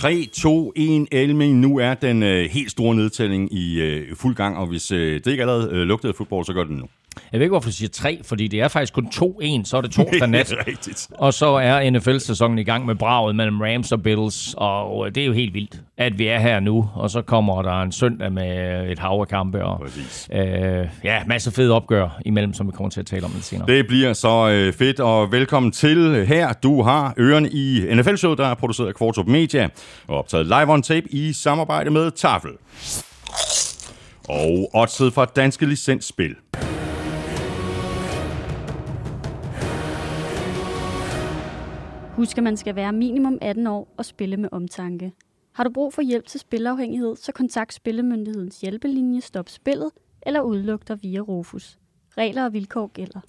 3-2-1 Elming. Nu er den øh, helt store nedtælling i øh, fuld gang, og hvis øh, det ikke allerede øh, lugtede fodbold, så gør det nu. Jeg ved ikke, hvorfor du siger tre, fordi det er faktisk kun 2-1, så er det torsdag nat. rigtigt. Og så er NFL-sæsonen i gang med braget mellem Rams og Bills, og det er jo helt vildt, at vi er her nu, og så kommer der en søndag med et hav af kampe, og øh, ja, masser fede opgør imellem, som vi kommer til at tale om lidt senere. Det bliver så øh, fedt, og velkommen til her. Du har ørerne i NFL-showet, der er produceret af Kvartrup Media, og optaget live on tape i samarbejde med Tafel. Og oddset fra Danske Licensspil. Husk, at man skal være minimum 18 år og spille med omtanke. Har du brug for hjælp til spilafhængighed, så kontakt Spillemyndighedens hjælpelinje Stop Spillet eller udluk dig via Rufus. Regler og vilkår gælder.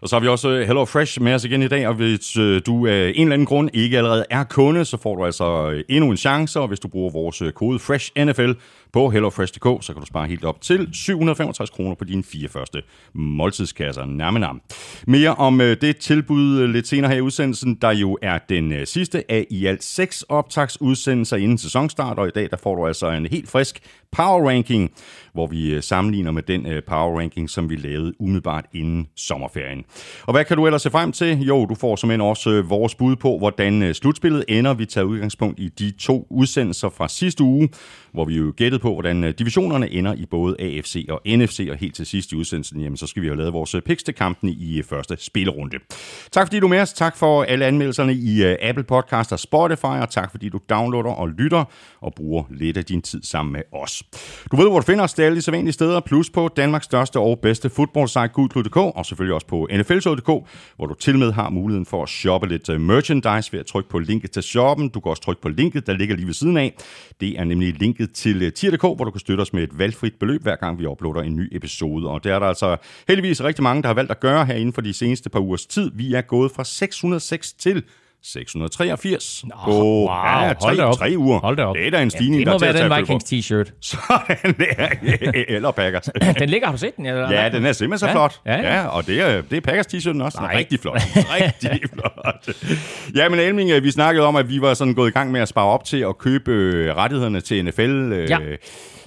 Og så har vi også øh, Hello Fresh med os igen i dag, og hvis øh, du af en eller anden grund ikke allerede er kunde, så får du altså øh, endnu en chance, og hvis du bruger vores kode FRESHNFL på hellofresh.dk, så kan du spare helt op til 765 kroner på dine fire første måltidskasser. Nærme nam. Mere om øh, det tilbud øh, lidt senere her i udsendelsen, der jo er den øh, sidste af i alt seks optagsudsendelser inden sæsonstart, og i dag der får du altså en helt frisk power ranking, hvor vi sammenligner med den power ranking, som vi lavede umiddelbart inden sommerferien. Og hvad kan du ellers se frem til? Jo, du får simpelthen også vores bud på, hvordan slutspillet ender. Vi tager udgangspunkt i de to udsendelser fra sidste uge, hvor vi jo gættede på, hvordan øh, divisionerne ender i både AFC og NFC, og helt til sidst i udsendelsen, jamen, så skal vi jo lavet vores øh, picks til kampen i øh, første spillerunde. Tak fordi du er med os. Tak for alle anmeldelserne i Apple Podcast og Spotify, og tak fordi du downloader og lytter og bruger lidt af din tid sammen med os. Du ved, hvor du finder os. Det er alle de sædvanlige steder, plus på Danmarks største og bedste fodboldsite, gudklud.dk, og selvfølgelig også på nflshow.dk, hvor du til med har muligheden for at shoppe lidt merchandise ved at trykke på linket til shoppen. Du kan også trykke på linket, der ligger lige ved siden af. Det er nemlig linket til 4.dk, hvor du kan støtte os med et valgfrit beløb, hver gang vi uploader en ny episode. Og det er der altså heldigvis rigtig mange, der har valgt at gøre her inden for de seneste par ugers tid. Vi er gået fra 606 til 683 Nå, på wow, ja, tre, tre uger. Hold da op. Det er da en stigning, ja, det må der være den Vikings t-shirt. Sådan der. Eller Packers. den ligger, har du set den? Eller? Ja, den er simpelthen så ja. flot. Ja, ja. ja og det er, det er Packers t-shirten også. Den er rigtig flot. rigtig flot. Ja, men Elming, vi snakkede om, at vi var sådan gået i gang med at spare op til at købe rettighederne til NFL. Ja.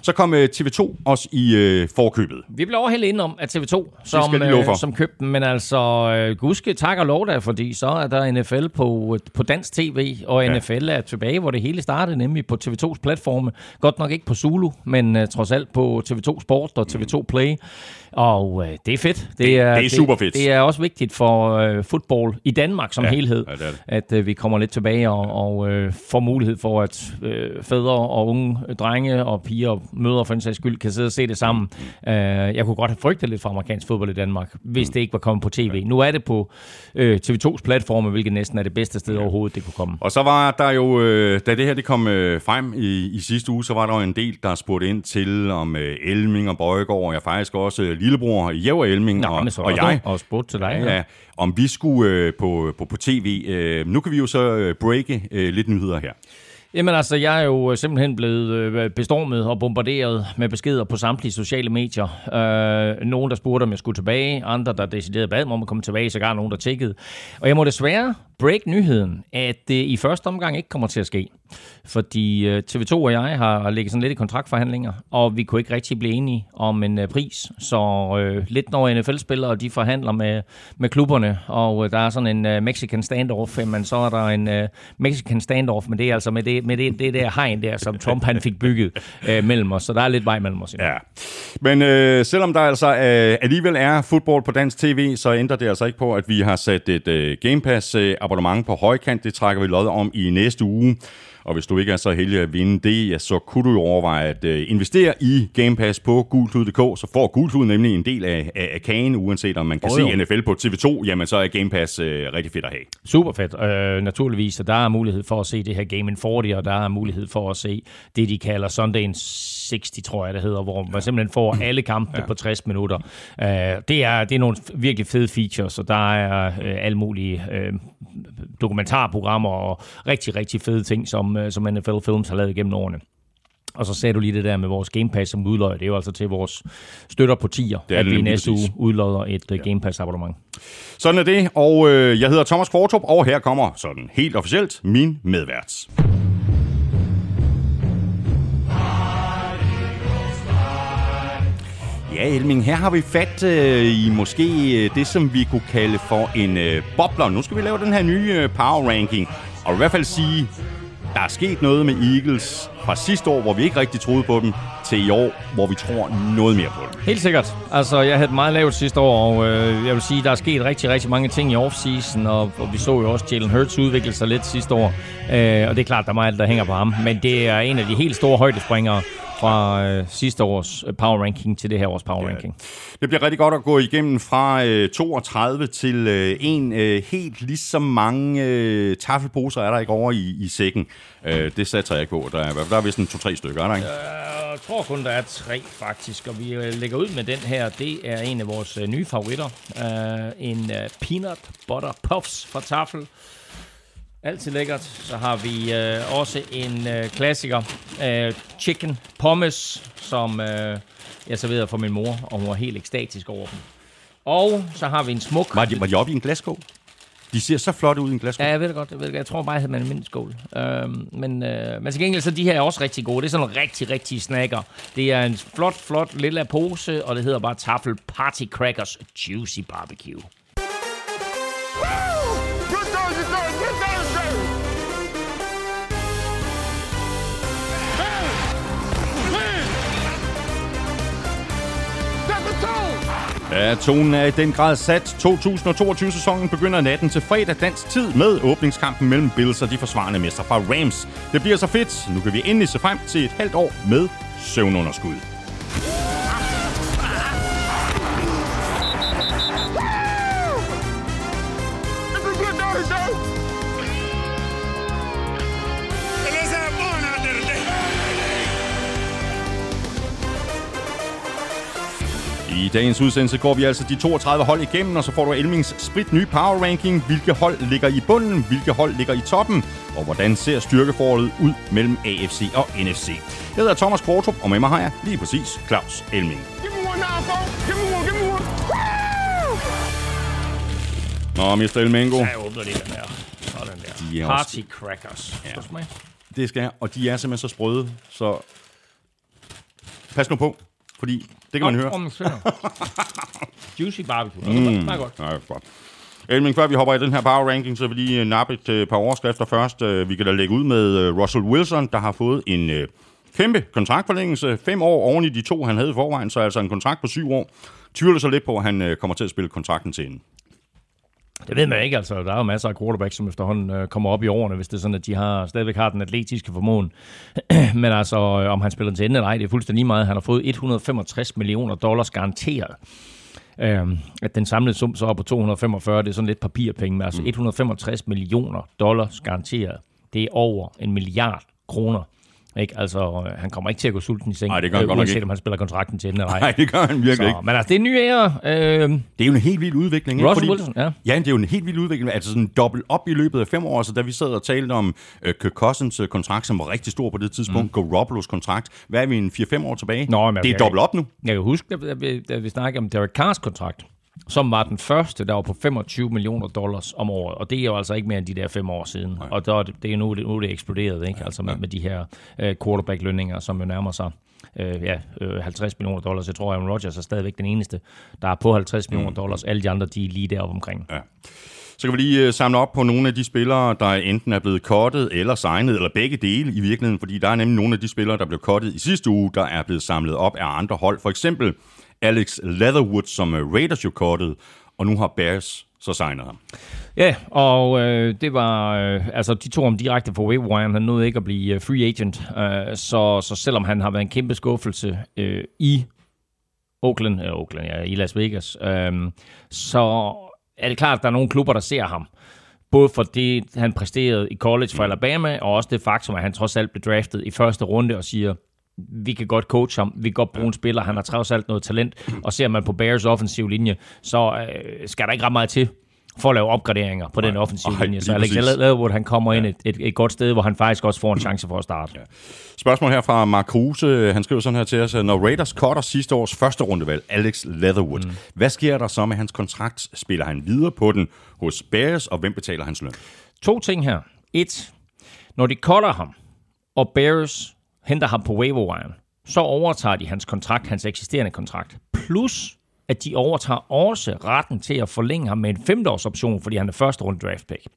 Så kom TV2 også i øh, forkøbet. Vi blev overhældet indenom af TV2, som, øh, som købte dem, men altså øh, gudske tak og lov der, fordi så er der NFL på, på dansk tv, og ja. NFL er tilbage, hvor det hele startede, nemlig på TV2's platforme. Godt nok ikke på Zulu, men øh, trods alt på TV2 Sport og TV2 Play. Og øh, det er fedt. Det er, det, er super fedt. Det, det er også vigtigt for øh, fodbold i Danmark som ja, helhed, ja, det det. at øh, vi kommer lidt tilbage og, og øh, får mulighed for, at øh, fædre og unge drenge og piger og mødre for en sags skyld kan sidde og se det sammen. Mm. Øh, jeg kunne godt have frygtet lidt for amerikansk fodbold i Danmark, hvis mm. det ikke var kommet på tv. Ja. Nu er det på øh, TV2's platforme, hvilket næsten er det bedste sted ja. overhovedet, det kunne komme. Og så var der jo, øh, da det her det kom øh, frem i, i sidste uge, så var der jo en del, der spurgte ind til om øh, Elming og Bøjgaard, og jeg faktisk også øh, lillebror Jæver Elming Nå, og, så og jeg. Og spurgte til dig. Ja, ja. Om vi skulle øh, på, på, på tv. Øh, nu kan vi jo så øh, breake øh, lidt nyheder her. Jamen altså, jeg er jo simpelthen blevet bestormet og bombarderet med beskeder på samtlige sociale medier. Øh, nogen, der spurgte, om jeg skulle tilbage. Andre, der decideret bad mig om at komme tilbage. Sågar nogen, der tjekkede. Og jeg må desværre break nyheden, at det i første omgang ikke kommer til at ske. Fordi TV2 og jeg har ligget sådan lidt i kontraktforhandlinger, og vi kunne ikke rigtig blive enige om en pris. Så øh, lidt når NFL-spillere de forhandler med, med klubberne, og der er sådan en uh, Mexican standoff, men så er der en uh, Mexican standoff, men det er altså med det, med det, det der hegn der, som Trump han fik bygget uh, mellem os. Så der er lidt vej mellem os. Ja. Men øh, selvom der altså øh, alligevel er fodbold på dansk tv, så ændrer det altså ikke på, at vi har sat et øh, Game Pass øh, abonnement på højkant. Det trækker vi lod om i næste uge. Og hvis du ikke er så heldig at vinde det, ja, så kunne du jo overveje at øh, investere i Game Pass på gultud.dk. Så får Gultud nemlig en del af, af, af kagen, uanset om man kan oh, jo. se NFL på TV2. Jamen, så er Game Pass øh, rigtig fedt at have. Super fedt. Øh, naturligvis, så der er mulighed for at se det her Game in 40, og der er mulighed for at se det, de kalder Sundays 60, tror jeg det hedder, hvor man simpelthen får alle kampene ja. på 60 minutter. Øh, det, er, det er nogle virkelig fede features, og der er øh, alle mulige øh, dokumentarprogrammer og rigtig, rigtig fede ting, som, øh, som NFL Films har lavet gennem årene. Og så sagde du lige det der med vores Game Pass, som udløjer. Det er jo altså til vores støtter på 10'er, at vi næste uge udløjer et øh, ja. Game Pass abonnement. Sådan er det, og øh, jeg hedder Thomas Kvartrup, og her kommer sådan helt officielt min medvært. Ja, Elming, her har vi fat øh, i måske øh, det, som vi kunne kalde for en øh, bobler. Nu skal vi lave den her nye øh, power ranking, og i hvert fald sige, der er sket noget med Eagles fra sidste år, hvor vi ikke rigtig troede på dem, til i år, hvor vi tror noget mere på dem. Helt sikkert. Altså, jeg havde meget lavt sidste år, og øh, jeg vil sige, der er sket rigtig, rigtig mange ting i offseason, og, og vi så jo også Jalen Hurts udvikle sig lidt sidste år. Øh, og det er klart, der er meget, der hænger på ham. Men det er en af de helt store højdespringere fra øh, sidste års øh, power ranking til det her års power ja. ranking. Det bliver rigtig godt at gå igennem fra øh, 32 til øh, en øh, helt lige så mange øh, taffelposer er der ikke over i, i sækken. Øh, det satser jeg ikke på. Der er, der er vist en to-tre stykker, er der ikke? Øh, jeg tror kun, der er tre faktisk, og vi øh, lægger ud med den her. Det er en af vores øh, nye favoritter. Øh, en øh, peanut butter puffs fra Tafel. Altid lækkert. Så har vi øh, også en øh, klassiker, øh, chicken pommes, som øh, jeg serverede for min mor, og hun var helt ekstatisk over dem. Og så har vi en smuk... Var de, var de oppe i en glasskål? De ser så flotte ud i en glasskål. Ja, jeg ved det godt. Jeg, ved det, godt. jeg tror bare, jeg havde en mindre skål. Øhm, men, øh, men til gengæld så de her er også rigtig gode. Det er sådan nogle rigtig, rigtig snakker. Det er en flot, flot lille pose, og det hedder bare Tafel Party Crackers Juicy Barbecue. Ja, tonen er i den grad sat. 2022-sæsonen begynder natten til fredag dansk tid med åbningskampen mellem Bills og de forsvarende mester fra Rams. Det bliver så fedt. Nu kan vi endelig se frem til et halvt år med søvnunderskud. I dagens udsendelse går vi altså de 32 hold igennem, og så får du Elmings sprit nye power ranking. Hvilke hold ligger i bunden, hvilke hold ligger i toppen, og hvordan ser styrkeforholdet ud mellem AFC og NFC. Jeg hedder Thomas Kvartrup, og med mig har jeg lige præcis Claus Elming. Nå, Mr. Elmengo. Jeg åbner lige den her. Sådan der. De er Party også- Crackers. Ja. Det skal jeg, og de er simpelthen så sprøde, så pas nu på, fordi det kan man høre. Juicy Barbecue. Mm. Smager godt. Nej, godt. Elming, før vi hopper i den her power ranking, så vil vi lige øh, nappe et øh, par overskrifter først. Øh, Vi kan da lægge ud med øh, Russell Wilson, der har fået en øh, kæmpe kontraktforlængelse. Fem år oven i de to, han havde i forvejen, så altså en kontrakt på syv år. Tvivler så lidt på, at han øh, kommer til at spille kontrakten til enden. Det ved man ikke, altså. Der er jo masser af quarterbacks, som efterhånden øh, kommer op i årene, hvis det er sådan, at de har, stadigvæk har den atletiske formåen. Men altså, øh, om han spiller til ende eller ej, det er fuldstændig lige meget. Han har fået 165 millioner dollars garanteret. Øhm, at den samlede sum så er på 245, det er sådan lidt papirpenge, men altså 165 millioner dollars garanteret. Det er over en milliard kroner. Ikke? Altså, øh, han kommer ikke til at gå sulten i seng, Nej, det gør han øh, godt nok ikke. om han spiller kontrakten til ende eller ej. Nej, det gør han virkelig Så, ikke. men altså, det er en ny ære. Øh, Det er jo en helt vild udvikling. ikke? Russell Wilson, ja. Ja, det er jo en helt vild udvikling. Altså sådan dobbelt op i løbet af fem år. Så da vi sad og talte om uh, Kirk Cousins uh, kontrakt, som var rigtig stor på det tidspunkt, mm. Garoppolo's kontrakt. Hvad er vi en 4-5 år tilbage? Nå, men det er dobbelt op nu. Jeg kan huske, da vi, da vi snakkede om Derek Carrs kontrakt, som var den første, der var på 25 millioner dollars om året. Og det er jo altså ikke mere end de der fem år siden. Nej. Og der, er det, det er nu, det, nu er det eksploderet, ikke? Altså med, med de her uh, quarterback-lønninger, som jo nærmer sig uh, ja, uh, 50 millioner dollars. Jeg tror, Aaron Rodgers er stadigvæk den eneste, der er på 50 millioner dollars. Alle de andre, de er lige deroppe omkring. Ja. Så kan vi lige uh, samle op på nogle af de spillere, der enten er blevet kottet eller signet, eller begge dele i virkeligheden, fordi der er nemlig nogle af de spillere, der blev kottet i sidste uge, der er blevet samlet op af andre hold. For eksempel Alex Leatherwood, som uh, Raiders jo kottede, og nu har Bears så signet ham. Ja, og øh, det var, øh, altså de tog ham direkte fra waiver. Han nåede ikke at blive øh, free agent, øh, så, så selvom han har været en kæmpe skuffelse øh, i Oakland, øh, Oakland, ja, i Las Vegas, øh, så er det klart, at der er nogle klubber, der ser ham. Både for det, han præsterede i college for Alabama, og også det faktum, at han trods alt blev draftet i første runde og siger, vi kan godt coach ham, vi kan godt bruge en spiller, han har trods alt noget talent, og ser man på Bears offensiv linje, så øh, skal der ikke ret meget til for at lave opgraderinger på den offensive Nej, linje. Så Alex. Leatherwood, han kommer ind et, et, et godt sted, hvor han faktisk også får en chance for at starte. Ja. Spørgsmål her fra Mark Kruse. Han skriver sådan her til os. Når Raiders cutter sidste års første rundevalg, Alex Leatherwood, mm. hvad sker der så med hans kontrakt? Spiller han videre på den hos Bears, og hvem betaler hans løn? To ting her. Et, når de cutter ham, og Bears henter ham på waiver wire, så overtager de hans kontrakt, hans eksisterende kontrakt. Plus, at de overtager også retten til at forlænge ham med en femteårsoption, fordi han er første runde draft pick.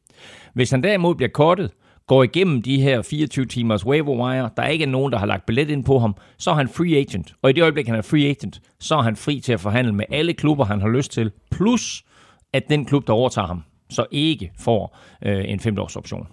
Hvis han derimod bliver kortet, går igennem de her 24 timers waiver wire, der er ikke nogen, der har lagt billet ind på ham, så er han free agent. Og i det øjeblik, han er free agent, så er han fri til at forhandle med alle klubber, han har lyst til, plus at den klub, der overtager ham, så ikke får øh, en femteårsoption.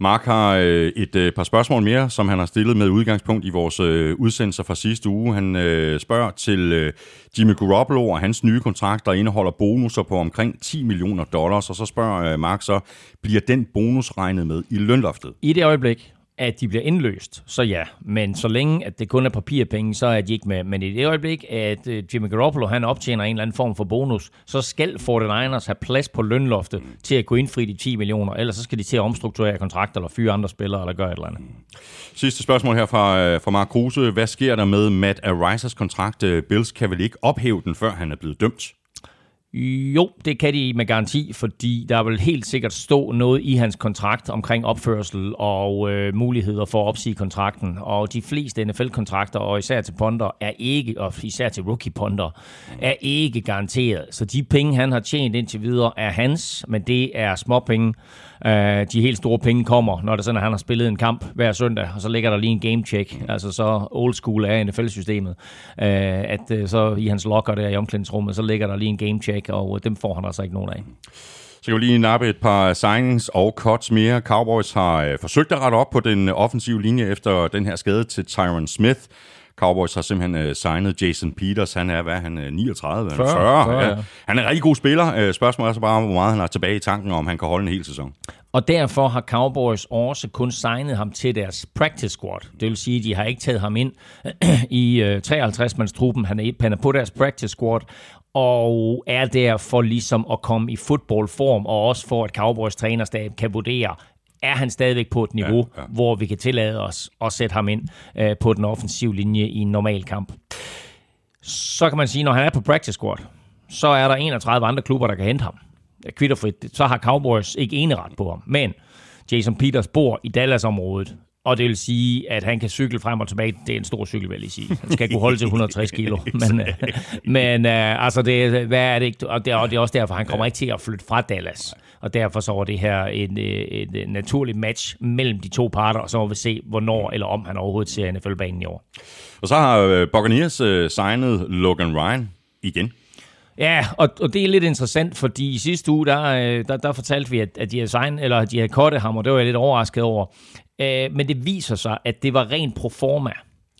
Mark har øh, et øh, par spørgsmål mere, som han har stillet med udgangspunkt i vores øh, udsendelser fra sidste uge. Han øh, spørger til øh, Jimmy Garoppolo og hans nye kontrakt, der indeholder bonusser på omkring 10 millioner dollars. Og så spørger øh, Mark så, bliver den bonus regnet med i lønloftet? I det øjeblik, at de bliver indløst, så ja. Men så længe, at det kun er papirpenge, så er de ikke med. Men i det øjeblik, at øh, Jimmy Garoppolo han optjener en eller anden form for bonus, så skal 49ers have plads på lønloftet til at kunne indfri de 10 millioner. Ellers så skal de til at omstrukturere kontrakter, eller fyre andre spillere, eller gøre et eller andet. Sidste spørgsmål her fra, øh, fra Mark Kruse. Hvad sker der med Matt Arisers kontrakt? Øh, Bills kan vel ikke ophæve den, før han er blevet dømt? Jo, det kan de med garanti, fordi der vil helt sikkert stå noget i hans kontrakt omkring opførsel og øh, muligheder for at opsige kontrakten. Og de fleste NFL-kontrakter, og især til ponder, er ikke, og især til rookie-ponder, er ikke garanteret. Så de penge, han har tjent indtil videre, er hans, men det er småpenge. Øh, de helt store penge kommer, når det sådan, at han har spillet en kamp hver søndag, og så ligger der lige en game check, altså så old school er NFL-systemet, øh, at øh, så i hans locker der i omklædningsrummet, så ligger der lige en game check, og øh, dem får han altså ikke nogen af. Så kan vi lige nappe et par signings og cuts mere. Cowboys har øh, forsøgt at rette op på den offensive linje efter den her skade til Tyron Smith. Cowboys har simpelthen uh, signet Jason Peters. Han er, hvad han er, 39? 40, 40, 40 ja. Han er en rigtig god spiller. Uh, spørgsmålet er så bare, hvor meget han har tilbage i tanken, om han kan holde en hel sæson. Og derfor har Cowboys også kun signet ham til deres practice squad. Det vil sige, at de har ikke taget ham ind i uh, 53-mandstruppen. Han er, han er på deres practice squad, og er der for ligesom at komme i fodboldform, og også for at Cowboys trænerstab kan vurdere, er han stadigvæk på et niveau, ja, ja. hvor vi kan tillade os at sætte ham ind øh, på den offensive linje i en normal kamp. Så kan man sige, når han er på practice squad, så er der 31 andre klubber, der kan hente ham. Kvitterfrit, så har Cowboys ikke eneret på ham. Men Jason Peters bor i Dallas-området, og det vil sige, at han kan cykle frem og tilbage. Det er en stor cykel, vil jeg sige. Han skal kunne holde til 160 kilo. Men, øh, men uh, altså, det, hvad er det ikke? Og det, og det er også derfor, han kommer ikke til at flytte fra Dallas. Og derfor så var det her en, øh, en, en naturlig match mellem de to parter, og så må vi se, hvornår eller om han overhovedet ser NFL-banen i år. Og så har Buccaneers uh, signet Logan Ryan igen. Ja, og, og det er lidt interessant, fordi i sidste uge, der, der, der fortalte vi, at, at de havde signet, eller de havde kottet ham, og det var jeg lidt overrasket over. Øh, men det viser sig, at det var rent pro forma,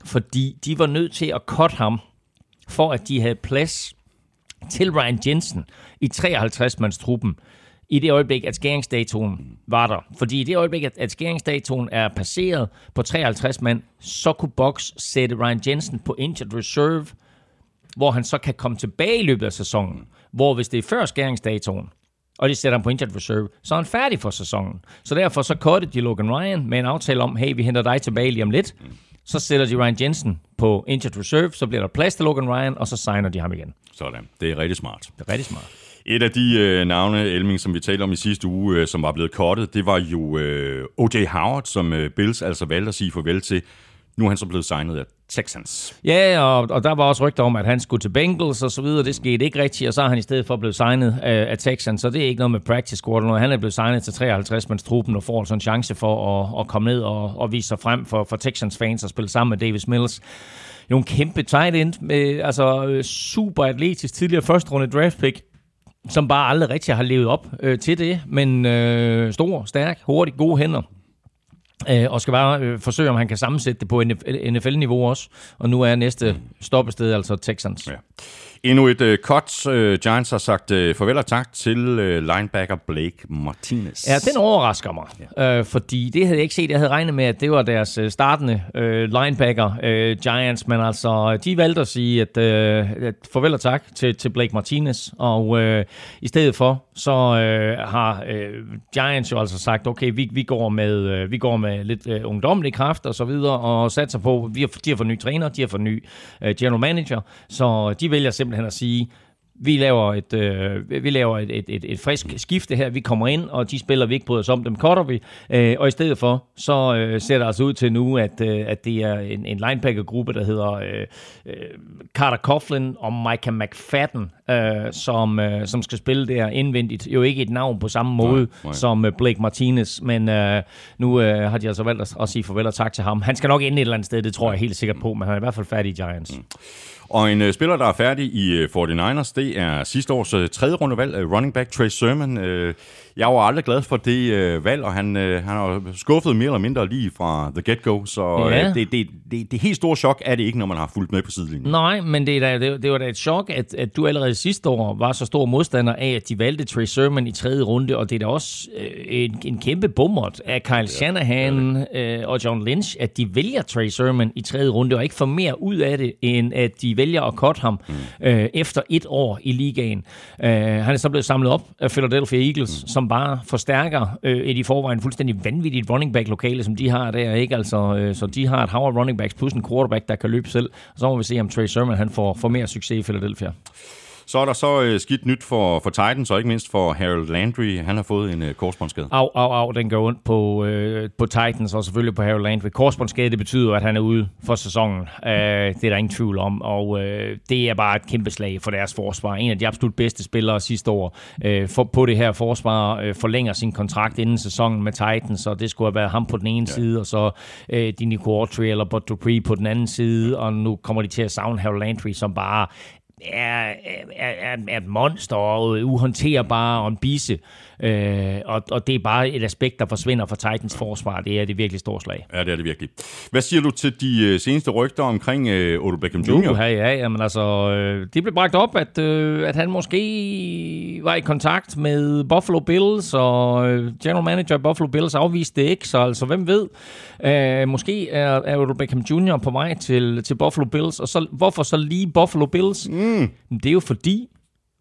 fordi de var nødt til at cut ham, for at de havde plads til Ryan Jensen i 53-mandstruppen i det øjeblik, at skæringsdatoen var der. Fordi i det øjeblik, at, at skæringsdatoen er passeret på 53 mand, så kunne Box sætte Ryan Jensen på injured reserve, hvor han så kan komme tilbage i løbet af sæsonen. Hvor hvis det er før skæringsdatoen, og de sætter ham på injured reserve, så er han færdig for sæsonen. Så derfor så cuttede de Logan Ryan med en aftale om, hey, vi henter dig tilbage lige om lidt. Så sætter de Ryan Jensen på injured reserve, så bliver der plads til Logan Ryan, og så signer de ham igen. Sådan. Det er rigtig smart. Det er rigtig smart. Et af de øh, navne, Elming, som vi talte om i sidste uge, øh, som var blevet kortet, det var jo øh, O.J. Howard, som øh, Bills altså valgte at sige farvel til. Nu er han så blevet signet af Texans. Ja, og, og der var også rygter om, at han skulle til Bengals og så videre. Det skete ikke rigtigt, og så er han i stedet for blevet signet af, af Texans. Så det er ikke noget med practice squad. Når han er blevet signet til 53 mands truppen og får sådan en chance for at, at komme ned og, og vise sig frem for, for Texans fans og spille sammen med Davis Mills. Jo en kæmpe tight end, med, altså øh, super atletisk tidligere første runde draft pick som bare aldrig rigtig har levet op øh, til det, men øh, stor, stærk, hurtig, gode hænder. Øh, og skal bare øh, forsøge, om han kan sammensætte det på NFL-niveau også. Og nu er næste stoppested altså Texans. Ja. Endnu et uh, cut. Uh, Giants har sagt uh, farvel og tak til uh, linebacker Blake Martinez. Ja, den overrasker mig, ja. uh, fordi det havde jeg ikke set. Jeg havde regnet med, at det var deres uh, startende uh, linebacker, uh, Giants, men altså, de valgte at sige, at, uh, at farvel og tak til, til Blake Martinez, og uh, i stedet for, så uh, har uh, Giants jo altså sagt, okay, vi, vi, går med, uh, vi går med lidt uh, ungdommelig kraft og så videre, og satser på, vi har, de har fået ny træner, de har fået ny uh, general manager, så de vælger simpelthen simpelthen at sige, vi laver et, øh, vi laver et, et, et, et frisk skifte her. Vi kommer ind, og de spiller, vi ikke bryder os om, dem cutter vi. Øh, og i stedet for, så øh, ser det altså ud til nu, at, øh, at det er en, en linebacker-gruppe, der hedder øh, øh, Carter Coughlin og Micah McFadden, øh, som, øh, som skal spille der indvendigt. Jo ikke et navn på samme måde nej, nej. som øh, Blake Martinez, men øh, nu øh, har de altså valgt at, at sige farvel og tak til ham. Han skal nok ende et eller andet sted, det tror jeg helt sikkert på, men han er i hvert fald færdig i Giants. Mm. Og en øh, spiller, der er færdig i øh, 49ers, det er sidste års øh, tredje rundevalg, øh, running back Trey Sermon. Øh, jeg var aldrig glad for det uh, valg, og han, uh, han har skuffet mere eller mindre lige fra the get-go, så ja. uh, det, det, det, det helt store chok er det ikke, når man har fulgt med på sidelinjen. Nej, men det, er da, det, det var da et chok, at, at du allerede sidste år var så stor modstander af, at de valgte Trey Sermon i tredje runde, og det er da også uh, en, en kæmpe bummert af Kyle ja, Shanahan uh, og John Lynch, at de vælger Trey Sermon i tredje runde, og ikke får mere ud af det, end at de vælger at cut ham mm. øh, efter et år i ligaen. Øh, han er så blevet samlet op af Philadelphia Eagles, mm. som bare forstærker øh, et i forvejen fuldstændig vanvittigt running back lokale, som de har der. Ikke? Altså, øh, så de har et hav running backs plus en quarterback, der kan løbe selv. Og så må vi se, om Trey Sermon han får, får mere succes i Philadelphia. Så er der så øh, skidt nyt for, for Titans, og ikke mindst for Harold Landry. Han har fået en øh, korsbåndsskade. Au, au, au, den går ondt på, øh, på Titans, og selvfølgelig på Harold Landry. Korsbåndsskade, det betyder, at han er ude for sæsonen. Øh, det er der ingen tvivl om, og øh, det er bare et kæmpe slag for deres forsvar. En af de absolut bedste spillere sidste år øh, for, på det her forsvar øh, forlænger sin kontrakt inden sæsonen med Titans, og det skulle have været ham på den ene ja. side, og så øh, Dini Quartry eller Bud Dupree på den anden side, og nu kommer de til at savne Harold Landry, som bare er, er, er er et monster og uhåndterbar og en bisse. Øh, og, og det er bare et aspekt, der forsvinder fra Titans forsvar. Det er det virkelig stort slag. Ja, det er det virkelig. Hvad siger du til de øh, seneste rygter omkring øh, Odell Beckham Jr.? Uh, ja, ja, jamen altså, øh, det blev bragt op, at, øh, at han måske var i kontakt med Buffalo Bills, og øh, general manager i Buffalo Bills afviste det ikke, så altså, hvem ved? Øh, måske er, er Odell Beckham Jr. på vej til, til Buffalo Bills, og så, hvorfor så lige Buffalo Bills? Mm. Det er jo fordi,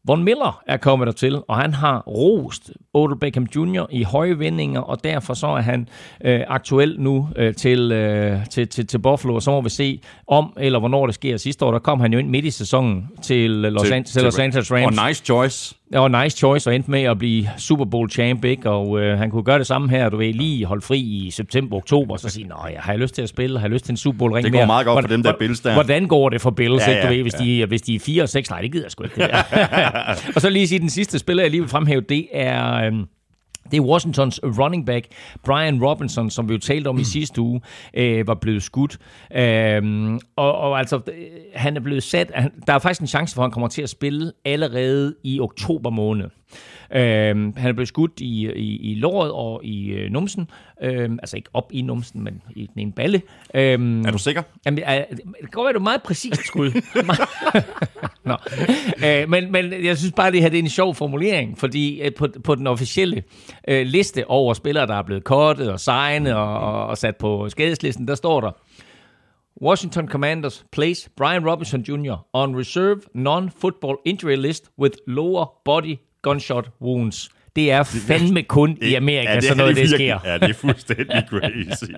Von Miller er kommet dertil, og han har rost Odell Beckham Jr. i høje vendinger, og derfor så er han øh, aktuel nu øh, til, øh, til, til, til Buffalo, og så må vi se om eller hvornår det sker. Sidste år, der kom han jo ind midt i sæsonen til Los, til, An- til Los Angeles Rams. Og nice choice. Og nice choice, og endte med at blive Super Bowl champ, ikke? og øh, han kunne gøre det samme her, du ved, lige holde fri i september, oktober, og så sige, nej, har jeg lyst til at spille, har jeg lyst til en Super Bowl ring Det går mere? meget godt hvordan, for dem der Bills der. Hvordan går det for Bills, ja, ja, ikke? Du ved, hvis, ja. de, hvis de er 4 og 6, nej, det gider jeg sgu ikke. Det og så lige sige, den sidste spiller, jeg lige vil fremhæve, det er... Øh, det er Washingtons running back, Brian Robinson, som vi jo talte om i sidste uge, øh, var blevet skudt. Øhm, og, og altså, han er blevet sat... Der er faktisk en chance for, at han kommer til at spille allerede i oktober måned. Øhm, han er blevet skudt i, i, i låret og i øh, numsen. Øhm, altså ikke op i numsen, men i den ene balle. Øhm, er du sikker? Jamen, er, det godt være, du meget præcist skud. Nå. Øh, men, men jeg synes bare, det her det er en sjov formulering, fordi øh, på, på den officielle øh, liste over spillere, der er blevet kortet og signet og, og, og sat på skadeslisten, der står der, Washington Commanders place Brian Robinson Jr. on reserve non-football injury list with lower body gunshot wounds. Det er fandme kun i Amerika, ja, det, så noget det, det sker. Ja, det er fuldstændig crazy.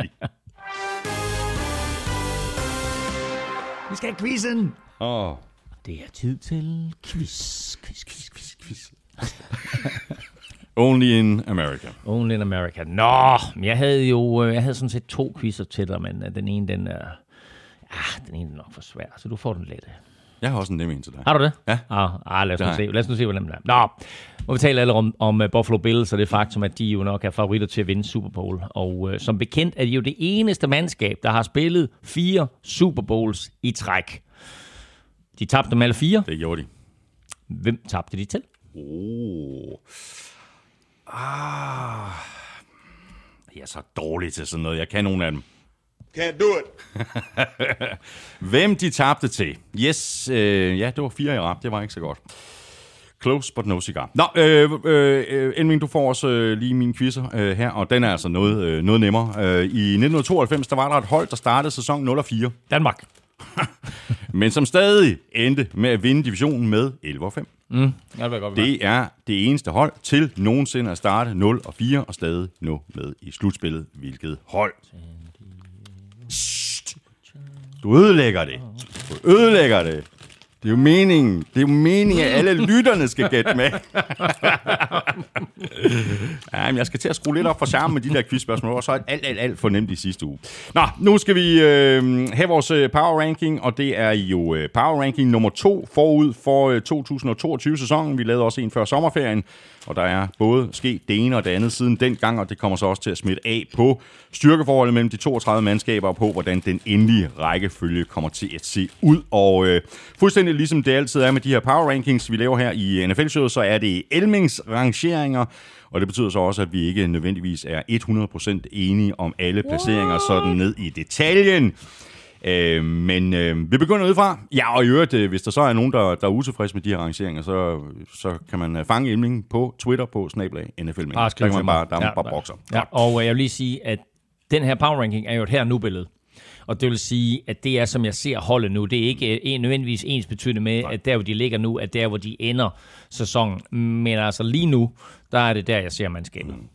Vi skal have quizzen. Åh. Oh. Det er tid til quiz, quiz, quiz, quiz, quiz. Only in America. Only in America. Nå, jeg havde jo øh, jeg havde sådan set to quizzer til dig, men øh, den ene, den er, ah, den ene er nok for svær, så du får den lette. Jeg har også en nem en til dig. Har du det? Ja. Ah, ah, lad, os nu se. lad os nu se, hvordan det er. Nå, må vi tale alle om, om uh, Buffalo Bills og det faktum, at de jo nok er favoritter til at vinde Super Bowl. Og uh, som bekendt er de jo det eneste mandskab, der har spillet fire Super Bowls i træk. De tabte dem alle fire. Det gjorde de. Hvem tabte de til? Oh. Ah. Jeg er så dårlig til sådan noget. Jeg kan nogle af dem. Can't do it. Hvem de tabte til? Yes, øh, ja, det var fire i rap. Det var ikke så godt. Close but no cigar. Nå, øh, øh, Elming, du får også øh, lige min quizzer øh, her, og den er altså noget, øh, noget nemmere. Øh, I 1992, der var der et hold, der startede sæson 0 4. Danmark. Men som stadig endte med at vinde divisionen med 11 5. Mm, ja, det, godt det er det eneste hold til nogensinde at starte 0 og 4 og stadig nå med i slutspillet. Hvilket hold? Du ødelægger det. Du ødelægger det. Det er jo meningen. Det er jo meningen, at alle lytterne skal gætte med. ja, men jeg skal til at skrue lidt op for charmen med de der quizspørgsmål. og så så alt, alt, alt for nemt i sidste uge. Nå, nu skal vi øh, have vores øh, power ranking, og det er jo øh, power ranking nummer to forud for øh, 2022-sæsonen. Vi lavede også en før sommerferien, og der er både sket det ene og det andet siden dengang, og det kommer så også til at smitte af på styrkeforholdet mellem de 32 mandskaber og på, hvordan den endelige rækkefølge kommer til at se ud. Og øh, fuldstændig ligesom det altid er med de her power rankings, vi laver her i NFL-showet, så er det Elmings rangeringer, og det betyder så også, at vi ikke nødvendigvis er 100% enige om alle placeringer sådan ned i detaljen. Øh, men øh, vi begynder udefra. Ja, og i øvrigt, øh, hvis der så er nogen, der, der er utilfredse med de her arrangeringer, så, så kan man øh, fange Elming på Twitter på snablag NFL. Ah, der kan man bare, der ja, bare bokser. Ja, og øh, jeg vil lige sige, at den her power ranking er jo et her nu billede. Og det vil sige, at det er, som jeg ser holdet nu. Det er ikke en, nødvendigvis ens betydende med, Nej. at der, hvor de ligger nu, at der, hvor de ender sæsonen. Men altså lige nu, der er det der, jeg ser mandskabet. Mm.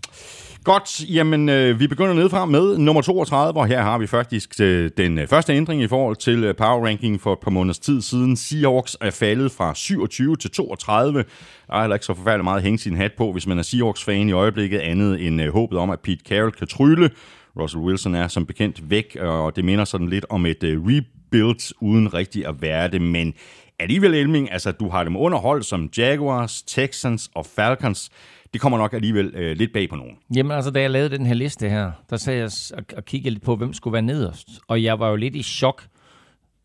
Godt, jamen øh, vi begynder nedefra med nummer 32, hvor her har vi faktisk øh, den øh, første ændring i forhold til øh, power ranking for et par måneders tid siden. Seahawks er faldet fra 27 til 32. Der er heller ikke så forfærdeligt meget at hænge sin hat på, hvis man er Seahawks-fan i øjeblikket, andet end øh, håbet om, at Pete Carroll kan trylle. Russell Wilson er som bekendt væk, og det minder sådan lidt om et øh, rebuild uden rigtig at være det, men alligevel Elming, altså du har dem underhold som Jaguars, Texans og Falcons det kommer nok alligevel øh, lidt bag på nogen. Jamen altså, da jeg lavede den her liste her, der sad jeg og, og kiggede lidt på, hvem skulle være nederst. Og jeg var jo lidt i chok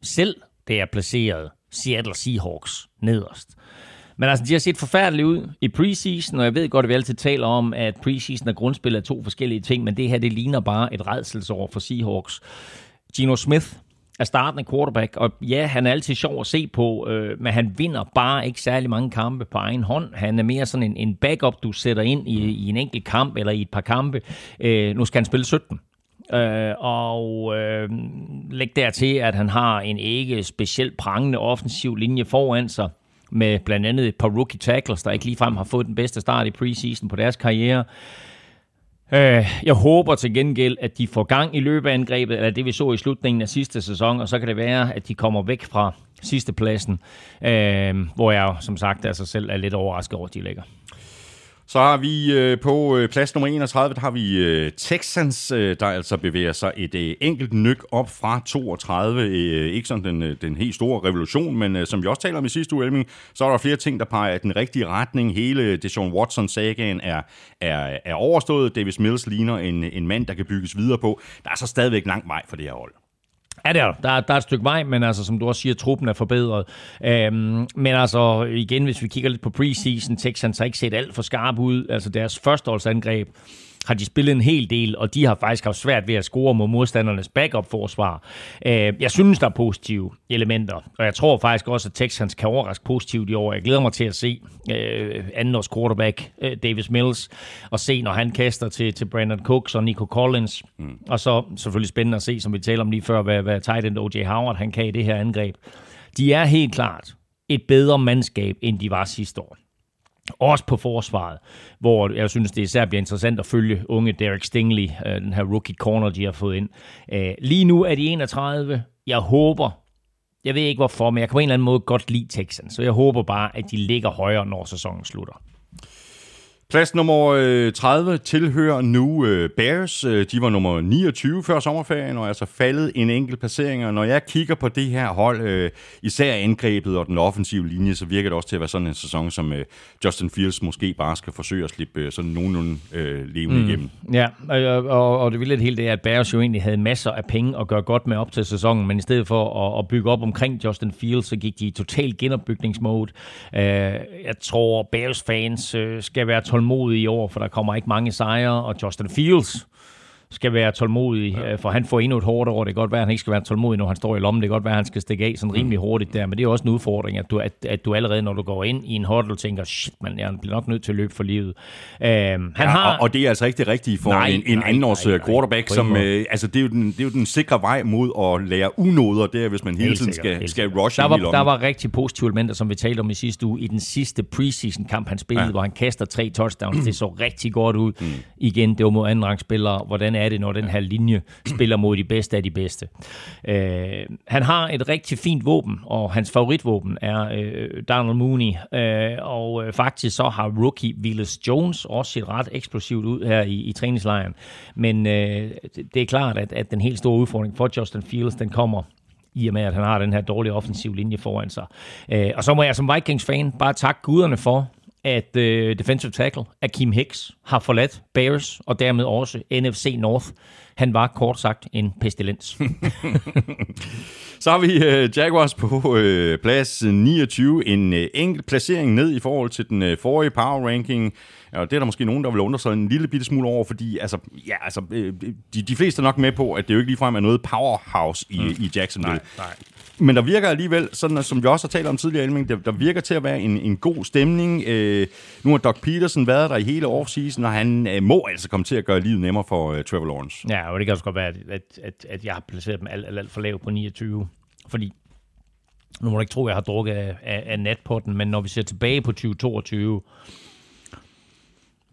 selv, da jeg placerede Seattle Seahawks nederst. Men altså, de har set forfærdeligt ud i preseason, og jeg ved godt, at vi altid taler om, at preseason og grundspil er to forskellige ting, men det her, det ligner bare et redselsår for Seahawks. Gino Smith er startende quarterback, og ja, han er altid sjov at se på, øh, men han vinder bare ikke særlig mange kampe på egen hånd. Han er mere sådan en, en backup, du sætter ind i, i en enkelt kamp eller i et par kampe. Øh, nu skal han spille 17. Øh, og øh, læg dertil, at han har en ikke specielt prangende offensiv linje foran sig, med blandt andet et par rookie tackles, der ikke ligefrem har fået den bedste start i preseason på deres karriere. Øh, Øh, jeg håber til gengæld, at de får gang i løbeangrebet, eller det vi så i slutningen af sidste sæson, og så kan det være, at de kommer væk fra sidste pladsen, øh, hvor jeg som sagt altså selv er lidt overrasket over, at de ligger. Så har vi øh, på øh, plads nummer 31, der har vi øh, Texans, øh, der altså bevæger sig et øh, enkelt nyk op fra 32. Øh, ikke sådan den, øh, den helt store revolution, men øh, som vi også taler om i sidste uge, Elming, så er der flere ting, der peger i den rigtige retning. Hele Deshaun Watson-sagaen er, er, er overstået. Davis Mills ligner en, en mand, der kan bygges videre på. Der er så stadigvæk lang vej for det her hold. Ja, det er der. Der er et stykke vej, men altså, som du også siger, truppen er forbedret. Øhm, men altså, igen, hvis vi kigger lidt på preseason, Texans har ikke set alt for skarp ud. Altså, deres førsteholdsangreb har de spillet en hel del, og de har faktisk haft svært ved at score mod modstandernes backup-forsvar. Øh, jeg synes, der er positive elementer, og jeg tror faktisk også, at Texans kan overraske positivt i år. Jeg glæder mig til at se øh, andenårs quarterback øh, Davis Mills, og se, når han kaster til, til Brandon Cooks og Nico Collins. Mm. Og så selvfølgelig spændende at se, som vi talte om lige før, hvad, hvad tight end O.J. Howard han kan i det her angreb. De er helt klart et bedre mandskab, end de var sidste år. Også på forsvaret, hvor jeg synes, det især bliver interessant at følge unge Derek Stingley, øh, den her rookie corner, de har fået ind. Øh, lige nu er de 31. Jeg håber, jeg ved ikke hvorfor, men jeg kan på en eller anden måde godt lide Texans, så jeg håber bare, at de ligger højere, når sæsonen slutter. Plads nummer 30 øh, tilhører nu øh, Bears. Øh, de var nummer 29 før sommerferien, og er altså faldet en enkelt placering. Og når jeg kigger på det her hold, især angrebet og den offensive linje, så virker det også til at være sådan en sæson, som Justin Fields måske bare skal forsøge at slippe sådan nogenlunde levende mm. igennem. Ja, og, og det vilde hele det er, at Bears jo egentlig havde masser af penge at gøre godt med op til sæsonen, men i stedet for at, at bygge op omkring Justin Fields, så gik de i total genopbygningsmode. Jeg tror, Bears fans skal være tålmodige i år, for der kommer ikke mange sejre, og Justin Fields skal være tålmodig, ja. Øh, for han får endnu et hårdt år. Det kan godt være, at han ikke skal være tålmodig, når han står i lommen. Det kan godt være, at han skal stikke af sådan rimelig hurtigt der, men det er også en udfordring, at du, at, at du allerede, når du går ind i en huddle, tænker, shit, man, jeg bliver nok nødt til at løbe for livet. Uh, han ja, har... og, og det er altså ikke det rigtige for nej, en, en nej, andenårs nej, quarterback, nej, som, uh, altså det er, jo den, det er jo den sikre vej mod at lære unåder, det er, hvis man hele tiden skal, skal rush der var, Der var rigtig positive elementer, som vi talte om i sidste uge, i den sidste preseason-kamp, han spillede, ja. hvor han kaster tre touchdowns. Det så rigtig godt ud. Mm. Igen, det var mod anden spillere. Hvordan hvordan er det, når den her linje spiller mod de bedste af de bedste. Øh, han har et rigtig fint våben, og hans favoritvåben er øh, Donald Mooney, øh, og øh, faktisk så har rookie Willis Jones også set ret eksplosivt ud her i, i træningslejren. Men øh, det er klart, at, at den helt store udfordring for Justin Fields, den kommer i og med, at han har den her dårlige offensiv linje foran sig. Øh, og så må jeg som Vikings-fan bare takke guderne for, at øh, defensive tackle Akeem Hicks har forladt Bears og dermed også NFC North. Han var kort sagt en pestilens. Så har vi øh, Jaguars på øh, plads 29. En øh, enkelt placering ned i forhold til den øh, forrige power ranking. Og det er der måske nogen, der vil undre sig en lille bitte smule over, fordi altså, ja, altså, øh, de, de fleste er nok med på, at det jo ikke ligefrem er noget powerhouse i, mm. i Jacksonville. Nej, nej. Men der virker alligevel, sådan som vi også har talt om tidligere, Elming, der, der virker til at være en, en god stemning. Øh, nu har Doc Peterson været der i hele offseason, og han øh, må altså komme til at gøre livet nemmere for øh, Trevor Lawrence. Ja, og det kan også godt være, at, at, at jeg har placeret dem alt, alt, alt for lavt på 29. Fordi nu må du ikke tro, at jeg har drukket af, af, af nat på den, men når vi ser tilbage på 2022,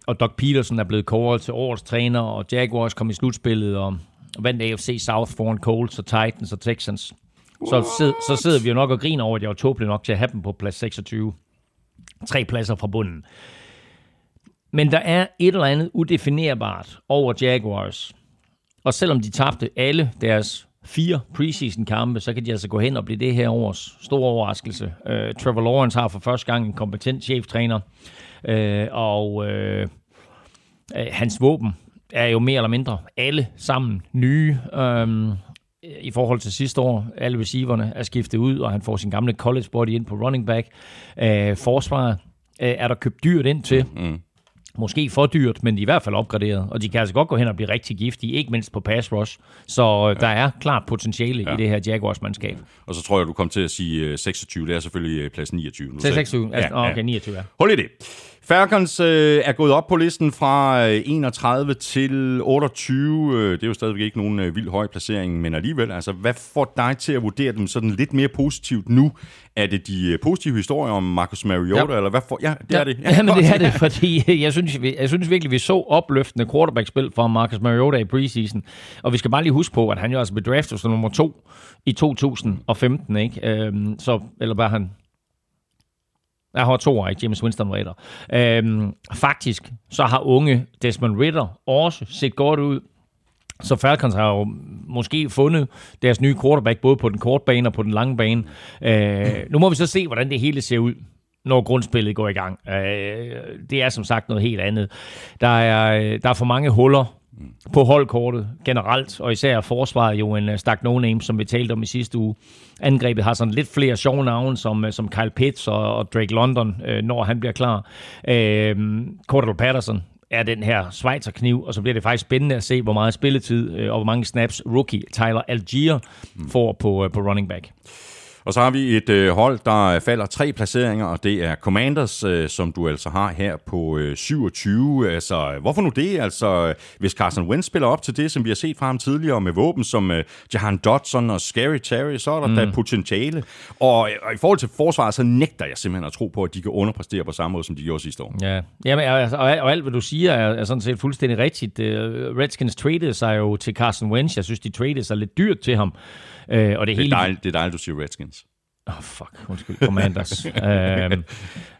og Doc Peterson er blevet kåret til årets træner, og Jaguars kom i slutspillet og vandt AFC South foran Colts og Titans og Texans, så, sid, så sidder vi jo nok og griner over, at jeg var tåbelig nok til at have dem på plads 26. Tre pladser fra bunden. Men der er et eller andet udefinerbart over Jaguars. Og selvom de tabte alle deres fire preseason kampe, så kan de altså gå hen og blive det her års store overraskelse. Uh, Trevor Lawrence har for første gang en kompetent cheftræner, uh, og uh, uh, hans våben er jo mere eller mindre alle sammen nye. Um, i forhold til sidste år. Alle receiverne er skiftet ud, og han får sin gamle college body ind på running back. Uh, forsvaret uh, er der købt dyrt ind til. Mm. Måske for dyrt, men i hvert fald opgraderet. Og de kan altså godt gå hen og blive rigtig giftige, ikke mindst på pass rush. Så uh, ja. der er klart potentiale ja. i det her Jaguars-mandskab. Og så tror jeg, du kom til at sige 26. Det er selvfølgelig plads 29. Nu, 26? Ja, ja. Okay, 29, ja. Hold i det. Falcons øh, er gået op på listen fra 31 øh, til 28. Øh, det er jo stadigvæk ikke nogen øh, vild høj placering, men alligevel, altså, hvad får dig til at vurdere dem sådan lidt mere positivt nu? Er det de positive historier om Marcus Mariota, ja. eller hvad for? Ja, det ja. er det. Ja, ja men det er det, fordi jeg synes, jeg synes virkelig, vi så opløftende quarterback-spil fra Marcus Mariota i preseason. Og vi skal bare lige huske på, at han jo altså blev draftet som nummer to i 2015, ikke? Øhm, så, eller var han jeg har to ikke? James Winston Ritter. Øhm, faktisk, så har unge Desmond Ritter også set godt ud. Så Falcons har jo måske fundet deres nye quarterback, både på den korte bane og på den lange bane. Øh, nu må vi så se, hvordan det hele ser ud når grundspillet går i gang. Øh, det er som sagt noget helt andet. Der er, øh, der er for mange huller på holdkortet generelt, og især forsvaret jo en uh, stak no-name, som vi talte om i sidste uge. Angrebet har sådan lidt flere sjove navne, som, uh, som Kyle Pitts og, og Drake London, uh, når han bliver klar. Uh, Cordell Patterson er den her Schweizer-kniv, og så bliver det faktisk spændende at se, hvor meget spilletid uh, og hvor mange snaps rookie Tyler Algier får på, på running back. Og så har vi et øh, hold, der falder tre placeringer, og det er Commanders, øh, som du altså har her på øh, 27. Altså, hvorfor nu det? Altså, hvis Carson Wentz spiller op til det, som vi har set fra ham tidligere med våben som øh, Jahan Dodson og Scary Terry, så er der mm. da potentiale. Og, og i forhold til forsvaret, så nægter jeg simpelthen at tro på, at de kan underpræstere på samme måde, som de gjorde sidste år. Ja, Jamen, og, og, og alt, hvad du siger, er, er sådan set fuldstændig rigtigt. Øh, Redskins traded sig jo til Carson Wentz. Jeg synes, de traded sig lidt dyrt til ham. Øh, og det, det, er dejligt, det er dejligt, du siger Redskins. Åh, oh, fuck. Undskyld. Commanders. øhm,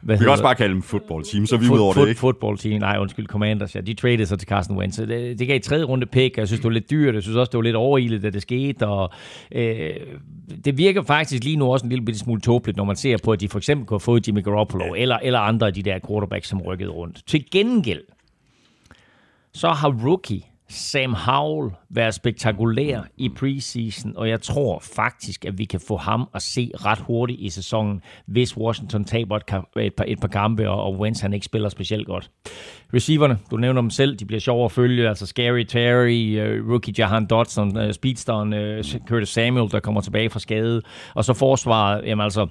hvad vi kan også bare kalde dem football team, så vi er over det, ikke? Football team. Nej, undskyld. Commanders. Ja, de traded sig til Carson Wentz. Det, det gav et tredje runde pick. Jeg synes, det var lidt dyrt. Jeg synes også, det var lidt overilet, da det skete. Og, øh, det virker faktisk lige nu også en lille smule tåbeligt, når man ser på, at de for eksempel kunne have fået Jimmy Garoppolo ja. eller, eller andre af de der quarterbacks, som rykkede rundt. Til gengæld, så har rookie Sam Howell være spektakulær i preseason, og jeg tror faktisk, at vi kan få ham at se ret hurtigt i sæsonen, hvis Washington taber et, et, par, et par kampe, og, og Wentz han ikke spiller specielt godt. Receiverne, du nævner dem selv, de bliver sjove at følge, altså Scary Terry, uh, rookie Jahan Dodson, uh, speedsteren uh, Curtis Samuel, der kommer tilbage fra skade, og så forsvaret, jamen altså,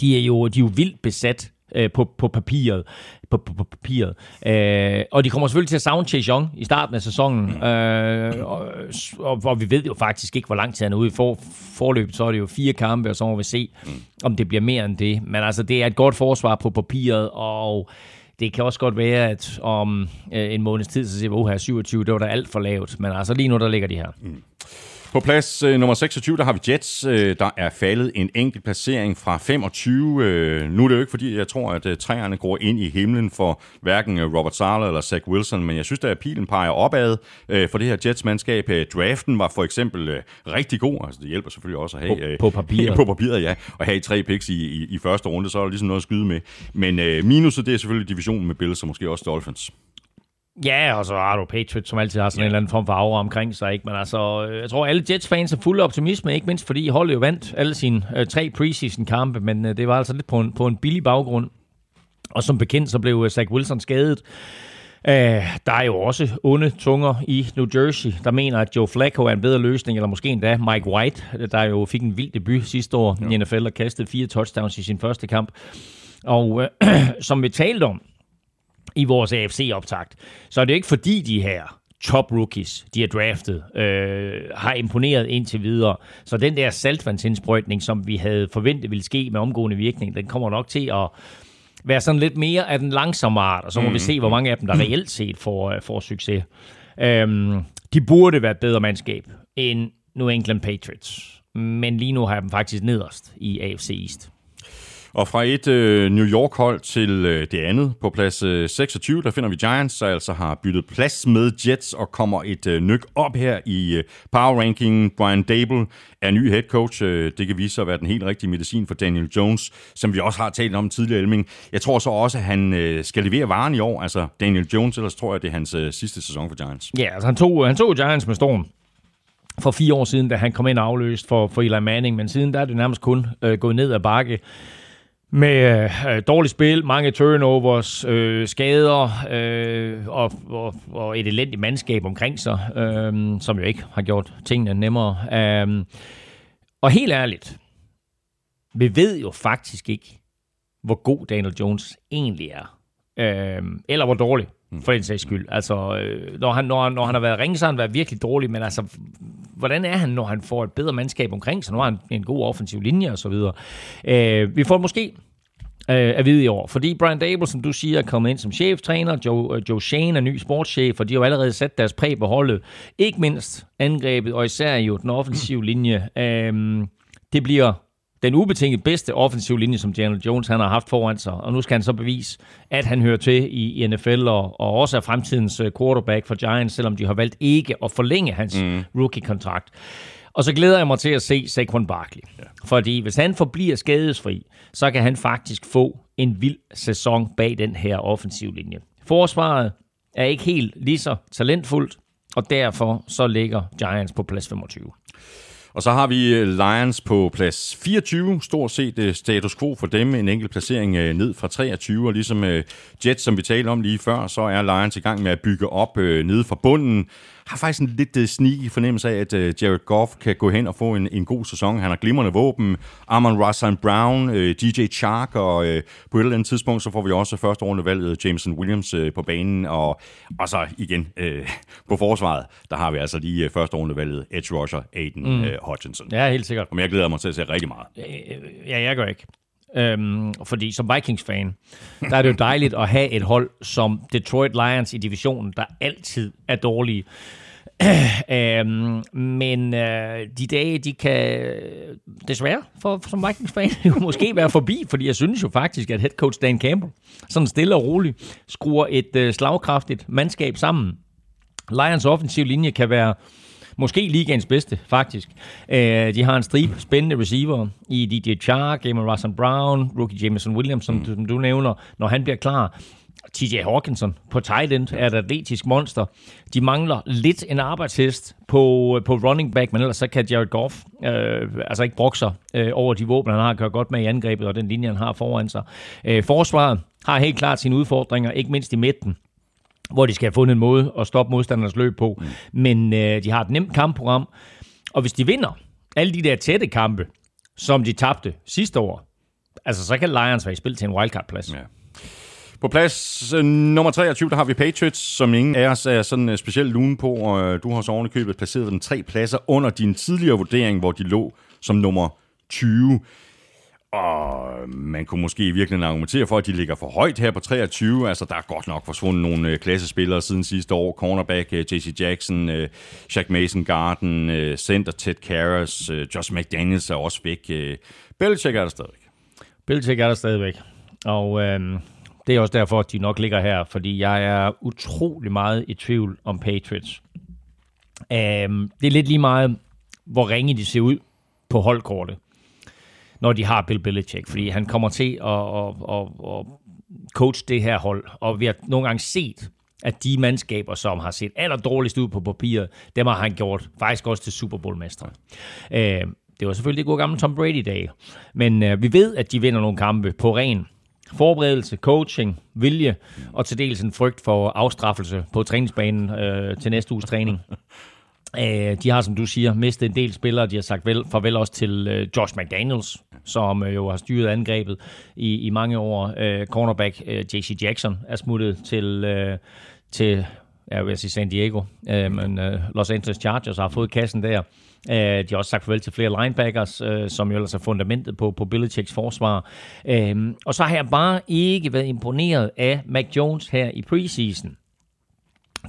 de er jo, de er jo vildt besat øh, på, på papiret. På, på, på papiret. Øh, og de kommer selvfølgelig til at savne Chase Young i starten af sæsonen. Øh, og, og, og vi ved jo faktisk ikke, hvor lang tid han er ude i for, forløbet. Så er det jo fire kampe, og så må vi se, om det bliver mere end det. Men altså, det er et godt forsvar på papiret, og det kan også godt være, at om øh, en måneds tid, så siger vi, her 27, det var da alt for lavt. Men altså lige nu, der ligger de her. Mm. På plads øh, nummer 26, der har vi Jets, øh, der er faldet en enkelt placering fra 25. Øh, nu er det jo ikke, fordi jeg tror, at øh, træerne går ind i himlen for hverken øh, Robert Sala eller Zach Wilson, men jeg synes, at pilen peger opad øh, for det her Jets-mandskab. Øh, draften var for eksempel øh, rigtig god, altså det hjælper selvfølgelig også at have... Øh, på, på papiret. på papiret, ja. At have tre picks i, i, i første runde, så er der ligesom noget at skyde med. Men øh, minuset, det er selvfølgelig divisionen med Bills og måske også Dolphins. Ja, og så har du Patriots, som altid har sådan ja. en eller anden form for aura omkring sig. Ikke? Men altså, øh, jeg tror, alle Jets-fans er fulde af optimisme, ikke mindst fordi holdet jo vandt alle sine øh, tre preseason-kampe, men øh, det var altså lidt på en, på en billig baggrund. Og som bekendt, så blev øh, Zach Wilson skadet. Uh, der er jo også onde tunger i New Jersey, der mener, at Joe Flacco er en bedre løsning, eller måske endda Mike White, der jo fik en vild debut sidste år ja. i NFL og kastede fire touchdowns i sin første kamp. Og uh, som vi talte om, i vores AFC-optakt, så er det ikke fordi de her top rookies, de er draftet, øh, har imponeret indtil videre. Så den der saltvandsindsprøjtning, som vi havde forventet ville ske med omgående virkning, den kommer nok til at være sådan lidt mere af den langsomme art, og så må mm. vi se, hvor mange af dem, der reelt set får, øh, får succes. Øhm, de burde være et bedre mandskab end New England Patriots, men lige nu har jeg dem faktisk nederst i AFC East. Og fra et øh, New York-hold til øh, det andet, på plads øh, 26, der finder vi Giants, der altså har byttet plads med Jets og kommer et øh, nyk op her i øh, power ranking. Brian Dable er ny head coach. Øh, det kan vise sig at være den helt rigtige medicin for Daniel Jones, som vi også har talt om tidligere, Elming. Jeg tror så også, at han øh, skal levere varen i år. Altså Daniel Jones, ellers tror jeg, det er hans øh, sidste sæson for Giants. Ja, altså han tog, øh, han tog Giants med storm for fire år siden, da han kom ind afløst for, for Eli Manning, men siden der er det nærmest kun øh, gået ned ad bakke med øh, dårligt spil, mange turnovers, øh, skader øh, og, og, og et elendigt mandskab omkring sig, øh, som jo ikke har gjort tingene nemmere. Øh, og helt ærligt, vi ved jo faktisk ikke, hvor god Daniel Jones egentlig er. Øh, eller hvor dårlig, Mm. for den sags skyld. Altså, øh, når, han, når, han, når han har været ringe, så har han været virkelig dårlig, men altså, hvordan er han, når han får et bedre mandskab omkring sig? Nu har han en god offensiv linje og så videre. Øh, vi får måske øh, at vide i år. Fordi Brian Dable, som du siger, er kommet ind som cheftræner. Joe, øh, Joe Shane er ny sportschef, og de har jo allerede sat deres præg på holdet. Ikke mindst angrebet, og især jo den offensive linje. Øh, det bliver den ubetinget bedste offensive linje, som Daniel Jones han har haft foran sig. Og nu skal han så bevise, at han hører til i, i NFL, og, og også er fremtidens øh, quarterback for Giants, selvom de har valgt ikke at forlænge hans mm. rookie-kontrakt. Og så glæder jeg mig til at se Saquon Barkley. Ja. Fordi hvis han forbliver skadesfri, så kan han faktisk få en vild sæson bag den her offensiv linje. Forsvaret er ikke helt lige så talentfuldt, og derfor så ligger Giants på plads 25. Og så har vi øh, Lions på plads 24, stort set øh, status quo for dem, en enkelt placering øh, ned fra 23, og ligesom Jets, som vi talte om lige før, så er Lions i gang med at bygge op nede fra bunden har faktisk en lidt uh, sneaky fornemmelse af, at uh, Jared Goff kan gå hen og få en, en god sæson. Han har glimrende våben. Amon Rassan Brown, uh, øh, DJ Chark, og uh, på et eller andet tidspunkt, så får vi også første runde valget Jameson Williams uh, på banen. Og, og så igen uh, på forsvaret, der har vi altså lige uh, første runde valget Edge Rusher Aiden mm. uh, Hutchinson. Ja, helt sikkert. Og jeg glæder mig til at se rigtig meget. Ja, jeg gør ikke. Øhm, fordi som Vikings-fan, der er det jo dejligt at have et hold som Detroit Lions i divisionen, der altid er dårlige. øhm, men øh, de dage, de kan desværre for, som Vikings-fan jo måske være forbi, fordi jeg synes jo faktisk, at head coach Dan Campbell sådan stille og roligt skruer et øh, slagkraftigt mandskab sammen. Lions offensiv linje kan være Måske ligaens bedste, faktisk. Øh, de har en stribe spændende receiver i DJ Chark, Amon Russell Brown, rookie Jameson Williams, som, mm. som du nævner. Når han bliver klar, TJ Hawkinson på tight end er et atletisk monster. De mangler lidt en arbejdshest på, på running back, men ellers så kan Jared Goff øh, altså ikke brokke sig øh, over de våben, han har kørt godt med i angrebet, og den linje, han har foran sig. Øh, forsvaret har helt klart sine udfordringer, ikke mindst i midten hvor de skal have fundet en måde at stoppe modstandernes løb på. Mm. Men øh, de har et nemt kampprogram, og hvis de vinder alle de der tætte kampe, som de tabte sidste år, altså så kan Lions være i spil til en wildcard-plads. Ja. På plads øh, nummer 23, der har vi Patriots, som ingen af os er sådan uh, specielt lune på, og uh, du har så ovenikøbet placeret den tre pladser under din tidligere vurdering, hvor de lå som nummer 20. Og man kunne måske virkelig argumentere for, at de ligger for højt her på 23. Altså, der er godt nok forsvundet nogle øh, klassespillere siden sidste år. Cornerback, øh, J.C. Jackson, øh, Shaq Mason Garden, øh, center Ted Karras, øh, Josh McDaniels er også væk. Øh, Belichick er der stadigvæk. Belichick er der stadigvæk. Og øh, det er også derfor, at de nok ligger her, fordi jeg er utrolig meget i tvivl om Patriots. Øh, det er lidt lige meget, hvor ringe de ser ud på holdkortet når de har Bill Belichick, fordi han kommer til at, at, at, at coach det her hold, og vi har nogle gange set, at de mandskaber, som har set aller dårligst ud på papiret, dem har han gjort faktisk også til Super Bowl-mestre. Øh, det var selvfølgelig det gode gamle Tom Brady-dag, men øh, vi ved, at de vinder nogle kampe på ren forberedelse, coaching, vilje og til dels en frygt for afstraffelse på træningsbanen øh, til næste uges træning. Øh, de har, som du siger, mistet en del spillere. De har sagt vel, farvel også til øh, Josh McDaniels, som øh, jo har styret angrebet i, i mange år. Øh, cornerback øh, J.C. Jackson er smuttet til, øh, til jeg vil sige San Diego, øh, men øh, Los Angeles Chargers har fået kassen der. Øh, de har også sagt farvel til flere linebackers, øh, som jo ellers er fundamentet på, på Belichicks forsvar. Øh, og så har jeg bare ikke været imponeret af Mac Jones her i preseason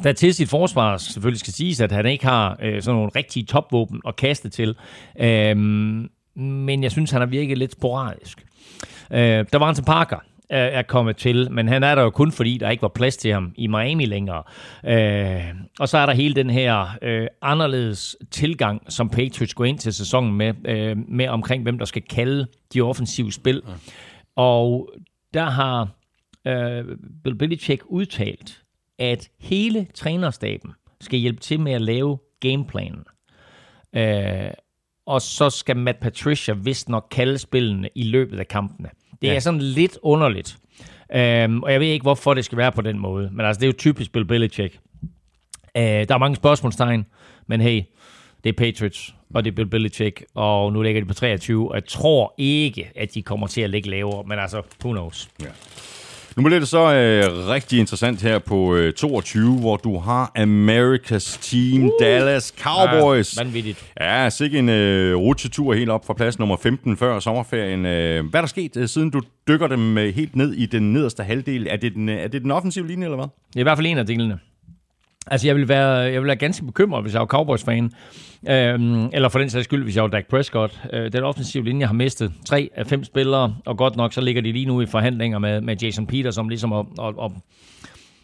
der til sit forsvar selvfølgelig skal siges, at han ikke har øh, sådan nogle rigtige topvåben at kaste til. Øhm, men jeg synes, han har virket lidt sporadisk. Øh, der var en til Parker, er kommet til, men han er der jo kun fordi, der ikke var plads til ham i Miami længere. Øh, og så er der hele den her øh, anderledes tilgang, som Patriots går ind til sæsonen med, øh, med omkring, hvem der skal kalde de offensive spil. Og der har øh, Bill Belichick udtalt, at hele trænerstaben skal hjælpe til med at lave gameplanen. Øh, og så skal Matt Patricia vist nok kalde spillene i løbet af kampene. Det ja. er sådan lidt underligt. Um, og jeg ved ikke, hvorfor det skal være på den måde. Men altså, det er jo typisk Bill Belichick. Uh, der er mange spørgsmålstegn, men hey, det er Patriots, og det er Bill Belichick, og nu ligger de på 23, og jeg tror ikke, at de kommer til at ligge lavere, men altså, who knows. Ja. Nu bliver det så øh, rigtig interessant her på øh, 22, hvor du har America's Team, uh. Dallas Cowboys. Ja, vanvittigt. Ja, sikke en øh, rutsjetur helt op fra plads nummer 15 før sommerferien. Øh, hvad er der sket, øh, siden du dykker dem øh, helt ned i den nederste halvdel? Er det den, øh, er det den offensive linje, eller hvad? Det er i hvert fald en af delene. Altså, jeg vil være, jeg vil være ganske bekymret, hvis jeg var Cowboys-fan. Øhm, eller for den sags skyld, hvis jeg var Dak Prescott. Øh, den offensive linje har mistet tre af fem spillere, og godt nok, så ligger de lige nu i forhandlinger med, med Jason Peters, som ligesom at, at, at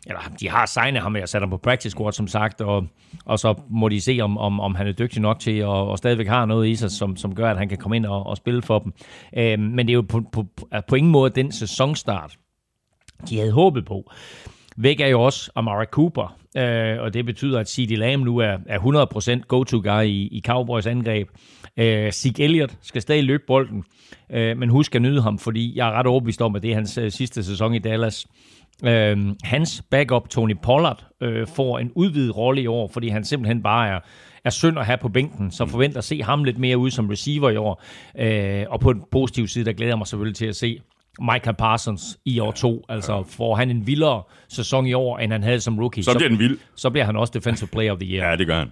eller de har signet ham, jeg sat ham på practice squad, som sagt, og, og så må de se, om, om, om han er dygtig nok til, og, og stadigvæk har noget i sig, som, som gør, at han kan komme ind og, og spille for dem. Øhm, men det er jo på, på, på ingen måde den sæsonstart, de havde håbet på. Væk er jo også Amari Cooper, øh, og det betyder, at C.D. Lamb nu er, er 100% go-to-guy i, i Cowboys angreb. Øh, Zeke Elliott skal stadig løbe bolden, øh, men husk at nyde ham, fordi jeg er ret overbevist om, at det er hans øh, sidste sæson i Dallas. Øh, hans backup, Tony Pollard, øh, får en udvidet rolle i år, fordi han simpelthen bare er, er synd at have på bænken, så forventer at se ham lidt mere ud som receiver i år. Øh, og på den positive side, der glæder jeg mig selvfølgelig til at se Michael Parsons i år to. Altså får han en vildere sæson i år, end han havde som rookie. Så bliver den vild. Så bliver han også Defensive Player of the Year. Ja, det gør han.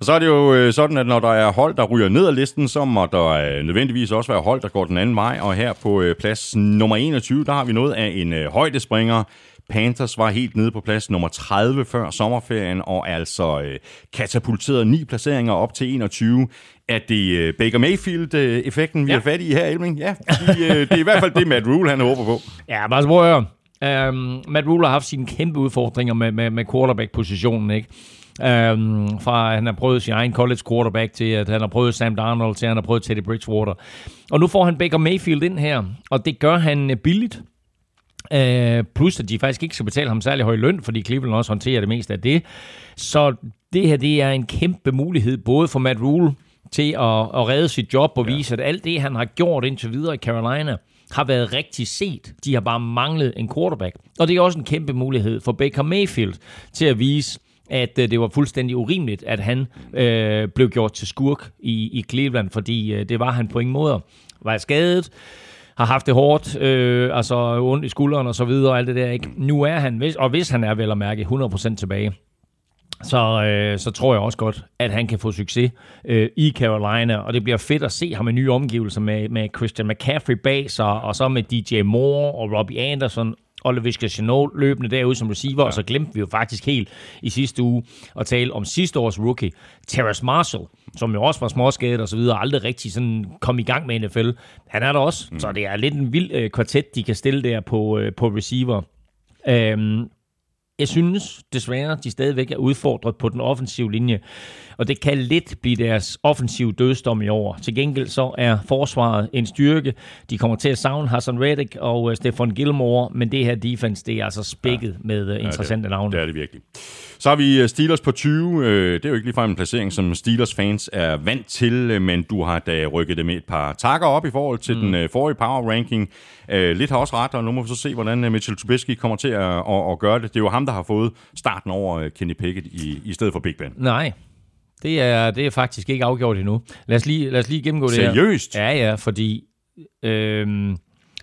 Og så er det jo øh, sådan, at når der er hold, der ryger ned ad listen, så må der øh, nødvendigvis også være hold, der går den anden vej. Og her på øh, plads nummer 21, der har vi noget af en højdespringer. Panthers var helt nede på plads nummer 30 før sommerferien, og altså øh, katapulteret ni placeringer op til 21. Er det øh, Baker Mayfield-effekten, vi ja. er fat i her, Elming? Ja, fordi, øh, det er i hvert fald det, Matt Rule han håber på. Ja, bare prøv at høre. Um, Matt Rule har haft sine kæmpe udfordringer med, med, med quarterback-positionen, ikke? Um, fra at han har prøvet sin egen college quarterback til, at han har prøvet Sam Darnold til, at han har prøvet Teddy Bridgewater. Og nu får han Baker Mayfield ind her, og det gør han billigt. Uh, plus at de faktisk ikke skal betale ham særlig høj løn, fordi Cleveland også håndterer det meste af det. Så det her det er en kæmpe mulighed, både for Matt Rule til at, at redde sit job og vise, ja. at alt det, han har gjort indtil videre i Carolina, har været rigtig set. De har bare manglet en quarterback. Og det er også en kæmpe mulighed for Baker Mayfield til at vise, at uh, det var fuldstændig urimeligt, at han uh, blev gjort til skurk i, i Cleveland, fordi uh, det var han på ingen måde. Var skadet, har haft det hårdt, øh, altså ondt i skulderen og så videre, og alt det der. Ikke? Nu er han, og hvis han er vel at mærke 100% tilbage, så, øh, så tror jeg også godt, at han kan få succes øh, i Carolina, og det bliver fedt at se ham i nye omgivelser med, med Christian McCaffrey bag sig, og så med DJ Moore og Robbie Anderson Oliver Chanot løbende derude som receiver, ja. og så glemte vi jo faktisk helt i sidste uge at tale om sidste års rookie, Terrace Marshall, som jo også var småskadet og så videre, aldrig rigtig sådan kom i gang med NFL. Han er der også, mm. så det er lidt en vild øh, kvartet, de kan stille der på, øh, på receiver. Øhm, jeg synes desværre, de stadigvæk er udfordret på den offensive linje, og det kan lidt blive deres offensive dødsdom i år. Til gengæld så er forsvaret en styrke. De kommer til at savne Hassan Reddick og uh, Stefan Gilmore, men det her defense, det er altså spækket ja. med interessante ja, navne. Det er det virkelig. Så har vi øh, Steelers på 20. Det er jo ikke ligefrem en placering, som Steelers-fans er vant til, men du har da rykket dem et par takker op i forhold til mm. den forrige power ranking. Lidt har også ret, og nu må vi så se, hvordan Mitchell Trubisky kommer til at, at, at gøre det. Det er jo ham, der har fået starten over Kenny Pickett i, i stedet for Big Ben. Nej, det er, det er faktisk ikke afgjort endnu. Lad os lige, lad os lige gennemgå Seriøst? det her. Seriøst? Ja, ja, fordi... Øhm,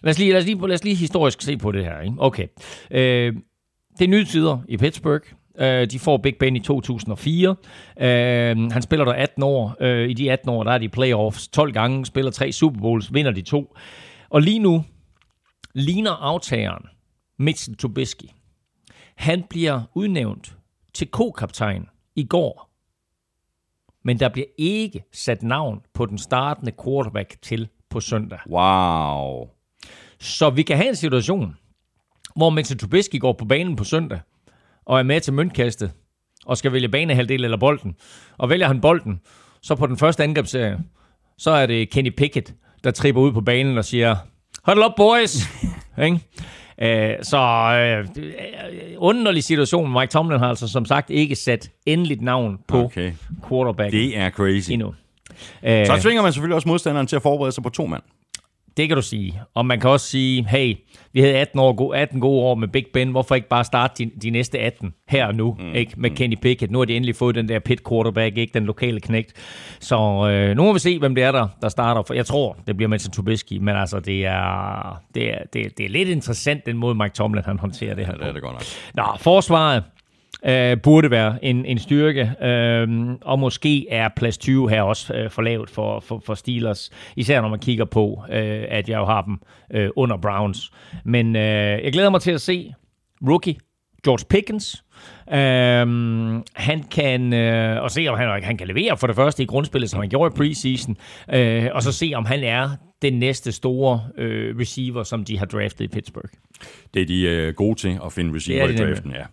lad, os lige, lad, os lige, lad os lige historisk se på det her. Ikke? Okay. Øh, det er nye tider i Pittsburgh. Øh, de får Big Ben i 2004. Øh, han spiller der 18 år. Øh, I de 18 år, der er de playoffs 12 gange, spiller tre Super Bowls, vinder de to. Og lige nu ligner aftageren Mitchell Trubisky. Han bliver udnævnt til ko-kaptajn i går men der bliver ikke sat navn på den startende quarterback til på søndag. Wow. Så vi kan have en situation, hvor Mitchell Trubisky går på banen på søndag, og er med til møntkastet, og skal vælge banehalvdel eller bolden. Og vælger han bolden, så på den første angrebsserie, så er det Kenny Pickett, der tripper ud på banen og siger, Hold up, boys! Øh, så øh, underlig situation. Mike Tomlin har altså som sagt ikke sat endeligt navn på okay. quarterback. Det er crazy. Endnu. Så tvinger man selvfølgelig også modstanderen til at forberede sig på to mand. Det kan du sige. Og man kan også sige, hey, vi havde 18, år, 18 gode år med Big Ben. Hvorfor ikke bare starte de, de næste 18 her og nu mm, ikke? med mm. Kenny Pickett? Nu har de endelig fået den der pit quarterback, ikke den lokale knægt. Så øh, nu må vi se, hvem det er, der, der starter. For jeg tror, det bliver Mitchell Trubisky, men altså, det er, det, er, det, er, det er lidt interessant, den måde Mike Tomlin han håndterer det her ja, det er det godt nok. Nå, forsvaret øh, burde være en, en styrke, øh, og måske er plads 20 her også øh, for lavt for, for, for Steelers, især når man kigger på, øh, at jeg jo har dem øh, under Browns. Men øh, jeg glæder mig til at se rookie George Pickens. Øhm, han kan øh, og se om han, han kan levere for det første i grundspillet, som han gjorde i preseason, øh, og så se om han er den næste store øh, receiver, som de har draftet i Pittsburgh. Det er de øh, gode til at finde receiver i draften, ja.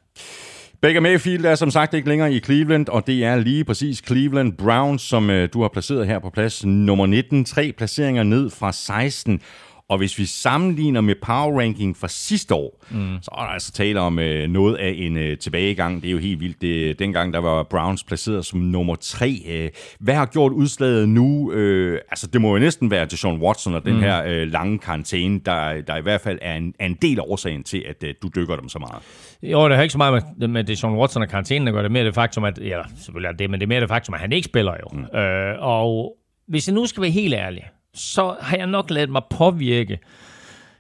Baker Mayfield er som sagt ikke længere i Cleveland, og det er lige præcis Cleveland Browns, som øh, du har placeret her på plads nummer 19. Tre placeringer ned fra 16. Og hvis vi sammenligner med power ranking fra sidste år, mm. så er der altså tale om øh, noget af en øh, tilbagegang. Det er jo helt vildt. Det, dengang der var Browns placeret som nummer tre. Øh, hvad har gjort udslaget nu? Øh, altså det må jo næsten være Deshaun Watson og den mm. her øh, lange karantæne, der, der i hvert fald er en, er en del af årsagen til, at øh, du dykker dem så meget. Jo, det har ikke så meget med, med Deshaun Watson og karantænen at gøre. Det er mere det faktum, at, ja, selvfølgelig er det, men det er mere det faktum, at han ikke spiller jo. Mm. Øh, og hvis jeg nu skal være helt ærlig, så har jeg nok ladet mig påvirke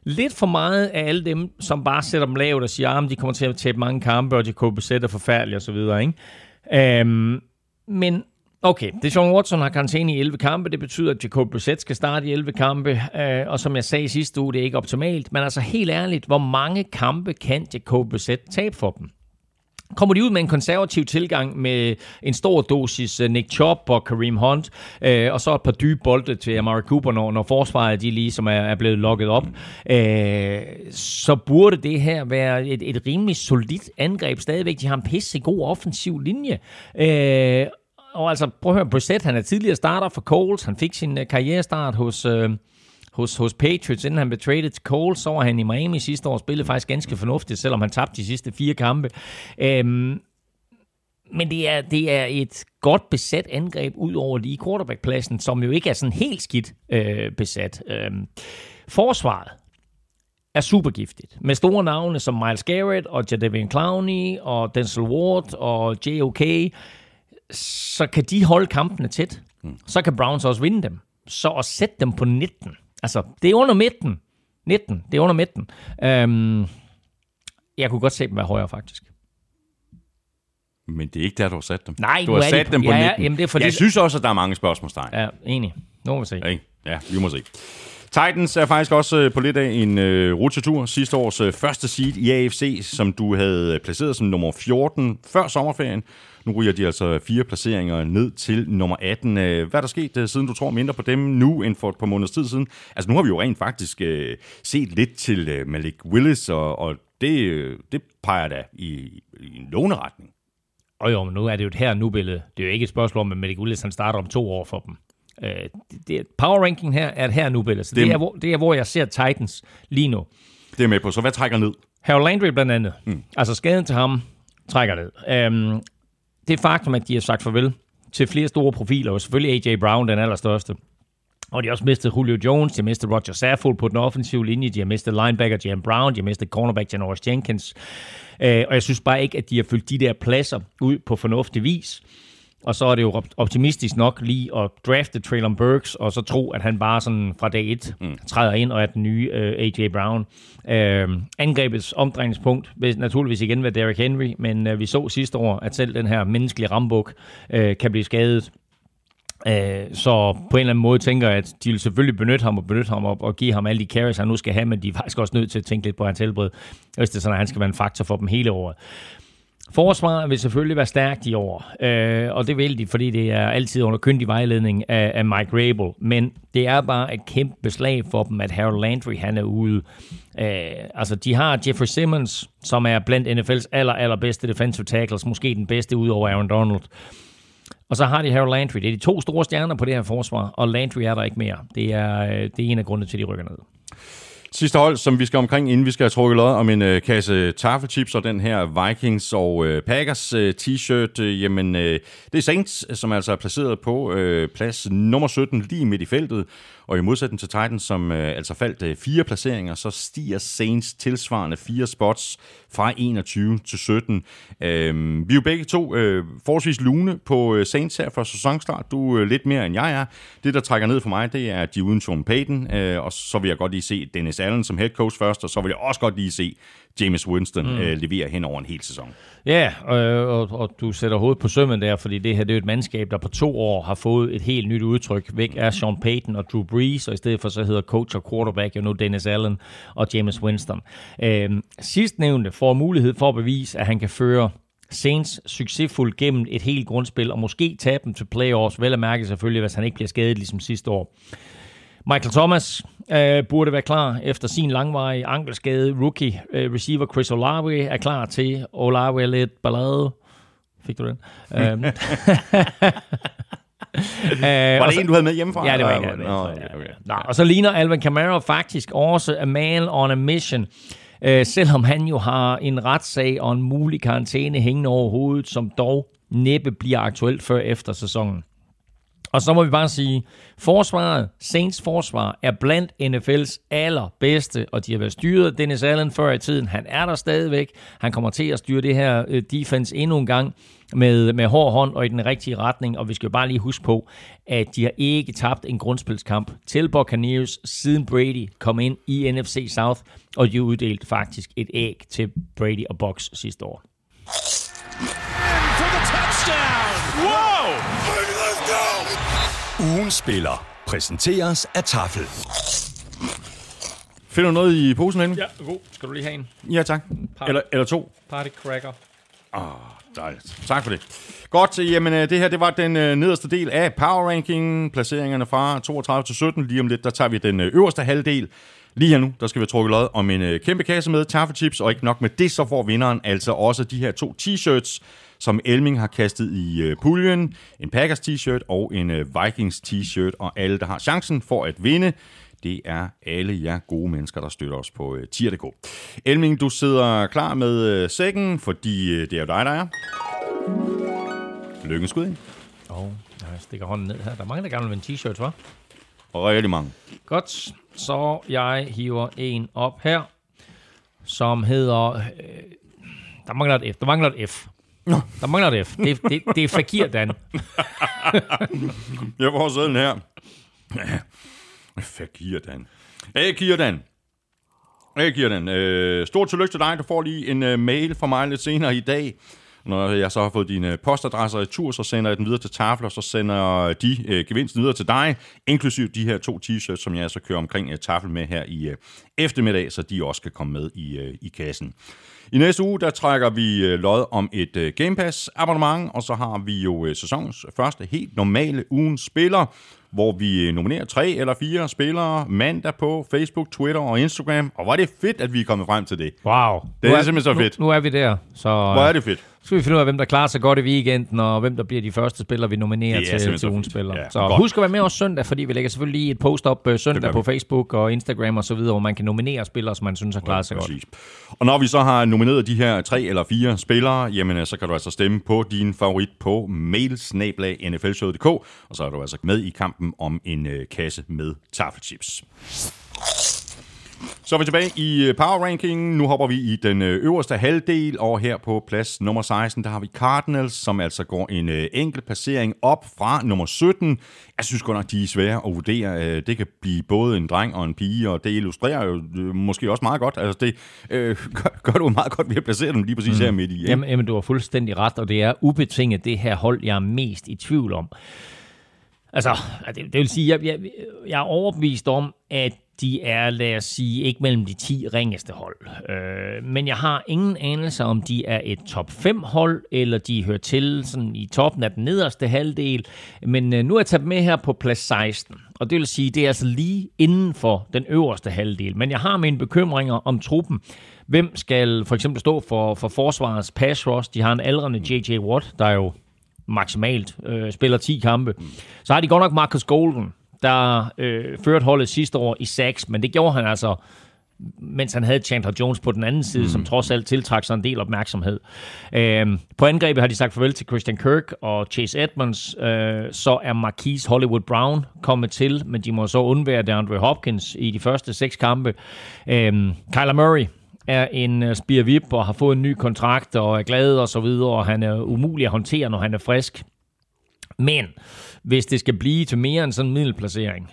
lidt for meget af alle dem, som bare sætter dem lavt og siger, at ah, de kommer til at tabe mange kampe, og de kunne besætte forfærdeligt osv. Ikke? Øhm, men okay, det er Watson har karantæne i 11 kampe. Det betyder, at Jacob Brissett skal starte i 11 kampe. Øh, og som jeg sagde i sidste uge, det er ikke optimalt. Men altså helt ærligt, hvor mange kampe kan Jacob Brissett tabe for dem? Kommer de ud med en konservativ tilgang med en stor dosis eh, Nick Chubb og Kareem Hunt, øh, og så et par dybe bolde til Amari Cooper, når, når forsvaret de lige som er, er blevet lukket op, øh, så burde det her være et, et rimelig solidt angreb stadigvæk. De har en pisse god offensiv linje. Øh, og altså, prøv at høre, Brissett, han er tidligere starter for Coles. Han fik sin karrierestart hos, Øh, hos, hos Patriots, inden han blev traded til Cole, så var han i Miami sidste år, spillede faktisk ganske fornuftigt, selvom han tabte de sidste fire kampe. Øhm, men det er, det er et godt besat angreb ud over lige quarterbackpladsen, som jo ikke er sådan helt skidt øh, besat. Øhm, forsvaret er supergiftigt. Med store navne som Miles Garrett og Jadavion Clowney og Denzel Ward og J.O.K., så kan de holde kampene tæt. Mm. Så kan Browns også vinde dem. Så at sætte dem på 19, Altså, det er under midten. 19, det er under midten. Øhm, jeg kunne godt se dem være højere, faktisk. Men det er ikke der, du har sat dem. Nej, du har de sat på- dem på Ja, ja, 19. jamen det er fordi- Jeg synes også, at der er mange spørgsmålstegn. Ja, enig. Nu må vi se. Ja? Ja, vi må se. Titans er faktisk også øh, på lidt af en øh, rutsjetur. Sidste års øh, første seed i AFC, som du havde placeret som nummer 14 før sommerferien. Nu ryger de altså fire placeringer ned til nummer 18. Øh, Hvad er der sket, øh, siden du tror mindre på dem nu end for et par måneders tid siden? Altså nu har vi jo rent faktisk øh, set lidt til øh, Malik Willis, og, og det, det peger da i, i en lovende retning. Og jo, men nu er det jo et her nu billede. Det er jo ikke et spørgsmål om, at Malik Willis han starter om to år for dem. Øh, det, power ranking her er et her nu billede. Så det, Det- er, hvor, det er, hvor jeg ser Titans lige nu. Det er med på. Så hvad trækker ned? Harold Landry blandt andet. Mm. Altså skaden til ham trækker ned. Um, det faktum, at de har sagt farvel til flere store profiler, og selvfølgelig AJ Brown, den allerstørste. Og de har også mistet Julio Jones, de har mistet Roger Saffold på den offensive linje, de har mistet linebacker Jam Brown, de har mistet cornerback Janoris Jenkins. Øh, og jeg synes bare ikke, at de har fyldt de der pladser ud på fornuftig vis. Og så er det jo op- optimistisk nok lige at drafte Traylon Burks, og så tro, at han bare sådan fra dag 1 mm. træder ind og er den nye uh, AJ Brown. Uh, angrebets omdrejningspunkt vil naturligvis igen være Derrick Henry, men uh, vi så sidste år, at selv den her menneskelige rambuk uh, kan blive skadet. Øh, så på en eller anden måde tænker jeg, at de vil selvfølgelig benytte ham og benytte ham op og give ham alle de carries, han nu skal have, men de er faktisk også nødt til at tænke lidt på hans helbred, hvis det er sådan, at han skal være en faktor for dem hele året. Forsvaret vil selvfølgelig være stærkt i år, øh, og det vil de, fordi det er altid under kyndig vejledning af, af Mike Rabel, men det er bare et kæmpe beslag for dem, at Harold Landry han er ude. Øh, altså, de har Jeffrey Simmons, som er blandt NFL's aller, allerbedste defensive tackles, måske den bedste ud over Aaron Donald. Og så har de Harold Landry. Det er de to store stjerner på det her forsvar, og Landry er der ikke mere. Det er, øh, det er en af grundene til, at de rykker ned. Sidste hold, som vi skal omkring, inden vi skal have trukket lod om en øh, kasse taffelchips og den her Vikings og øh, Packers øh, t-shirt, øh, jamen øh, det er Saints, som altså er placeret på øh, plads nummer 17 lige midt i feltet. Og i modsætning til Titans, som øh, altså faldt øh, fire placeringer, så stiger Saints tilsvarende fire spots fra 21 til 17. Øh, vi er jo begge to øh, forholdsvis lune på øh, Saints her for sæsonstart. Du øh, lidt mere end jeg er. Det, der trækker ned for mig, det er, at de er uden Sean Payton, øh, og så vil jeg godt lige se Dennis Allen som head coach først, og så vil jeg også godt lige se James Winston mm. øh, levere hen over en hel sæson. Ja, øh, og, og du sætter hovedet på sømmen der, fordi det her det er et mandskab, der på to år har fået et helt nyt udtryk. Væk er Sean Payton og Drew Brees, og i stedet for så hedder coach og quarterback jo nu Dennis Allen og James Winston. Øh, sidstnævnte får mulighed for at bevise, at han kan føre Saints succesfuldt gennem et helt grundspil, og måske tabe dem til playoffs, vel at mærke selvfølgelig, hvis han ikke bliver skadet ligesom sidste år. Michael Thomas øh, burde være klar efter sin langvarige ankelskade. Rookie øh, receiver Chris Olave er klar til. Olave er lidt ballade. Fik du den? Øhm. Øh, Var det så- en, du havde med hjemmefra? Ja, det var ikke Nå, Nå, okay, okay. Nå, og så ligner Alvin Kamara faktisk også a man on a mission. Øh, selvom han jo har en retssag og en mulig karantæne hængende over hovedet, som dog næppe bliver aktuelt før efter sæsonen. Og så må vi bare sige, forsvaret, Saints forsvar, er blandt NFL's allerbedste, og de har været styret Dennis Allen før i tiden. Han er der stadigvæk. Han kommer til at styre det her øh, defense endnu en gang med, med hård hånd og i den rigtige retning. Og vi skal jo bare lige huske på, at de har ikke tabt en grundspilskamp til Buccaneers, siden Brady kom ind i NFC South, og de uddelte faktisk et æg til Brady og Bucks sidste år. Ugen spiller præsenteres af Tafel. Finder du noget i posen, Henning? Ja, god. Skal du lige have en Ja, tak. Eller, eller to. party cracker? Dejligt. Tak for det. Godt, jamen øh, det her det var den øh, nederste del af Power Ranking. Placeringerne fra 32 til 17. Lige om lidt, der tager vi den øh, øverste halvdel. Lige her nu, der skal vi trukke lod om en øh, kæmpe kasse med taffetips, og ikke nok med det, så får vinderen altså også de her to t-shirts, som Elming har kastet i øh, puljen. En Packers t-shirt og en øh, Vikings t-shirt, og alle, der har chancen for at vinde, det er alle jer gode mennesker, der støtter os på øh, tier.dk. Elming, du sidder klar med øh, sækken, fordi øh, det er jo dig, der er. Lykkens skud ind. Og jeg stikker hånden ned her. Der er mange, der gerne vil en t-shirt, hva'? Rigtig mange. Godt, så jeg hiver en op her, som hedder... Øh, der mangler et F. Der mangler et F. Der mangler et F. Det, det, det er Fakir Dan. Jeg får sædlen her. Fakir Dan. Fakir Dan. Fakir Dan. Øh, stort tillykke til dig. Du får lige en øh, mail fra mig lidt senere i dag. Når jeg så har fået dine postadresser i tur, så sender jeg den videre til Tafel, og så sender de øh, gevinsten videre til dig, inklusiv de her to t-shirts, som jeg så kører omkring øh, Tafel med her i øh, eftermiddag, så de også kan komme med i, øh, i kassen. I næste uge, der trækker vi øh, lod om et øh, Game Pass abonnement, og så har vi jo øh, sæsonens første helt normale ugens spiller, hvor vi øh, nominerer tre eller fire spillere mandag på Facebook, Twitter og Instagram. Og hvor er det fedt, at vi er kommet frem til det. Wow. Det er simpelthen så fedt. Nu, nu er vi der. Så, Hvor er det fedt. Så skal vi finde ud af, hvem der klarer sig godt i weekenden, og hvem der bliver de første spillere, vi nominerer er til, til ugens spillere. Ja, så godt. husk at være med også søndag, fordi vi lægger selvfølgelig lige et post op øh, Det søndag på. Facebook og Instagram og så videre, hvor man kan nominere spillere, som man synes har klaret sig godt. Præcis. Og når vi så har nomineret de her tre eller fire spillere, jamen øh, så kan du altså stemme på din favorit på mailsnablag.nflshowet.dk, og så er du altså med i kampen om en øh, kasse med taffelchips. Så er vi tilbage i øh, Power Ranking. Nu hopper vi i den øh, øverste halvdel, og her på plads nummer 16, der har vi Cardinals, som altså går en øh, enkelt placering op fra nummer 17. Jeg synes godt nok, de er svære at vurdere. Det kan blive både en dreng og en pige, og det illustrerer jo måske også meget godt. Altså det øh, gør, gør du meget godt ved at placere dem lige præcis mm. her midt i. ikke? Jamen, jamen, du har fuldstændig ret, og det er ubetinget det her hold, jeg er mest i tvivl om. Altså, det, det vil sige, jeg, jeg, jeg er overbevist om, at de er, lad os sige, ikke mellem de 10 ringeste hold. Øh, men jeg har ingen anelse om, de er et top 5 hold, eller de hører til sådan i toppen af den nederste halvdel. Men øh, nu er jeg taget med her på plads 16, og det vil sige, det er altså lige inden for den øverste halvdel. Men jeg har mine bekymringer om truppen. Hvem skal for eksempel stå for, for forsvarets pass rush? De har en aldrende J.J. Watt, der jo maksimalt øh, spiller 10 kampe. Så har de godt nok Marcus Golden, der øh, førte holdet sidste år i sacks, men det gjorde han altså, mens han havde Chandler Jones på den anden side, mm. som trods alt tiltrak sig en del opmærksomhed. Øh, på angrebet har de sagt farvel til Christian Kirk og Chase Edmonds. Øh, så er Marquise Hollywood Brown kommet til, men de må så undvære DeAndre Hopkins i de første seks kampe. Øh, Kyler Murray er en uh, spirvip og har fået en ny kontrakt og er glad og så videre, og han er umulig at håndtere, når han er frisk. Men hvis det skal blive til mere end sådan en middelplacering,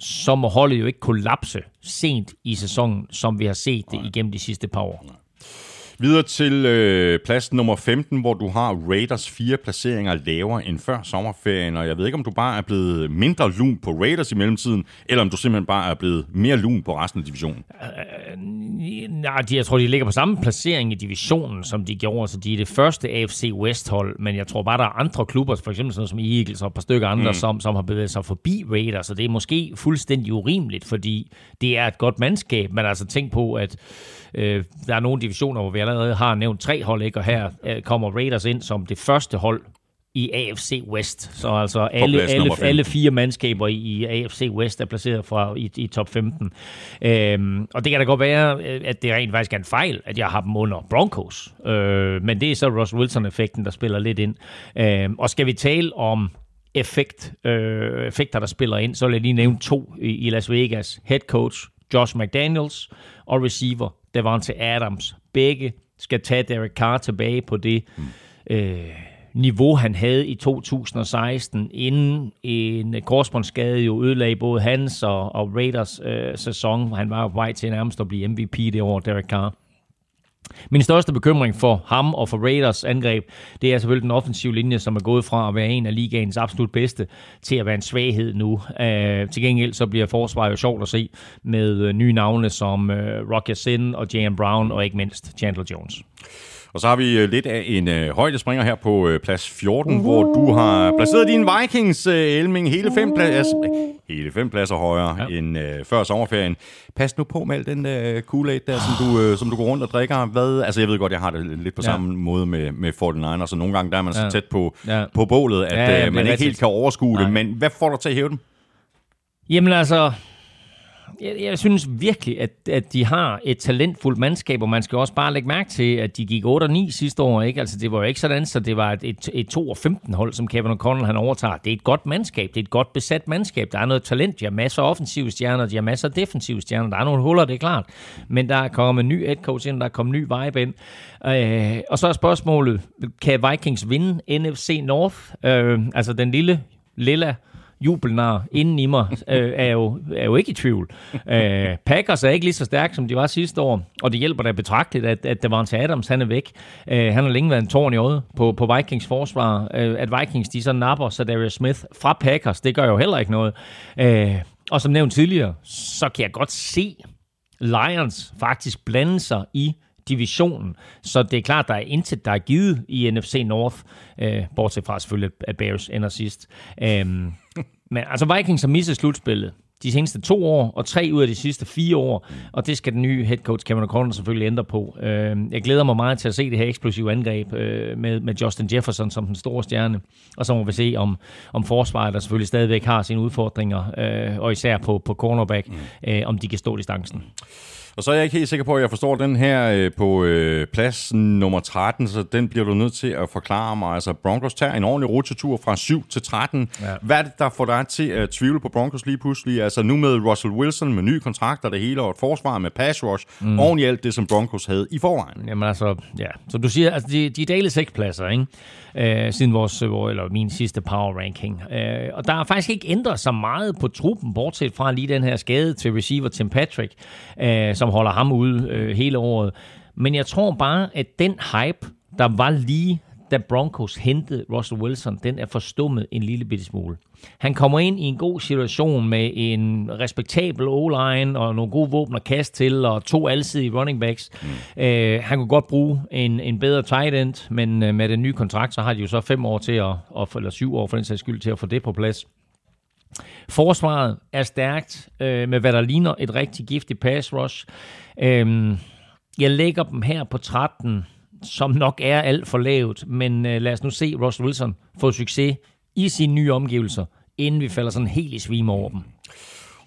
så må holdet jo ikke kollapse sent i sæsonen, som vi har set det igennem de sidste par år. Videre til øh, plads nummer 15, hvor du har Raiders fire placeringer lavere end før sommerferien, og jeg ved ikke, om du bare er blevet mindre lun på Raiders i mellemtiden, eller om du simpelthen bare er blevet mere lun på resten af divisionen. Nej, de, jeg tror, de ligger på samme placering i divisionen, som de gjorde, så de er det første AFC West-hold, men jeg tror bare, der er andre klubber, for eksempel sådan som Eagles og et par stykker andre, mm. som, som har bevæget sig forbi Raiders, så det er måske fuldstændig urimeligt, fordi det er et godt mandskab, men altså tænk på, at øh, der er nogle divisioner, hvor vi allerede har nævnt tre hold, ikke? og her øh, kommer Raiders ind som det første hold i AFC West. Så altså alle, alle, nummer 15. alle fire mandskaber i, AFC West er placeret fra i, i top 15. Øhm, og det kan da godt være, øh, at det rent faktisk er en fejl, at jeg har dem under Broncos. Øh, men det er så Russ Wilson-effekten, der spiller lidt ind. Øh, og skal vi tale om effekt, øh, effekter, der spiller ind, så vil jeg lige nævne to i, i Las Vegas. Head coach Josh McDaniels og receiver Devontae Adams. Begge skal tage Derek Carr tilbage på det øh, niveau, han havde i 2016, inden en korsbåndsskade jo ødelagde både hans og, og Raiders øh, sæson. Han var jo på vej til nærmest at blive MVP det år, Derek Carr. Min største bekymring for ham og for Raiders angreb, det er selvfølgelig den offensive linje, som er gået fra at være en af ligaens absolut bedste, til at være en svaghed nu. Øh, til gengæld så bliver forsvaret jo sjovt at se med øh, nye navne som øh, Rocky Sin og Jan Brown og ikke mindst Chandler Jones. Og så har vi øh, lidt af en øh, højdespringer her på øh, plads 14, hvor du har placeret din Vikings, øh, Elming, hele fem, plads, hele fem pladser højere ja. end øh, før sommerferien. Pas nu på med al den øh, Kool-Aid der, som du, øh, som du går rundt og drikker. Hvad, altså jeg ved godt, jeg har det lidt på Ja. samme måde med, med 49ers, så nogle gange der er man så tæt på, Ja. på bålet, at Ja, ja, øh, det man ikke helt kan overskue det. Nej. Men hvad får dig til at hæve dem? Jamen altså, jeg, jeg synes virkelig, at, at de har et talentfuldt mandskab, og man skal også bare lægge mærke til, at de gik 8-9 sidste år. Ikke? Altså, det var jo ikke sådan, så det var et, et, et 2-15-hold, som Kevin O'Connell han overtager. Det er et godt mandskab, det er et godt besat mandskab. Der er noget talent, de har masser af offensive stjerner, de har masser af defensive stjerner. Der er nogle huller, det er klart. Men der er kommet en ny head coach ind, der er kommet en ny vibe ind. Øh, og så er spørgsmålet, kan Vikings vinde NFC North? Øh, altså den lille, lilla jubelnar inden i mig, øh, er, jo, er jo ikke i tvivl. Øh, Packers er ikke lige så stærk, som de var sidste år, og det hjælper da betragteligt, at, at Davante Adams han er væk. Øh, han har længe været en tårn i øjet på, på Vikings forsvar. Øh, at Vikings de så napper så Darius Smith fra Packers, det gør jo heller ikke noget. Øh, og som nævnt tidligere, så kan jeg godt se Lions faktisk blande sig i divisionen. Så det er klart, der er intet, der er givet i NFC North, øh, bortset fra selvfølgelig, at Bears ender sidst. Øhm, men altså Vikings har misset slutspillet de seneste to år, og tre ud af de sidste fire år, og det skal den nye head coach Kevin O'Connor selvfølgelig ændre på. Øh, jeg glæder mig meget til at se det her eksplosive angreb øh, med, med Justin Jefferson som den store stjerne, og så må vi se, om, om forsvaret, der selvfølgelig stadigvæk har sine udfordringer, øh, og især på, på cornerback, øh, om de kan stå distancen. Og så er jeg ikke helt sikker på, at jeg forstår den her øh, på øh, plads nummer 13, så den bliver du nødt til at forklare mig. Altså, Broncos tager en ordentlig rutsjetur fra 7 til 13. Ja. Hvad er det, der får dig til at tvivle på Broncos lige pludselig? Altså, nu med Russell Wilson med ny kontrakt og det hele, og et forsvar med pass rush, mm. oven i alt det, som Broncos havde i forvejen. Jamen altså, ja. Så du siger, altså, de, de dele seks pladser, ikke? Øh, siden vores, eller min sidste power ranking. Øh, og der er faktisk ikke ændret så meget på truppen, bortset fra lige den her skade til receiver Tim Patrick, øh, som holder ham ude øh, hele året. Men jeg tror bare, at den hype, der var lige da Broncos hentede Russell Wilson, den er forstummet en lille bitte smule. Han kommer ind i en god situation med en respektabel O-line og nogle gode våben at kaste til, og to alsidige running backs. Mm. Øh, han kunne godt bruge en, en bedre tight end, men øh, med den nye kontrakt, så har de jo så fem år til at, eller syv år for den sags skyld, til at få det på plads. Forsvaret er stærkt, øh, med hvad der ligner et rigtig giftigt pass rush. Øh, jeg lægger dem her på 13, som nok er alt for lavt, men øh, lad os nu se Russell Wilson få succes i sine nye omgivelser, inden vi falder sådan helt i svime over dem.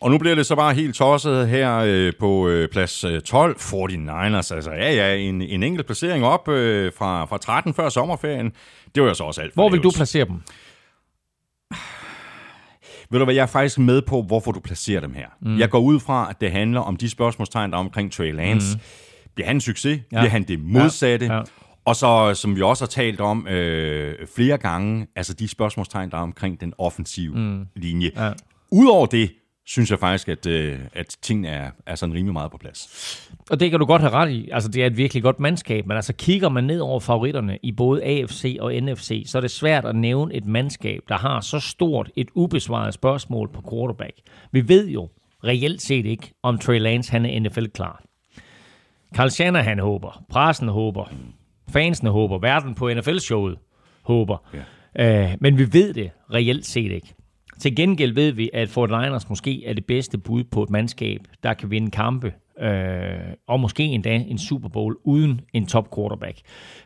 Og nu bliver det så bare helt tosset her øh, på øh, plads 12, 49ers. Altså ja, ja, en, en enkelt placering op øh, fra, fra 13 før sommerferien. Det var jo så også alt for Hvor vil lavt. du placere dem? Ved du hvad, jeg er faktisk med på, hvorfor du placerer dem her. Mm. Jeg går ud fra, at det handler om de spørgsmålstegn, der er omkring Trey Lance. Mm. Bliver han en succes? Ja. Bliver han det modsatte? Ja. Ja. Og så, som vi også har talt om øh, flere gange, altså de spørgsmålstegn, der er omkring den offensive mm. linje. Ja. Udover det, synes jeg faktisk, at, øh, at tingene er, er sådan rimelig meget på plads. Og det kan du godt have ret i. Altså, det er et virkelig godt mandskab, men altså kigger man ned over favoritterne i både AFC og NFC, så er det svært at nævne et mandskab, der har så stort et ubesvaret spørgsmål på quarterback. Vi ved jo reelt set ikke, om Trey Lance han er NFL-klar. Carl Shanahan håber, pressen håber, fansene håber, verden på NFL-showet håber. Ja. Øh, men vi ved det reelt set ikke. Til gengæld ved vi, at Fort Liners måske er det bedste bud på et mandskab, der kan vinde kampe øh, og måske endda en Super Bowl uden en top quarterback.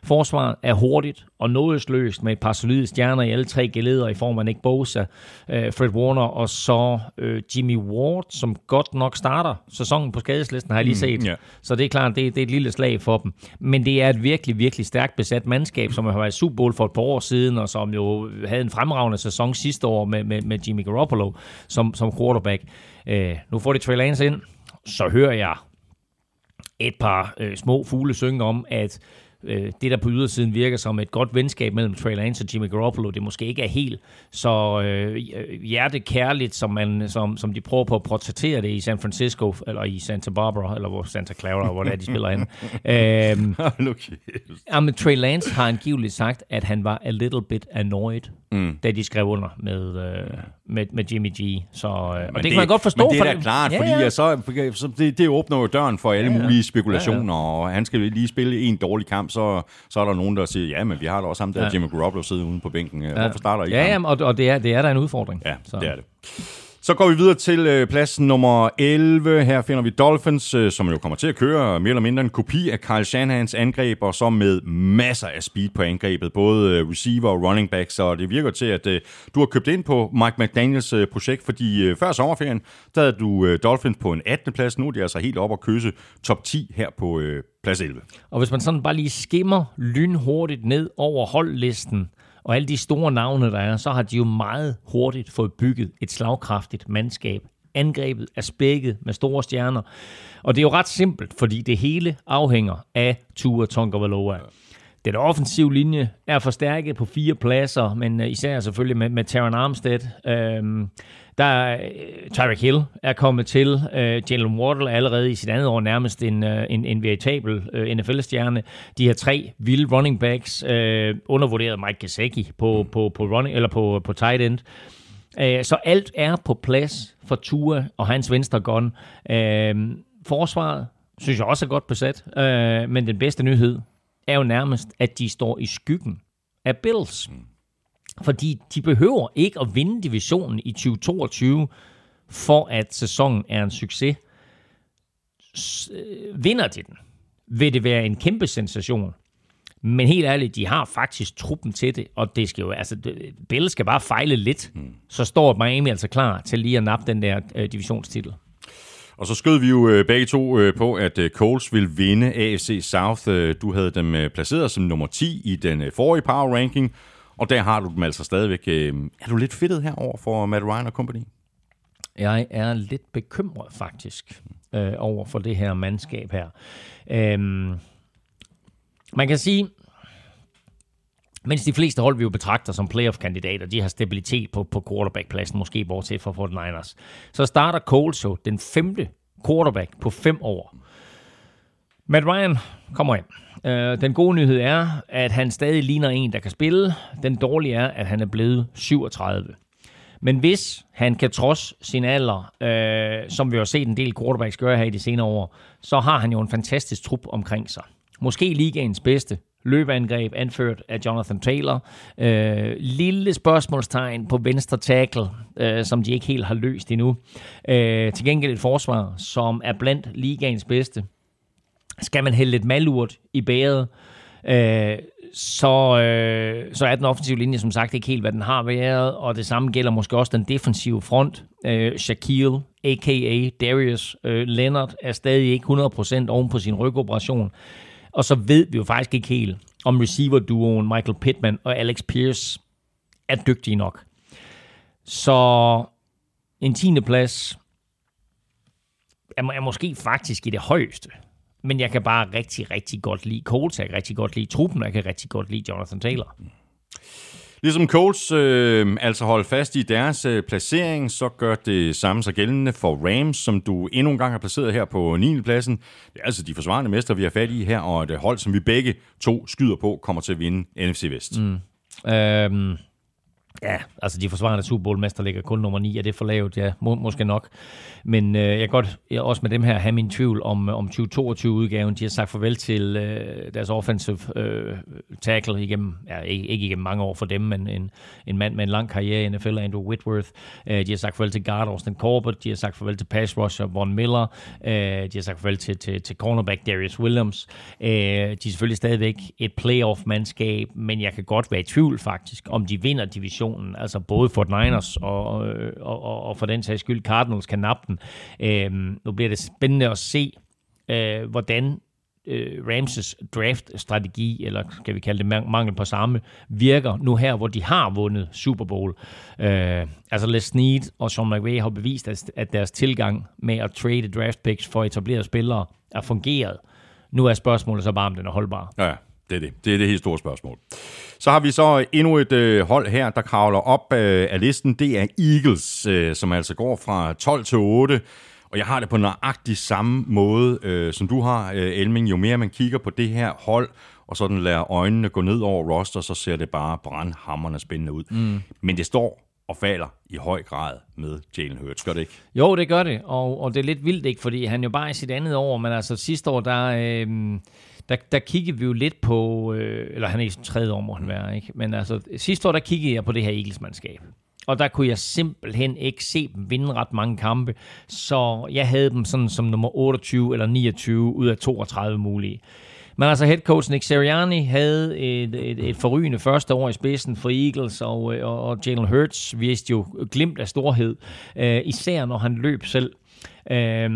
Forsvaret er hurtigt og nådesløst med et par solide stjerner i alle tre geleder i form af Nick Bosa, øh, Fred Warner og så øh, Jimmy Ward, som godt nok starter sæsonen på skadeslisten, har jeg lige mm, set. Mm, yeah. Så det er klart, det, det er et lille slag for dem. Men det er et virkelig, virkelig stærkt besat mandskab, som har været i Super Bowl for et par år siden, og som jo havde en fremragende sæson sidste år med, med, med Jimmy Garoppolo som, som quarterback. Øh, nu får de Trey Lance ind, så hører jeg et par øh, små fugle synge om, at øh, det, der på ydersiden virker som et godt venskab mellem Trey Lance og Jimmy Garoppolo, det måske ikke er helt så øh, hjertekærligt, som, man, som, som de prøver på at portrættere det i San Francisco, eller i Santa Barbara, eller hvor Santa Clara, hvor det er, de spiller hen. øhm, ja, men Trey Lance har angiveligt sagt, at han var a little bit annoyed, mm. da de skrev under med, øh, med, med Jimmy G. Så, øh, og det, det kan man godt forstå. Men det er da klart, ja, fordi ja. Så, så det, det åbner jo døren for alle ja, ja. mulige spekulationer, ja, ja. og han skal lige spille en dårlig kamp, så, så er der nogen, der siger, ja, men vi har da også ham der, ja. Jimmy Garoppolo, sidder ude på bænken. Ja. Hvorfor starter I Ja, ja og, og det, er, det er da en udfordring. Ja, så. det er det. Så går vi videre til øh, plads nummer 11. Her finder vi Dolphins, øh, som jo kommer til at køre mere eller mindre en kopi af Kyle Shanahans angreb, og så med masser af speed på angrebet, både øh, receiver og running back, så det virker til, at øh, du har købt ind på Mike McDaniels øh, projekt, fordi øh, før sommerferien, der havde du øh, Dolphins på en 18. plads, nu er de altså helt op og kysse top 10 her på øh, plads 11. Og hvis man sådan bare lige skimmer lynhurtigt ned over holdlisten, og alle de store navne, der er, så har de jo meget hurtigt fået bygget et slagkraftigt mandskab. Angrebet er spækket med store stjerner. Og det er jo ret simpelt, fordi det hele afhænger af Tua Tonga Valoa. Den offensive linje er forstærket på fire pladser, men øh, især selvfølgelig med, med Taron Armstead. Øhm, der er uh, Tyreek Hill er kommet til. Uh, Jalen Waddle er allerede i sit andet år nærmest en, uh, en, en veritabel uh, NFL-stjerne. De her tre vilde running backs uh, undervurderet Mike Gesicki på, på, på, running, eller på, på tight end. Uh, så alt er på plads for Tua og hans venstre gun. Uh, forsvaret synes jeg også er godt besat, uh, men den bedste nyhed er jo nærmest, at de står i skyggen af Bills. Fordi de behøver ikke at vinde divisionen i 2022, for at sæsonen er en succes. S- øh, vinder de den, vil det være en kæmpe sensation. Men helt ærligt, de har faktisk truppen til det, og det skal jo, altså, Bills skal bare fejle lidt, mm. så står Miami altså klar til lige at nappe den der øh, divisionstitel. Og så skød vi jo øh, begge to øh, på, at Coles ville vinde AFC South. Du havde dem placeret som nummer 10 i den forrige power ranking, og der har du dem altså stadigvæk. øh, Er du lidt fedtet herover for Matt Ryan og company? Jeg er lidt bekymret faktisk øh, over for det her mandskab her. Øhm, man kan sige, mens de fleste hold, vi jo betragter som playoff-kandidater, de har stabilitet på, på quarterback-pladsen, måske bortset fra 49ers, så starter Coles jo den femte quarterback på fem år. Matt Ryan kommer ind. Øh, den gode nyhed er, at han stadig ligner en, der kan spille. Den dårlige er, at han er blevet 37. Men hvis han kan trods sin alder, øh, som vi har set en del quarterbacks gøre her i de senere år, så har han jo en fantastisk trup omkring sig. Måske ligaens bedste løbeangreb, anført af Jonathan Taylor. Øh, lille spørgsmålstegn på venstre tackle, øh, som de ikke helt har løst endnu. Øh, til gengæld et forsvar, som er blandt ligaens bedste. Skal man hælde lidt malurt i bæret, øh, så, øh, så er den offensive linje som sagt ikke helt, hvad den har været, og det samme gælder måske også den defensive front. Øh, Shaquille, a.k.a. Darius øh, Leonard, er stadig ikke 100% oven på sin rygoperation. Og så ved vi jo faktisk ikke helt, om receiver-duoen Michael Pittman og Alex Pierce er dygtige nok. Så en 10. plads er, er måske faktisk i det højeste. Men jeg kan bare rigtig, rigtig godt lide Colts, jeg kan rigtig godt lide truppen, og jeg kan rigtig godt lide Jonathan Taylor. Ligesom Colts øh, altså holder fast i deres øh, placering, så gør det samme sig gældende for Rams, som du endnu en gang har placeret her på 9. pladsen. Det er altså de forsvarende mester, vi har fat i her, og et hold, som vi begge to skyder på, kommer til at vinde NFC Vest. Mm. Øhm, ja, altså de forsvarende Super Bowl-mester ligger kun nummer 9, er det for lavt? Ja, må, måske nok. Men øh, jeg kan godt jeg også med dem her have min tvivl om, øh, om 2022-udgaven. De har sagt farvel til øh, deres offensive øh, tackle igennem, ja, ikke, ikke igennem mange år for dem, men en, en mand med en lang karriere i NFL, Andrew Whitworth. Øh, de har sagt farvel til guard Austin Corbett. De har sagt farvel til pass rusher Von Miller. Øh, de har sagt farvel til, til, til cornerback Darius Williams. Øh, de er selvfølgelig stadigvæk et playoff-mandskab, men jeg kan godt være i tvivl faktisk, om de vinder divisionen. Altså både for Niners og, og, og, og for den sags skyld Cardinals kan nappe den. Øh, nu bliver det spændende at se, øh, hvordan øh, Ramses draft-strategi, eller skal vi kalde det man- mangel på samme, virker nu her, hvor de har vundet Super Bowl. Øh, altså Les Snead og Sean McVay har bevist, at, at deres tilgang med at trade draft picks for etablerede spillere er fungeret. Nu er spørgsmålet så bare, om den er holdbar. Ja, det er det. Det er det helt store spørgsmål. Så har vi så endnu et øh, hold her, der kravler op øh, af listen. Det er Eagles, øh, som altså går fra 12 til 8. Og jeg har det på nøjagtig samme måde, øh, som du har, øh, Elming. Jo mere man kigger på det her hold, og sådan lader øjnene gå ned over roster, så ser det bare brandhammerne spændende ud. Mm. Men det står og falder i høj grad med Jalen Hurts, gør det ikke? Jo, det gør det, og, og det er lidt vildt, ikke? Fordi han jo bare i sit andet år, men altså sidste år, der, øh, der, der kiggede vi jo lidt på, øh, eller han er i tredje år, må han være, ikke? Men altså sidste år, der kiggede jeg på det her Eagles-mandskab. Og der kunne jeg simpelthen ikke se dem vinde ret mange kampe, så jeg havde dem sådan som nummer 28 eller 29 ud af 32 mulige. Men altså headcoachen Nick Sirianni havde et, et, et forrygende første år i spidsen for Eagles, og, øh, og, og Jalen Hurts viste jo glimt af storhed, øh, især når han løb selv. Øh,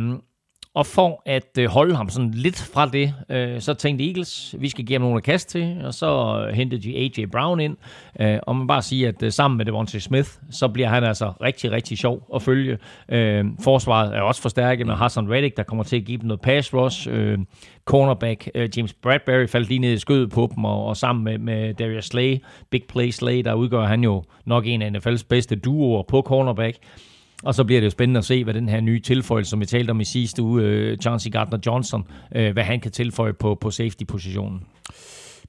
og for at øh, holde ham sådan lidt fra det, øh, så tænkte Eagles, vi skal give ham nogle at kast til, og så øh, hentede de A.J. Brown ind. Øh, og man bare sige, at øh, sammen med Devontae Smith, så bliver han altså rigtig, rigtig sjov at følge. Øh, forsvaret er også forstærket med Hassan Reddick, der kommer til at give dem noget pass rush. Øh, cornerback øh, James Bradbury faldt lige ned i skødet på dem, og, og sammen med, med Darius Slay, Big Play Slay, der udgør han jo nok en af NFL's bedste duoer på cornerback. Og så bliver det jo spændende at se, hvad den her nye tilføjelse, som vi talte om i sidste uge, øh, Chauncey Gardner-Johnson, øh, hvad han kan tilføje på, på safety-positionen.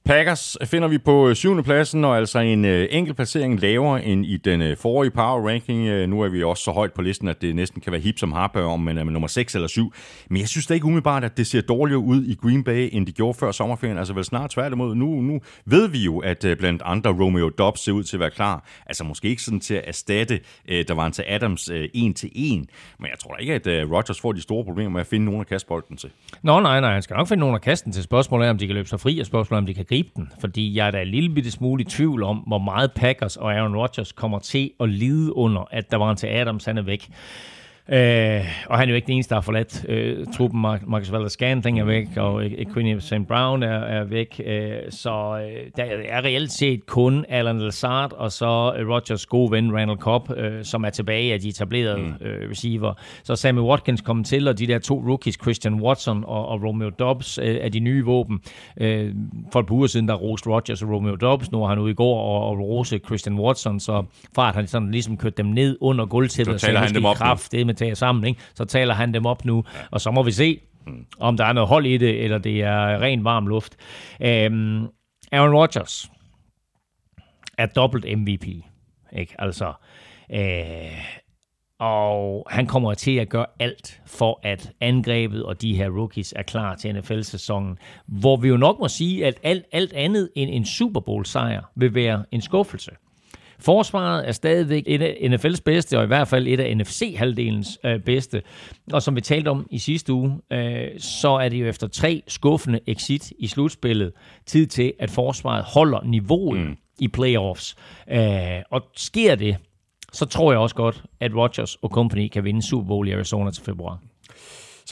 Packers finder vi på øh, syvende pladsen, og altså en øh, enkelt placering lavere end i den øh, forrige power ranking. Nu er vi også så højt på listen, at det næsten kan være hip som harpe om men er med nummer 6 eller 7. Men jeg synes da ikke umiddelbart, at det ser dårligere ud i Green Bay, end det gjorde før sommerferien. Altså vel snart tværtimod. Nu, nu ved vi jo, at blandt andre Romeo Dobbs ser ud til at være klar. Altså måske ikke sådan til at erstatte der var en til Adams øh, en til en. Men jeg tror da ikke, at øh, Rodgers får de store problemer med at finde nogen at kaste bolden til. Nå, nej, nej. Han skal nok finde nogen at kaste den til. Spørgsmålet er, om de kan løbe sig fri, og spørgsmålet er, om de kan gribe den. Fordi jeg er da en lille bitte smule i tvivl om, hvor meget Packers og Aaron Rodgers kommer til at lide under, at der var en til Adams, han er væk. Øh, og han er jo ikke den eneste, der har forladt øh, truppen. Marcus Valdes Scantling er væk, og Quinn St. Brown er, er væk. Øh, så øh, der er reelt set kun Alan Lazard og så øh, Rodgers gode ven Randall Cobb, øh, som er tilbage af de etablerede mm. øh, receiver. Så Sammy Watkins kom til, og de der to rookies, Christian Watson og, og Romeo Dobbs, øh, er de nye våben. Øh, for et par uger siden, der roste Rodgers og Romeo Dobbs. Nu har han ude i går og, og rose Christian Watson, så at han sådan ligesom kørte dem ned under gulvtæppet, så, så han dem op kraft, det med tage sammen, ikke? så taler han dem op nu, ja. og så må vi se, om der er noget hold i det, eller det er ren varm luft. Øhm, Aaron Rodgers er dobbelt MVP. Ikke? Altså, øh, og han kommer til at gøre alt for, at angrebet og de her rookies er klar til NFL-sæsonen, hvor vi jo nok må sige, at alt, alt andet end en Super Bowl-sejr vil være en skuffelse. Forsvaret er stadigvæk et af NFL's bedste, og i hvert fald et af NFC-halvdelens øh, bedste. Og som vi talte om i sidste uge, øh, så er det jo efter tre skuffende exit i slutspillet tid til, at forsvaret holder niveauet mm. i playoffs. Øh, og sker det, så tror jeg også godt, at Rodgers og company kan vinde Super Bowl i Arizona til februar.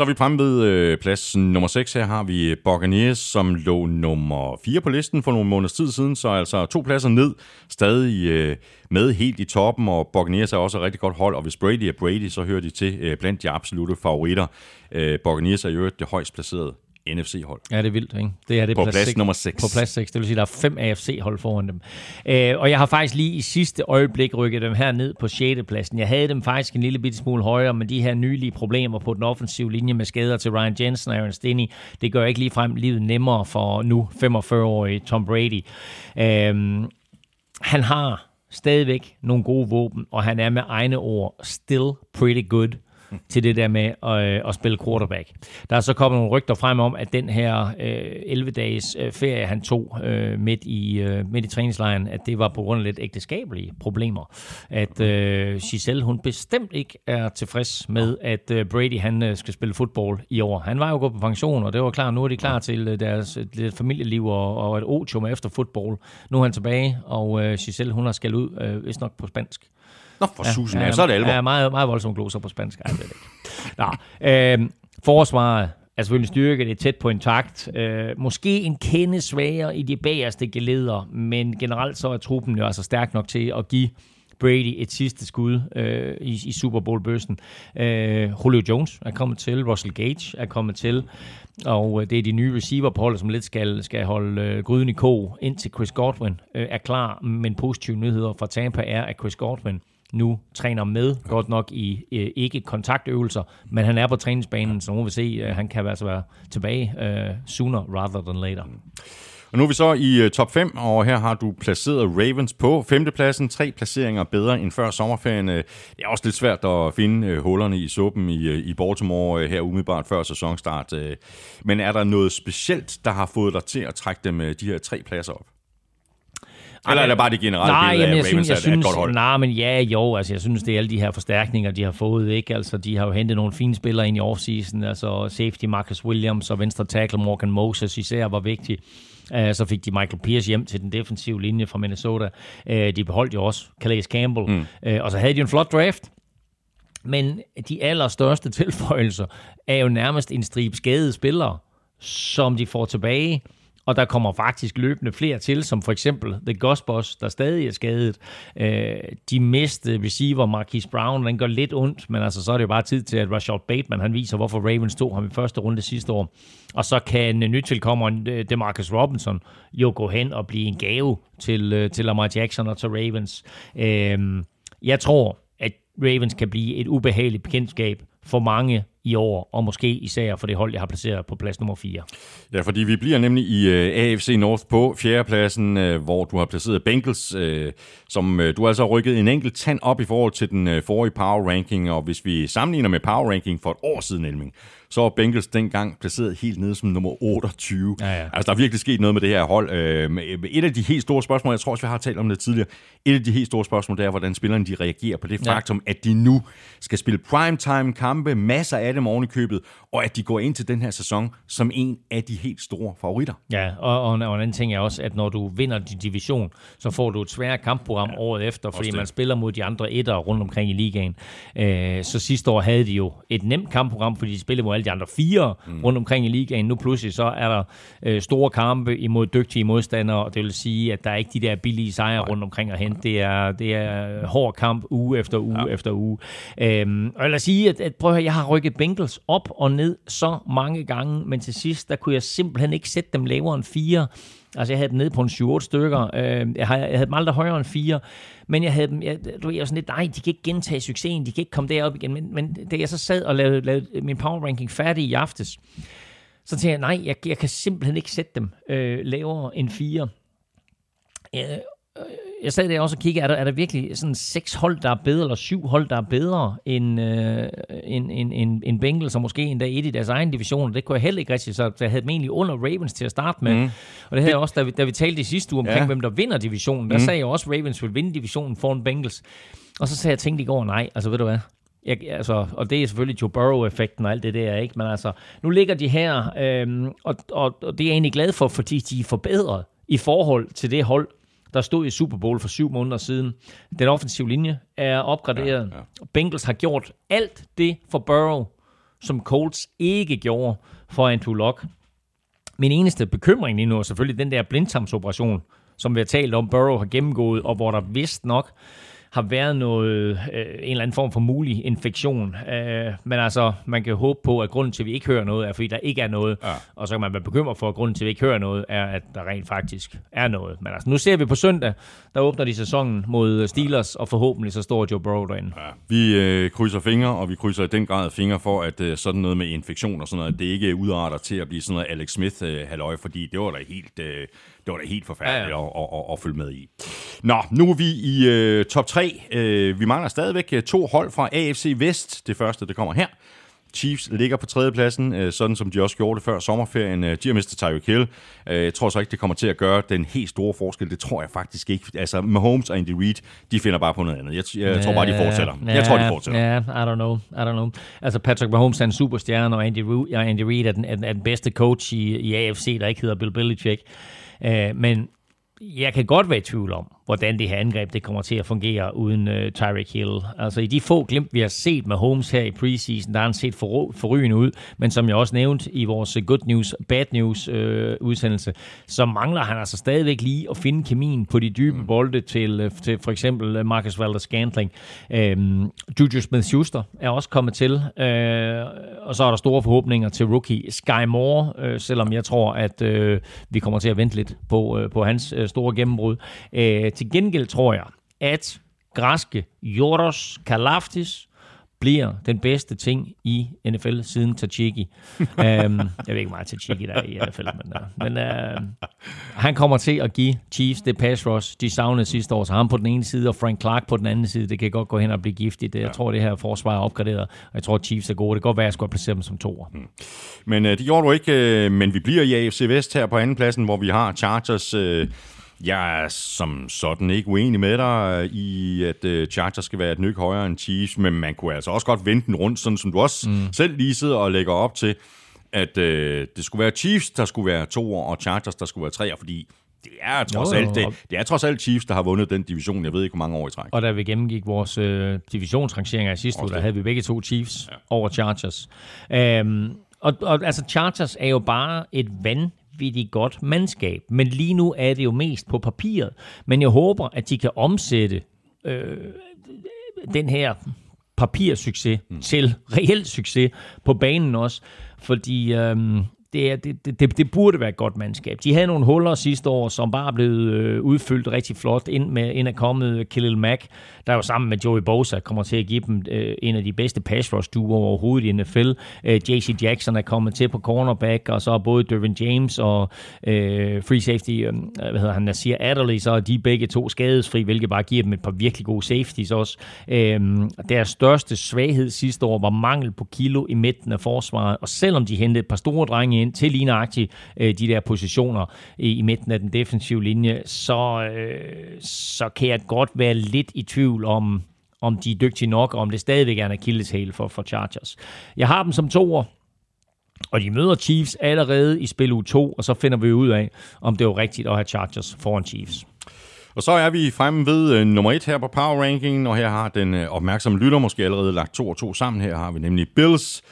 Så er vi fremme ved øh, plads nummer 6. Her har vi øh, Buccaneers, som lå nummer 4 på listen for nogle måneder tid siden, så altså to pladser ned, stadig øh, med helt i toppen, og Buccaneers er også et rigtig godt hold, og hvis Brady er Brady, så hører de til øh, blandt de absolute favoritter. Øh, Buccaneers er jo det højst placerede NFC-hold. Ja, det er vildt, ikke? Det er det på plads, plads 6, nummer 6. På plads 6, det vil sige, der er fem AFC-hold foran dem. Øh, og jeg har faktisk lige i sidste øjeblik rykket dem her ned på 6. pladsen. Jeg havde dem faktisk en lille bitte smule højere, men de her nylige problemer på den offensive linje med skader til Ryan Jensen og Aaron Stinney, det gør ikke ligefrem livet nemmere for nu 45-årige Tom Brady. Øh, han har stadigvæk nogle gode våben, og han er med egne ord still pretty good til det der med at, øh, at spille quarterback. Der er så kommet nogle rygter frem om, at den her øh, 11-dages øh, ferie, han tog øh, midt, i, øh, midt i træningslejren, at det var på grund af lidt ægteskabelige problemer. At øh, Giselle, hun bestemt ikke er tilfreds med, at øh, Brady han øh, skal spille fodbold i år. Han var jo gået på pension, og det var klar, nu er de klar til øh, deres øh, deres familieliv og, og et otium efter fodbold. Nu er han tilbage, og øh, Giselle, hun har skældt ud, øh, vist nok på spansk. Nå, for ja, susen, ja, ja, så er det alvor. Ja, meget, meget voldsomt gloser på spansk. Ej, det ikke. Nå, øh, forsvaret er selvfølgelig styrke, det er tæt på intakt. Øh, måske en kende svagere i de bagerste geleder, men generelt så er truppen jo altså stærk nok til at give Brady et sidste skud øh, i, i Super Bowl-bøssen. Øh, Julio Jones er kommet til, Russell Gage er kommet til, og øh, det er de nye receiver på holdet, som lidt skal, skal holde øh, gryden i ko, indtil Chris Godwin øh, er klar. Men positive nyheder fra Tampa er, at Chris Godwin nu træner med, godt nok i øh, ikke kontaktøvelser, men han er på træningsbanen, så nu vil vi se, øh, han kan altså være tilbage øh, sooner rather than later. Og nu er vi så i uh, top 5, og her har du placeret Ravens på femtepladsen. Tre placeringer bedre end før sommerferien. Øh, det er også lidt svært at finde uh, hullerne i suppen i, uh, i Baltimore her umiddelbart før sæsonstart. Men er der noget specielt, der har fået dig til at trække dem de her tre pladser op? Eller er det bare det generelle nej, billede af, jeg synes, jeg synes, et godt hold? Nej, men ja, jo, altså jeg synes, det er alle de her forstærkninger, de har fået, ikke? Altså, de har jo hentet nogle fine spillere ind i offseason, altså safety Marcus Williams og venstre tackle Morgan Moses især var vigtig. Uh, så fik de Michael Pierce hjem til den defensive linje fra Minnesota. Uh, de beholdt jo også Calais Campbell. Mm. Uh, og så havde de en flot draft Men de allerstørste tilføjelser er jo nærmest en stribe skadede spillere, som de får tilbage. Og der kommer faktisk løbende flere til, som for eksempel The Gospos, der stadig er skadet. Øh, de miste receiver, Marquise Brown, den gør lidt ondt, men altså, så er det jo bare tid til, at Rashad Bateman han viser, hvorfor Ravens tog ham i første runde sidste år. Og så kan øh, nytilkommeren øh, Demarcus Robinson jo gå hen og blive en gave til, øh, til Lamar Jackson og til Ravens. Jeg tror, at Ravens kan blive et ubehageligt bekendtskab for mange i år, og måske især for det hold, jeg har placeret på plads nummer 4. Ja, fordi vi bliver nemlig i øh, AFC North på fjerdepladsen, øh, hvor du har placeret Bengals, øh, som øh, du altså har rykket en enkelt tand op i forhold til den øh, forrige power ranking, og hvis vi sammenligner med power ranking for et år siden, Elming, så var Bengals dengang placeret helt nede som nummer 28. Ja, ja. Altså, der er virkelig sket noget med det her hold. Øh, et af de helt store spørgsmål, jeg tror også, vi har talt om det tidligere, et af de helt store spørgsmål, det er, hvordan spillerne de reagerer på det ja. faktum, at de nu skal spille primetime kampe, masser af dem oven i købet, og at de går ind til den her sæson som en af de helt store favoritter. Ja, og, og, en, og en anden ting er også, at når du vinder din division, så får du et svært kampprogram ja, året efter, fordi man spiller mod de andre etter rundt omkring i ligaen. Øh, så sidste år havde de jo et nemt kampprogram, fordi de spillede mod alle de andre fire mm. rundt omkring i ligaen. Nu pludselig så er der øh, store kampe imod dygtige modstandere, og det vil sige, at der er ikke de der billige sejre rundt omkring at hente. Det er, det er hård kamp uge efter uge ja. efter uge. Øhm, og lad os sige, at, at prøv at høre, jeg har rykket Bengals op og ned så mange gange, men til sidst, der kunne jeg simpelthen ikke sætte dem lavere end fire. Altså, jeg havde dem ned på en 7-8 stykker. Øh, jeg, havde, jeg havde dem aldrig højere end 4. Men jeg havde dem, jeg, du ved, jeg var sådan lidt, nej, de kan ikke gentage succesen, de kan ikke komme derop igen. Men, men da jeg så sad og lavede, lavede min power ranking færdig i aftes, så tænkte jeg, nej, jeg, jeg kan simpelthen ikke sætte dem øh, lavere end 4. Øh, øh jeg sad der også og kiggede, er der, er der virkelig sådan seks hold, der er bedre, eller syv hold, der er bedre end, øh, end, end, end, end Bengals, og måske endda et i deres egen division. Det kunne jeg heller ikke rigtig, så jeg havde dem egentlig under Ravens til at starte med. Mm. Og det havde jeg også, da vi, da vi talte i sidste uge omkring, ja. hvem der vinder divisionen, der mm. sagde jeg også, at Ravens vil vinde divisionen foran Bengals. Og så sagde jeg, tænkte i går, nej, altså ved du hvad, jeg, altså, og det er selvfølgelig Joe Burrow-effekten og alt det der, ikke? Men altså, nu ligger de her, øhm, og, og, og det er jeg egentlig glad for, fordi de er forbedret i forhold til det hold, der stod i Super Bowl for syv måneder siden. Den offensive linje er opgraderet. Ja, ja. Bengals har gjort alt det for Burrow, som Colts ikke gjorde for Andrew Luck. Min eneste bekymring lige nu er selvfølgelig den der blindtarmsoperation, som vi har talt om, Burrow har gennemgået, og hvor der vist nok har været noget, øh, en eller anden form for mulig infektion. Øh, men altså, man kan håbe på, at grunden til, at vi ikke hører noget, er, fordi der ikke er noget. Ja. Og så kan man være bekymret for, at grunden til, at vi ikke hører noget, er, at der rent faktisk er noget. Men altså, nu ser vi på søndag, der åbner de sæsonen mod Steelers, og forhåbentlig så står Joe Burrow derinde. Ja. Vi øh, krydser fingre, og vi krydser i den grad fingre for, at øh, sådan noget med infektion og sådan noget, det ikke udarter til at blive sådan noget Alex Smith-halløj, øh, fordi det var da helt... Øh, det var da helt forfærdeligt ja, ja. At, at, at, at følge med i. Nå, nu er vi i uh, top 3. Uh, øh, vi mangler stadigvæk øh, to hold fra AFC Vest. Det første, det kommer her. Chiefs ligger på tredjepladsen, øh, sådan som de også gjorde det før sommerferien. Øh, de har mistet Tyreek Hill. Øh, jeg tror så ikke, det kommer til at gøre den helt store forskel. Det tror jeg faktisk ikke. Altså, Mahomes og Andy Reid, de finder bare på noget andet. Jeg, jeg tror bare, de fortsætter. Ja, jeg tror, de fortsætter. Ja, I don't know. I don't know. Altså, Patrick Mahomes er en superstjerne, og Andy ja, Andy Reid er, den, er, er den bedste coach i, i AFC, der ikke hedder Bill Belichick. Øh, men jeg kan godt være i tvivl om, hvordan det her angreb det kommer til at fungere uden uh, Tyreek Hill. Altså i de få glimt, vi har set med Holmes her i preseason, der har han set for, forrygende ud, men som jeg også nævnte i vores good news, bad news uh, udsendelse, så mangler han altså stadigvæk lige at finde kemien på de dybe mm. bolde til, uh, til for eksempel Marcus Valdes-Scantling. Um, Juju Smith-Schuster er også kommet til, uh, og så er der store forhåbninger til rookie Sky Moore, uh, selvom jeg tror, at uh, vi kommer til at vente lidt på, uh, på hans uh, store gennembrud. Uh, til gengæld tror jeg, at græske Joros Kalaftis bliver den bedste ting i NFL siden Tachiki. um, jeg ved ikke meget Tachiki der er i NFL, men, uh, men uh, han kommer til at give Chiefs det pass rush, de savnede sidste år. Så ham på den ene side og Frank Clark på den anden side, det kan godt gå hen og blive giftigt. Jeg tror, det her forsvar er opgraderet, og jeg tror, Chiefs er gode. Det kan godt være, at jeg skulle placere dem som toer. Mm. Men uh, det gjorde du ikke, uh, men vi bliver i AFC Vest her på anden pladsen, hvor vi har Chargers... Uh, jeg er som sådan ikke uenig med dig i, at uh, Chargers skal være et nyk højere end Chiefs, men man kunne altså også godt vente den rundt, sådan som du også mm. selv lige sidder og lægger op til, at uh, det skulle være Chiefs, der skulle være to og Chargers, der skulle være tre, fordi Det er trods Jo, alt, det, det er trods alt Chiefs, der har vundet den division, jeg ved ikke, hvor mange år i træk. Og da vi gennemgik vores øh, divisionsrangeringer i sidste uge, der havde vi begge to Chiefs ja. over Chargers. Øhm, og, og altså Chargers er jo bare et vanvittigt godt mandskab, men lige nu er det jo mest på papiret. Men jeg håber, at de kan omsætte øh, den her papirsucces mm. til reel succes på banen også, fordi øhm, det, er, det, det, det, burde være et godt mandskab. De havde nogle huller sidste år, som bare er blevet øh, udfyldt rigtig flot, ind, med, ind er kommet øh, Khalil Mack, der jo sammen med Joey Bosa kommer til at give dem øh, en af de bedste pass rush duer overhovedet i NFL. Øh, JC Jackson er kommet til på cornerback, og så er både Dervin James og øh, free safety, øh, hvad hedder han, Nasir Adderley, så er de begge to skadesfri, hvilket bare giver dem et par virkelig gode safeties også. Øh, deres største svaghed sidste år var mangel på kilo i midten af forsvaret, og selvom de hentede et par store drenge ind til ligneragtigt øh, de der positioner i, i midten af den defensive linje, så, øh, så kan jeg godt være lidt i tvivl om, om de er dygtige nok, og om det stadigvæk er en akilleshæl for, for Chargers. Jeg har dem som toer, og de møder Chiefs allerede i spil u 2, og så finder vi ud af, om det er rigtigt at have Chargers foran Chiefs. Og så er vi fremme ved øh, nummer et her på Power Rankingen, og her har den øh, opmærksomme lytter måske allerede lagt to og to sammen. Her har vi nemlig Bills,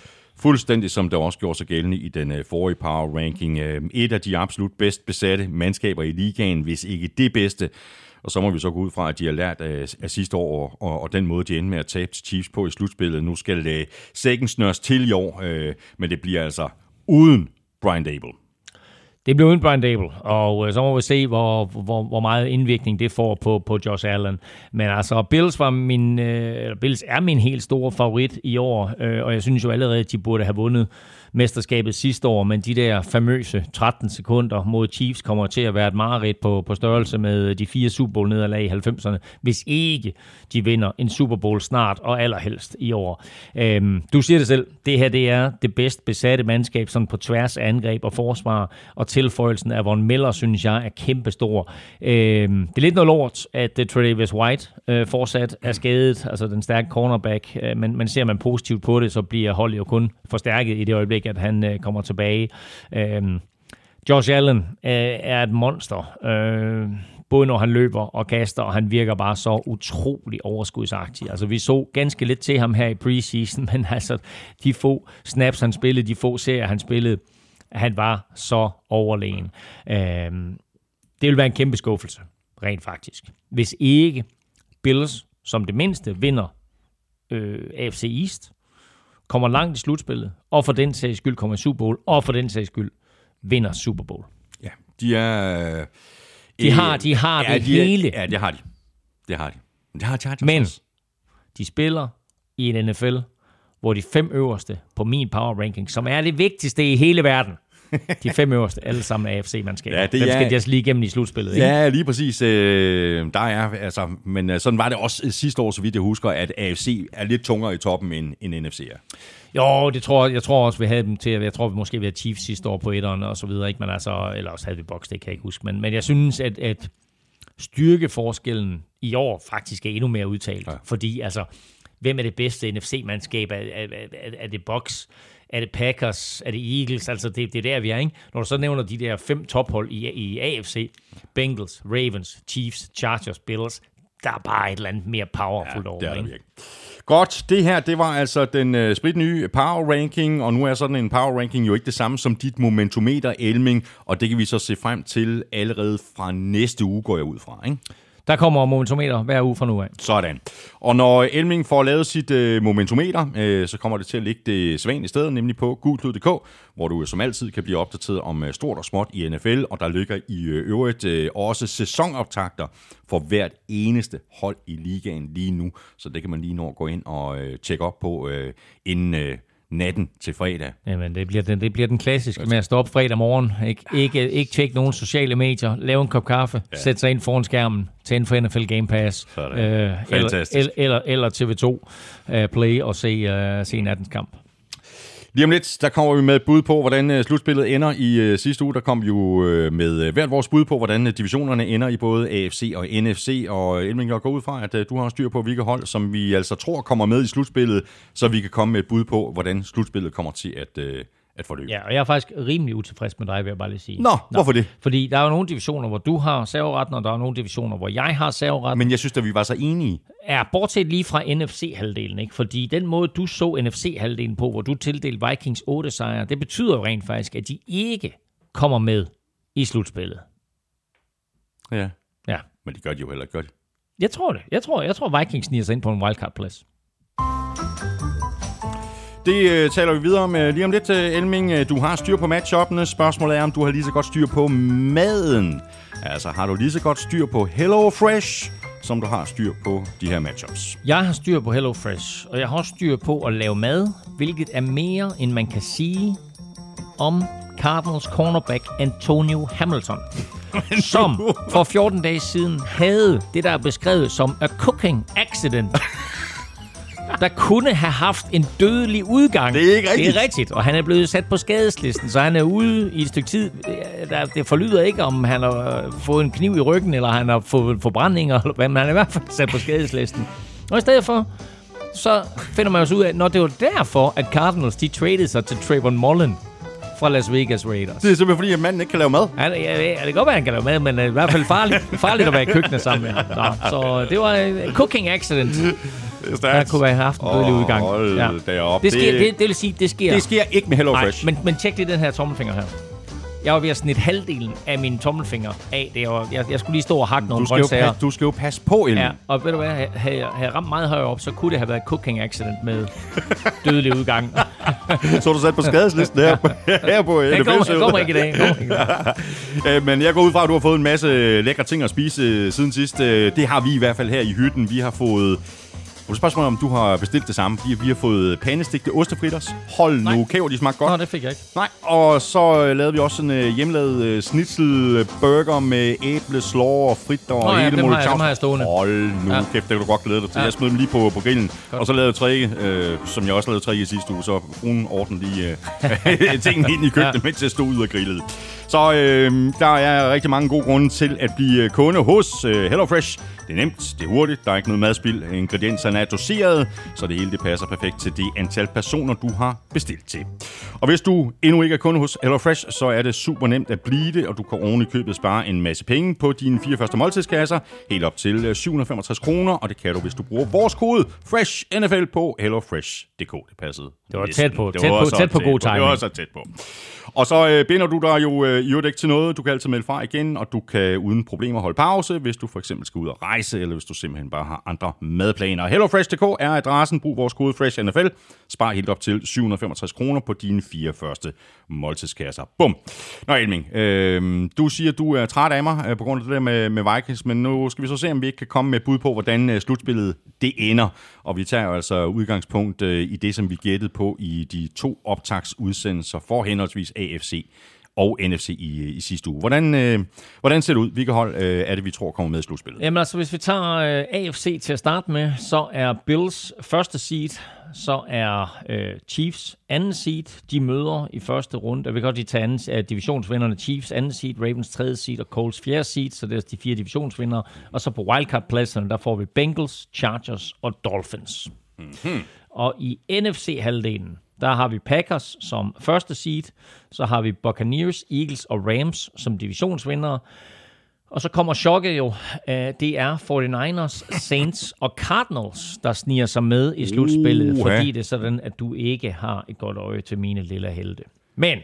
fuldstændig som det også gjorde sig gældende i den øh, forrige Power Ranking. Øhm, et af de absolut bedst besatte mandskaber i ligaen, hvis ikke det bedste. Og så må vi så gå ud fra, at de har lært øh, af, af sidste år, og, og den måde, de endte med at tabe til Chiefs på i slutspillet. Nu skal det sækken snøres til i år, øh, men det bliver altså uden Brian Dable. Det bliver uden Brian Dable, og øh, så må vi se, hvor, hvor, hvor meget indvirkning det får på, på Josh Allen. Men altså, Bills, var min, øh, eller Bills er min helt store favorit i år, øh, og jeg synes jo allerede, at de burde have vundet mesterskabet sidste år, men de der famøse 13 sekunder mod Chiefs kommer til at være et mareridt på, på størrelse med de fire Super Bowl nederlag i 90'erne, hvis ikke de vinder en Super Bowl snart, og allerhelst i år. Øhm, du siger det selv, det her det er det bedst besatte mandskab sådan på tværs af angreb og forsvar, og tilføjelsen af Von Miller, synes jeg, er kæmpestor. Øhm, det er lidt noget lort, at øh, uh, Travis White uh, fortsat er skadet, altså den stærke cornerback, uh, men, men ser man positivt på det, så bliver holdet jo kun forstærket i det øjeblik, at han øh, kommer tilbage. Øh, Josh Allen øh, er et monster, øh, både når han løber og kaster, og han virker bare så utrolig overskudsagtig. Altså, vi så ganske lidt til ham her i preseason, men altså, de få snaps, han spillede, de få serier, han spillede, han var så overlegen. Øh, det vil være en kæmpe skuffelse, rent faktisk. Hvis ikke Bills, som det mindste, vinder øh, AFC East, kommer langt i slutspillet, og for den sags skyld kommer i Super Bowl, og for den sags skyld vinder Super Bowl. Ja, de er... De har- de har det de er- hele. Ja, det har de. Det har de. Det har Chargers Men også. de spiller i en NFL, hvor de fem øverste på min power ranking, som er det vigtigste i hele verden, de fem øverste, alle sammen er AFC-mandskaber. Ja, det Dem skal de altså lige igennem i slutspillet. Ikke? Ja, lige præcis. Øh, der er, altså, men øh, sådan var det også øh, sidste år, så vidt jeg husker, at AFC er lidt tungere i toppen, end, end NFC er. Jo, det tror, jeg tror også, vi havde dem til, jeg tror vi måske vi havde Chiefs sidste år på etteren og så videre, ikke? Men altså, eller også havde vi Box, det kan jeg ikke huske. Men, men jeg synes, at, at styrkeforskellen i år faktisk er endnu mere udtalt. Ja. Fordi altså, hvem er det bedste NFC-mandskab? Er, er, er, er det Box? Er det Packers? Er det Eagles? Altså, det, det er der, vi er, ikke? Når du så nævner de der fem tophold i, i AFC, Bengals, Ravens, Chiefs, Chargers, Bills, der er bare et eller andet mere powerful ja, over, Det er der ikke? Godt, det her, det var altså den uh, sprit nye Power Ranking, og nu er sådan en Power Ranking jo ikke det samme som dit momentometer, Elming, og det kan vi så se frem til allerede fra næste uge, går jeg ud fra, ikke? Der kommer momentometer hver uge fra nu af. Sådan. Og når Elming får lavet sit øh, momentometer, øh, så kommer det til at ligge det sædvanlige sted, nemlig på gulklud.dk, hvor du som altid kan blive opdateret om øh, stort og småt i NFL, og der ligger i øh, øvrigt øh, også sæsonoptakter for hvert eneste hold i ligaen lige nu, så det kan man lige nå at gå ind og øh, tjekke op på øh, inden øh, natten til fredag. Jamen, det bliver den, det bliver den klassiske med at stå op fredag morgen. Ikke, ikke, ikke tjekke nogen sociale medier. Lave en kop kaffe. Ja. Sætte sig ind foran skærmen. Tænde for NFL Game Pass. Sådan. eller, eller, eller, eller TV2 uh, Play og se, uh, se nattens kamp. Lige om lidt, der kommer vi med et bud på, hvordan øh, slutspillet ender. I øh, sidste uge, der kom vi jo øh, med øh, hvert vores bud på, hvordan øh, divisionerne ender i både AFC og NFC. Og Elming, jeg går ud fra, at øh, du har styr på, hvilke hold, som vi altså tror kommer med i slutspillet, så vi kan komme med et bud på, hvordan slutspillet kommer til at, øh, at forløbe. Ja, og jeg er faktisk rimelig utilfreds med dig, vil jeg bare lige sige. Nå, hvorfor det? Fordi der er jo nogle divisioner, hvor du har serveretten, og der er nogle divisioner, hvor jeg har serveretten. Men jeg synes, at vi var så enige. er bortset lige fra NFC-halvdelen, ikke? Fordi den måde, du så NFC-halvdelen på, hvor du tildelte Vikings 8 sejre, det betyder jo rent faktisk, at de ikke kommer med i slutspillet. Ja. Ja. Men de gør de jo heller ikke godt. Jeg tror det. Jeg tror, jeg tror Vikings sniger sig ind på en wildcard-plads. Det øh, taler vi videre om øh, lige om lidt, øh, Elming. Øh, Du har styr på matchuppene. Spørgsmålet er, om du har lige så godt styr på maden. Altså, har du lige så godt styr på Hello Fresh, som du har styr på de her matchups? Jeg har styr på HelloFresh, og jeg har også styr på at lave mad, hvilket er mere, end man kan sige om Cardinals cornerback Antonio Hamilton, som for 14 dage siden havde det, der er beskrevet som a cooking accident, der kunne have haft en dødelig udgang. Det er ikke rigtigt. Det er rigtigt, og han er blevet sat på skadeslisten, så han er ude i et stykke tid. Det forlyder ikke, om han har fået en kniv i ryggen, eller han har fået forbrændinger, eller hvad, men han er i hvert fald sat på skadeslisten. Og i stedet for, så finder man også ud af, når det var derfor, at Cardinals de traded sig til Trayvon Mullen fra Las Vegas Raiders. Det er simpelthen fordi, at manden ikke kan lave mad. Ja, det, ja, det kan godt være, han kan lave mad, men det er i hvert fald farligt, farligt at være i køkkenet sammen med ham. Nå, så det var en cooking accident. Det er Der kunne være haft en dødelig udgang. Hold Ja. da op. Det, sker, det, det vil sige, det sker. det sker ikke med Hello Nej, Fresh. men, men tjek lige den her tommelfinger her. Jeg var ved at snitte halvdelen af min tommelfinger af. Det var, jeg, jeg skulle lige stå og hakke du nogle jo grøntsager. du skal jo passe på, Elming. Ja, og ved du hvad, havde jeg havde ramt meget højere op, så kunne det have været cooking accident med dødelig udgang. Så du sat på skadeslisten her, her på NFL. kommer, kommer ikke i dag. Kommer ikke i dag. Øh, Men jeg går ud fra, at du har fået en masse lækre ting at spise øh, siden sidst. Øh, Det har vi i hvert fald her i hytten. Vi har fået... Og det spørgsmål om du har bestilt det samme, fordi vi har fået pandestigte ostefritters. Hold Nej. nu, kæver, de smagte godt. Nå, det fik jeg ikke. Nej, og så øh, lavede vi også en øh, hjemmelavet øh, snitsel burger med æble, slår og fritter og Nå ja, hele dem har jeg- dem har jeg stående. Hold nu, ja. Kæft, det kan du godt glæde dig til. Ja. Jeg smed dem lige på, på grillen. Godt. Og så lavede jeg trække, øh, som jeg også lavede trække i sidste uge, så fruen ordnede lige øh, tingene ind i køkkenet, ja. Ja. mens jeg stod ud og grillede. Så øh, der er rigtig mange gode grunde til at blive kunde hos øh, HelloFresh. Det er nemt, det er hurtigt, der er ikke noget madspild, ingredienserne er doseret, så det hele det passer perfekt til det antal personer, du har bestilt til. Og hvis du endnu ikke er kunde hos HelloFresh, så er det super nemt at blive det, og du kan oven i købet spare en masse penge på dine fire første måltidskasser, helt op til øh, 765 kroner, og det kan du, hvis du bruger vores kode FRESHNFL på hellofresh.dk. Det passede. Det var tæt på. Det Tæt var på- tæt på god Det var timing. så tæt på. Og så øh, binder du dig jo øh, i øvrigt ikke til noget. Du kan altid melde fra igen, og du kan uden problemer holde pause, hvis du for eksempel skal ud og rejse, eller hvis du simpelthen bare har andre madplaner. HelloFresh.dk er adressen. Brug vores kode FreshNFL. Spar helt op til 765 kroner på dine fire første måltidskasser. Bum. Nå Elming, øh, du siger, du er træt af mig øh, på grund af det der med, med Vikings, men nu skal vi så se, om vi ikke kan komme med bud på, hvordan øh, slutspillet det ender. Og vi tager jo altså udgangspunkt øh, i det, som vi gættede på i de to optagsudsendelser for henholdsvis AFC og NFC i, i sidste uge. Hvordan, øh, hvordan ser det ud? Hvilke hold øh, er det, vi tror kommer med i slutspillet? Jamen altså, hvis vi tager øh, AFC til at starte med, så er Bills første seed, så er øh, Chiefs anden seed. De møder i første runde. Jeg vil godt lige tage anden, uh, divisionsvinderne Chiefs anden seed, Ravens tredje seed og Colts fjerde seed, så det er de fire divisionsvindere. Og så på wildcard-pladserne, der får vi Bengals, Chargers og Dolphins. Mm-hmm. Og i NFC-halvdelen, der har vi Packers som første seed, så har vi Buccaneers, Eagles og Rams som divisionsvindere. Og så kommer chokket jo. Uh, det er 49ers, Saints og Cardinals, der sniger sig med i slutspillet, Uha. fordi det er sådan, at du ikke har et godt øje til mine lille helte. Men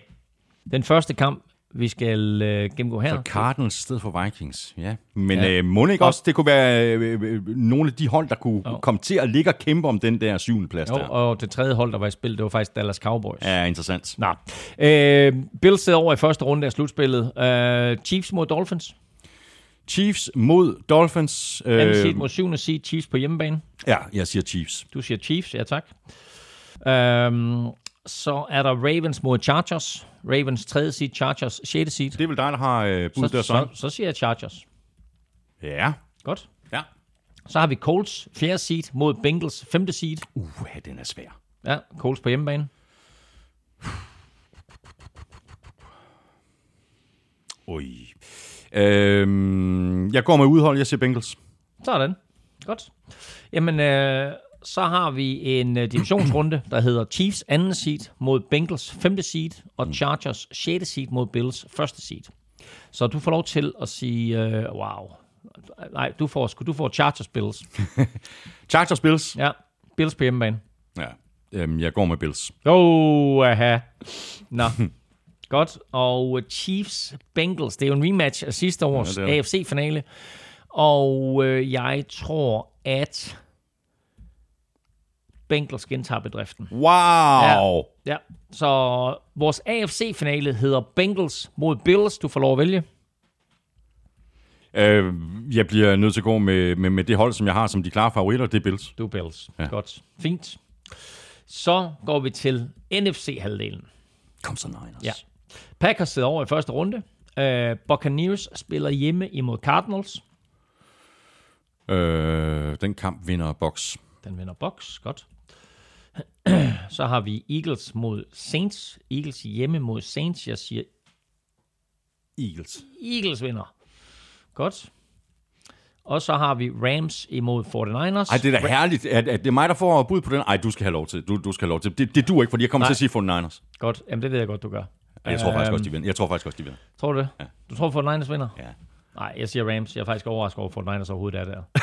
den første kamp, vi skal uh, gennemgå her. Så Cardinals i stedet for Vikings, ja. Men Ja. øh, må ikke også, det kunne være øh, øh, nogle af de hold, der kunne Jo. komme til at ligge og kæmpe om den der syvende plads Jo, der. og det tredje hold, der var i spil, det var faktisk Dallas Cowboys. Ja, interessant. Nå. Øh, Bills sidder over i første runde af slutspillet. Øh, Chiefs mod Dolphins. Chiefs mod Dolphins. Anden seed Øh, mod syvende seed. Chiefs på hjemmebane. ja, jeg siger Chiefs. Du siger Chiefs, ja tak. Øhm, så er der Ravens mod Chargers. Ravens tredje seed, Chargers sjette seed. Det er vel dig, der har øh, bud Så, der så, så. siger jeg Chargers. Ja. Godt. Ja. Så har vi Colts fjerde seed mod Bengals femte seed. Uh, den er svær. Ja, Colts på hjemmebane. Ui. Øhm, jeg går med udhold, jeg siger Bengals. Sådan. Godt. Jamen, øh, Så har vi en uh, divisionsrunde, der hedder Chiefs anden seed mod Bengals femte seed, og Chargers sjette seed mod Bills første seed. Så du får lov til at sige, uh, wow, nej, du får, du får Chargers Bills. Chargers Bills. Ja, Bills på hjemmebane. Ja. Øhm, jeg går med Bills. Oh, aha. Nå, godt. Og Chiefs Bengals, det er jo en rematch af sidste års Ja. AFC-finale. Og øh, jeg tror, at Bengals gentager bedriften. Wow! Ja, så vores AFC-finale hedder Bengals mod Bills. Du får lov at vælge. Øh, jeg bliver nødt til at gå med, med, med det hold, som jeg har som de klare favoritter. Det er Bills. Du er Bills. Ja. Ja. Godt. Fint. Så går vi til NFC-halvdelen. Kom så, Niners. Ja. Packers sidder over i første runde. Uh, Buccaneers spiller hjemme imod Cardinals. Øh, den kamp vinder Box. Den vinder box. Godt. Så har vi Eagles mod Saints. Eagles hjemme mod Saints. Jeg siger, Eagles. Eagles vinder. Godt. Og så har vi Rams imod 49ers. Ej, det er da herligt, at, at det er mig, der får bud på den. Ej, du skal have lov til. Du, du skal have lov til. Det, det du ikke, fordi jeg kommer Nej. til at sige 49ers. Godt. Jamen, det ved jeg godt, du gør. Jeg tror faktisk Øhm, også, de vinder. Jeg tror faktisk også, de vinder. Tror du det? Ja. Du tror, 49ers vinder? Ja. Nej, jeg siger Rams. Jeg er faktisk overrasket over, at 49ers overhovedet er der.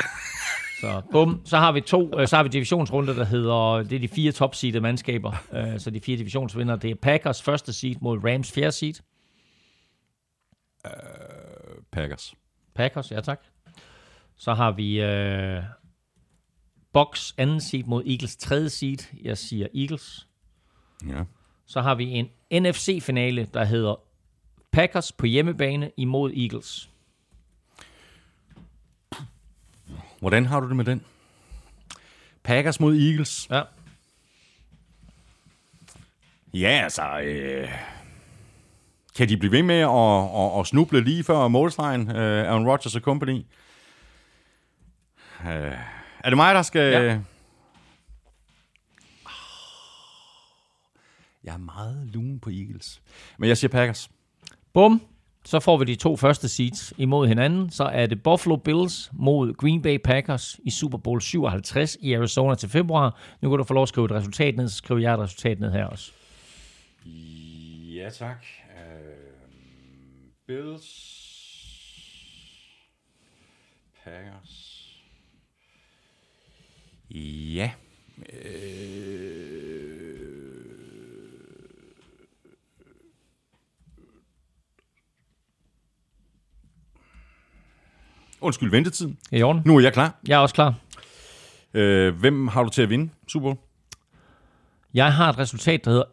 så bum. Så har vi to, øh, så har vi divisionsrunde, der hedder, det er de fire topseedede mandskaber. Øh, så de fire divisionsvinder, det er Packers første seed mod Rams fjerde seed. Packers. Packers, ja tak. Så har vi øh, Bucks anden seed mod Eagles tredje seed. Jeg siger Eagles. Ja. Så har vi en NFC-finale, der hedder Packers på hjemmebane imod Eagles. Hvordan har du det med den? Packers mod Eagles. Ja. Ja, altså... Øh, kan de blive ved med at, at, at snuble lige før målstregen, øh, Aaron Rodgers og company? Øh, er det mig, der skal... Ja. Jeg er meget lun på Eagles. Men jeg siger Packers. Bum. Så får vi de to første seeds imod hinanden. Så er det Buffalo Bills mod Green Bay Packers i Super Bowl 57 i Arizona til februar. Nu kan du få lov at skrive et resultat ned, så skriver jeg et resultat ned her også. Ja, tak. Uh, Bills. Packers. Ja. Øh, Undskyld ventetiden. Er i orden? Nu er jeg klar. Jeg er også klar. Øh, hvem har du til at vinde Super Bowl? Jeg har et resultat, der hedder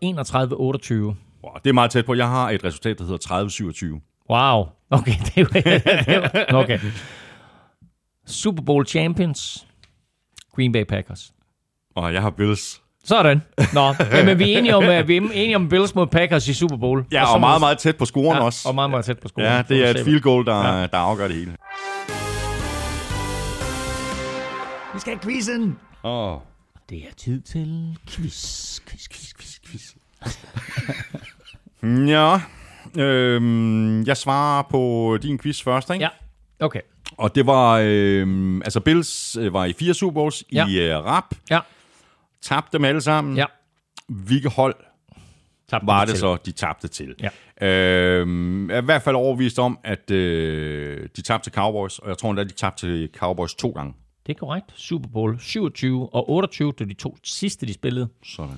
31-28. Wow, det er meget tæt på. Jeg har et resultat, der hedder 30-27. Wow. Okay, det jo- okay. Super Bowl Champions. Green Bay Packers. Og jeg har Bills. Sådan. Nå, jamen, vi er enige om, at vi er enige om Bills mod Packers i Super Bowl. Ja, og må meget, meget tæt på scoren ja, også. Og meget, meget tæt på skolen. Ja, det er et field goal, der, ja. der afgør det hele. Vi skal have quizzen. Åh. Oh. Det er tid til quiz, quiz, quiz, quiz, quiz. Ja, øhm, jeg svarer på din quiz først, ikke? Ja, okay. Og det var, øhm, altså Bills øh, var i fire Super Bowls Ja. i øh, rap, Ja, tabte dem alle sammen. ja. Hvilke hold Tabte var det til. så, de tabte til? Ja. Øhm, jeg er i hvert fald overvist om, at øh, de tabte til Cowboys, og jeg tror endda, de tabte til Cowboys to gange. Det er korrekt. Super Bowl 27 og 28, det er de to sidste, de spillede. Sådan.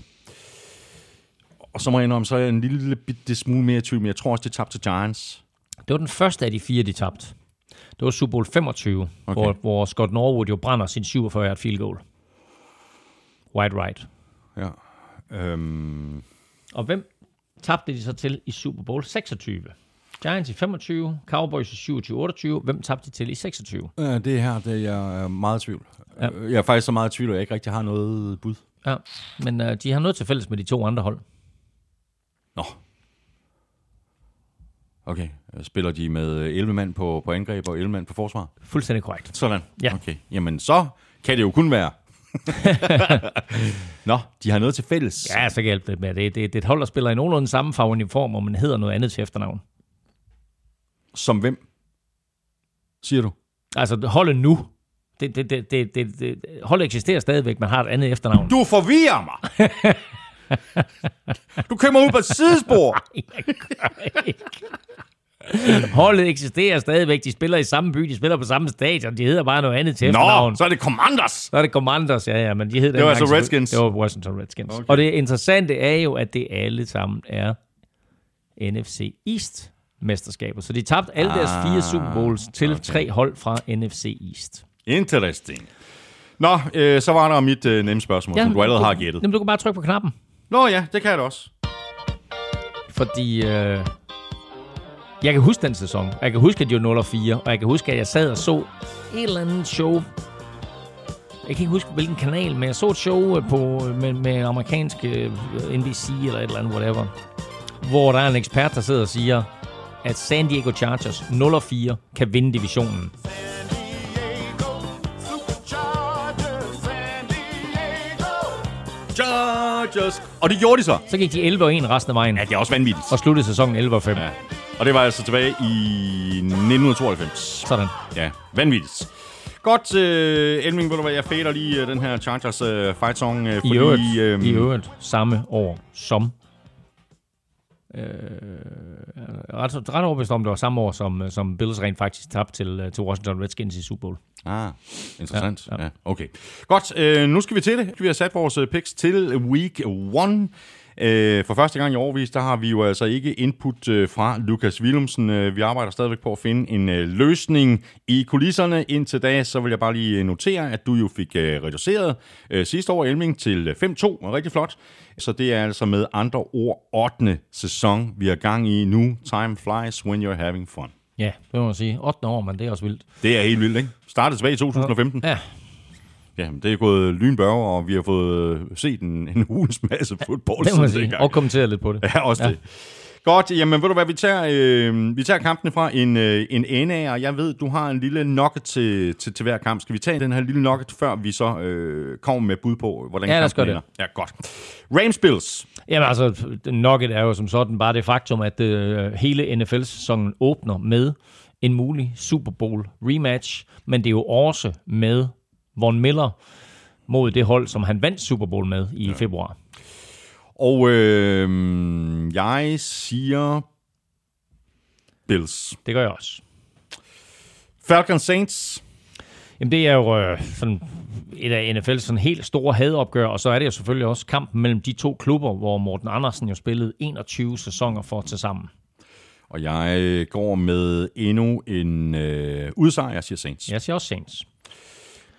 Og så må jeg indrømme, så er jeg en lille, lille bitte smule mere i tvivl, men jeg tror også, de tabte til Giants. Det var den første af de fire, de tabte. Det var Super Bowl 25, okay. Hvor, hvor Scott Norwood jo brænder sin 47 yard field goal. Wide right. Ja. Øhm, Og hvem tabte de så til i Super Bowl 26? Giants i 25, Cowboys i 27-28. Hvem tabte de til i 26? Ja, det her, det er jeg er meget i tvivl. Ja. Jeg er faktisk så meget i tvivl, at jeg ikke rigtig har noget bud. Ja, men uh, de har noget til fælles med de to andre hold. Nå. Okay. Spiller de med 11 mand på, på angreb og 11 mand på forsvar? Fuldstændig korrekt. Sådan. Ja. Okay. Jamen, så kan det jo kun være. Nå, de har noget til fælles. Ja, så kan jeg hjælpe lidt med. Det, det, det er et hold, der spiller i nogenlunde samme farveuniform, og man hedder noget andet til efternavn. Som hvem? Siger du? Altså holdet nu, det, det, det, det, det, det, holdet eksisterer stadigvæk, men har et andet efternavn. Du forvirrer mig! du kommer ud på et sidespor! Holdet eksisterer stadigvæk. De spiller i samme by, de spiller på samme stadion. De hedder bare noget andet til Nå, efternavn. så er det Commanders! Så er det Commanders, ja, ja, men de hed Det var altså Redskins. Det var Washington Redskins. Okay. Og det interessante er jo, at det alle sammen er NFC East mesterskaber. Så de tabte alle deres fire Super Bowls til okay. tre hold fra NFC East. Interesting. Nå, øh, så var der mit øh, nemme spørgsmål, ja, som du allerede har gættet. Jamen, du kan bare trykke på knappen. Nå ja, det kan jeg da også. Fordi øh, jeg kan huske den sæson. Jeg kan huske, at de var 0 og 4. Og jeg kan huske, at jeg sad og så et eller andet show. Jeg kan ikke huske, hvilken kanal, men jeg så et show øh, på, med, med amerikansk øh, NBC eller et eller andet, whatever. Hvor der er en ekspert, der sidder og siger, at San Diego Chargers 0 og 4 kan vinde divisionen. Chargers. Og det gjorde de så. Så gik de 11 og 1 resten af vejen. Ja, det er også vanvittigt. Og sluttede sæsonen 11 og 5. Ja. Og det var altså tilbage i 1992. Sådan. Ja, vanvittigt. Godt, øh, Elming, ved du hvad, jeg fader lige øh, den her Chargers øh, fight song, øh, I fordi... øvrigt, øhm, I øvrigt samme år som... Øh, ret, ret overbevist om, det var samme år, som, som Bills rent faktisk tabte til, øh, til Washington Redskins i Super Bowl. Ah, interessant. Ja, Ja, ja. ja. ja okay. Godt, øh, nu skal vi til det. Vi har sat vores øh, picks til week 1. Øh, for første gang i årvis, der har vi jo altså ikke input øh, fra Lukas Willumsen. Øh, vi arbejder stadigvæk på at finde en øh, løsning i kulisserne. Indtil da, så vil jeg bare lige notere, at du jo fik øh, reduceret øh, sidste år Elming til 5-2. Rigtig flot. Så det er altså med andre ord 8. sæson, vi er gang i nu. Time flies when you're having fun. Ja, det må man sige. 8. år, men det er også vildt. Det er helt vildt, ikke? Startede tilbage i 2015. Ja, Ja, men det er gået lynbørge, og vi har fået øh, set en, en hulens masse fodbold det må sige. Og kommentere lidt på det. Ja, også ja. det. Godt, jamen ved du hvad, vi tager, øh, vi tager kampene fra en, øh, en ende af, og jeg ved, du har en lille nugget til, til, til hver kamp. Skal vi tage den her lille nugget, før vi så øh, kommer med bud på, hvordan Ja, kampen ender? Ja, godt. Rams Bills. Jamen altså, Nugget er jo som sådan bare det faktum, at øh, hele NFL-sæsonen åbner med en mulig Super Bowl rematch, men det er jo også med Von Miller mod det hold, som han vandt Super Bowl med i ja. februar. Og øh, jeg siger Bills. Det gør jeg også. Falcons Saints. Jamen det er jo øh, sådan et af NFL's sådan helt store hadopgør, og så er det jo selvfølgelig også kampen mellem de to klubber, hvor Morten Andersen jo spillede 21 sæsoner for til sammen. Og jeg går med endnu en øh, udsejr, jeg siger Saints. Jeg siger også Saints.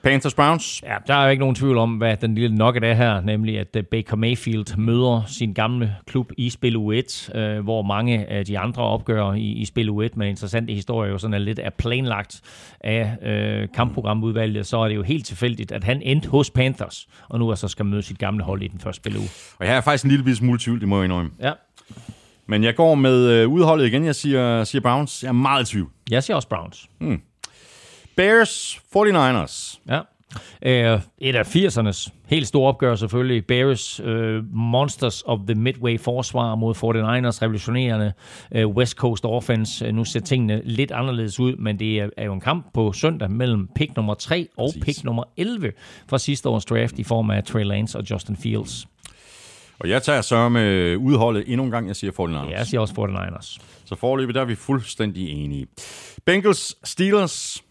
Panthers Browns. Ja, der er jo ikke nogen tvivl om, hvad den lille nugget er her, nemlig at øh, Baker Mayfield møder sin gamle klub i spil U1, øh, hvor mange af de andre opgør i, i spil U1 med interessante historier jo sådan er lidt er planlagt af øh, kampprogramudvalget, så er det jo helt tilfældigt, at han endte hos Panthers, og nu altså skal møde sit gamle hold i den første spil uge. Og jeg er faktisk en lille smule tvivl, det må jeg indrømme. Ja, Men jeg går med øh, udholdet igen. Jeg siger, siger Browns. Jeg er meget i tvivl. jeg siger også Browns. Bears, 49ers. Ja. Øh, et af 80'ernes helt store opgør selvfølgelig. Bears øh, Monsters of the Midway forsvar mod 49ers revolutionerende øh, West Coast offense. Øh, Nu ser tingene lidt anderledes ud, men det er, er jo en kamp på søndag mellem pick nummer 3 og Præcis. pick nummer 11 fra sidste års draft i form af Trey Lance og Justin Fields. Og jeg tager så med udholdet endnu en gang. Jeg siger 49ers. Ja, jeg siger også 49ers. Så forløbet, der er vi fuldstændig enige. Bengals, Steelers.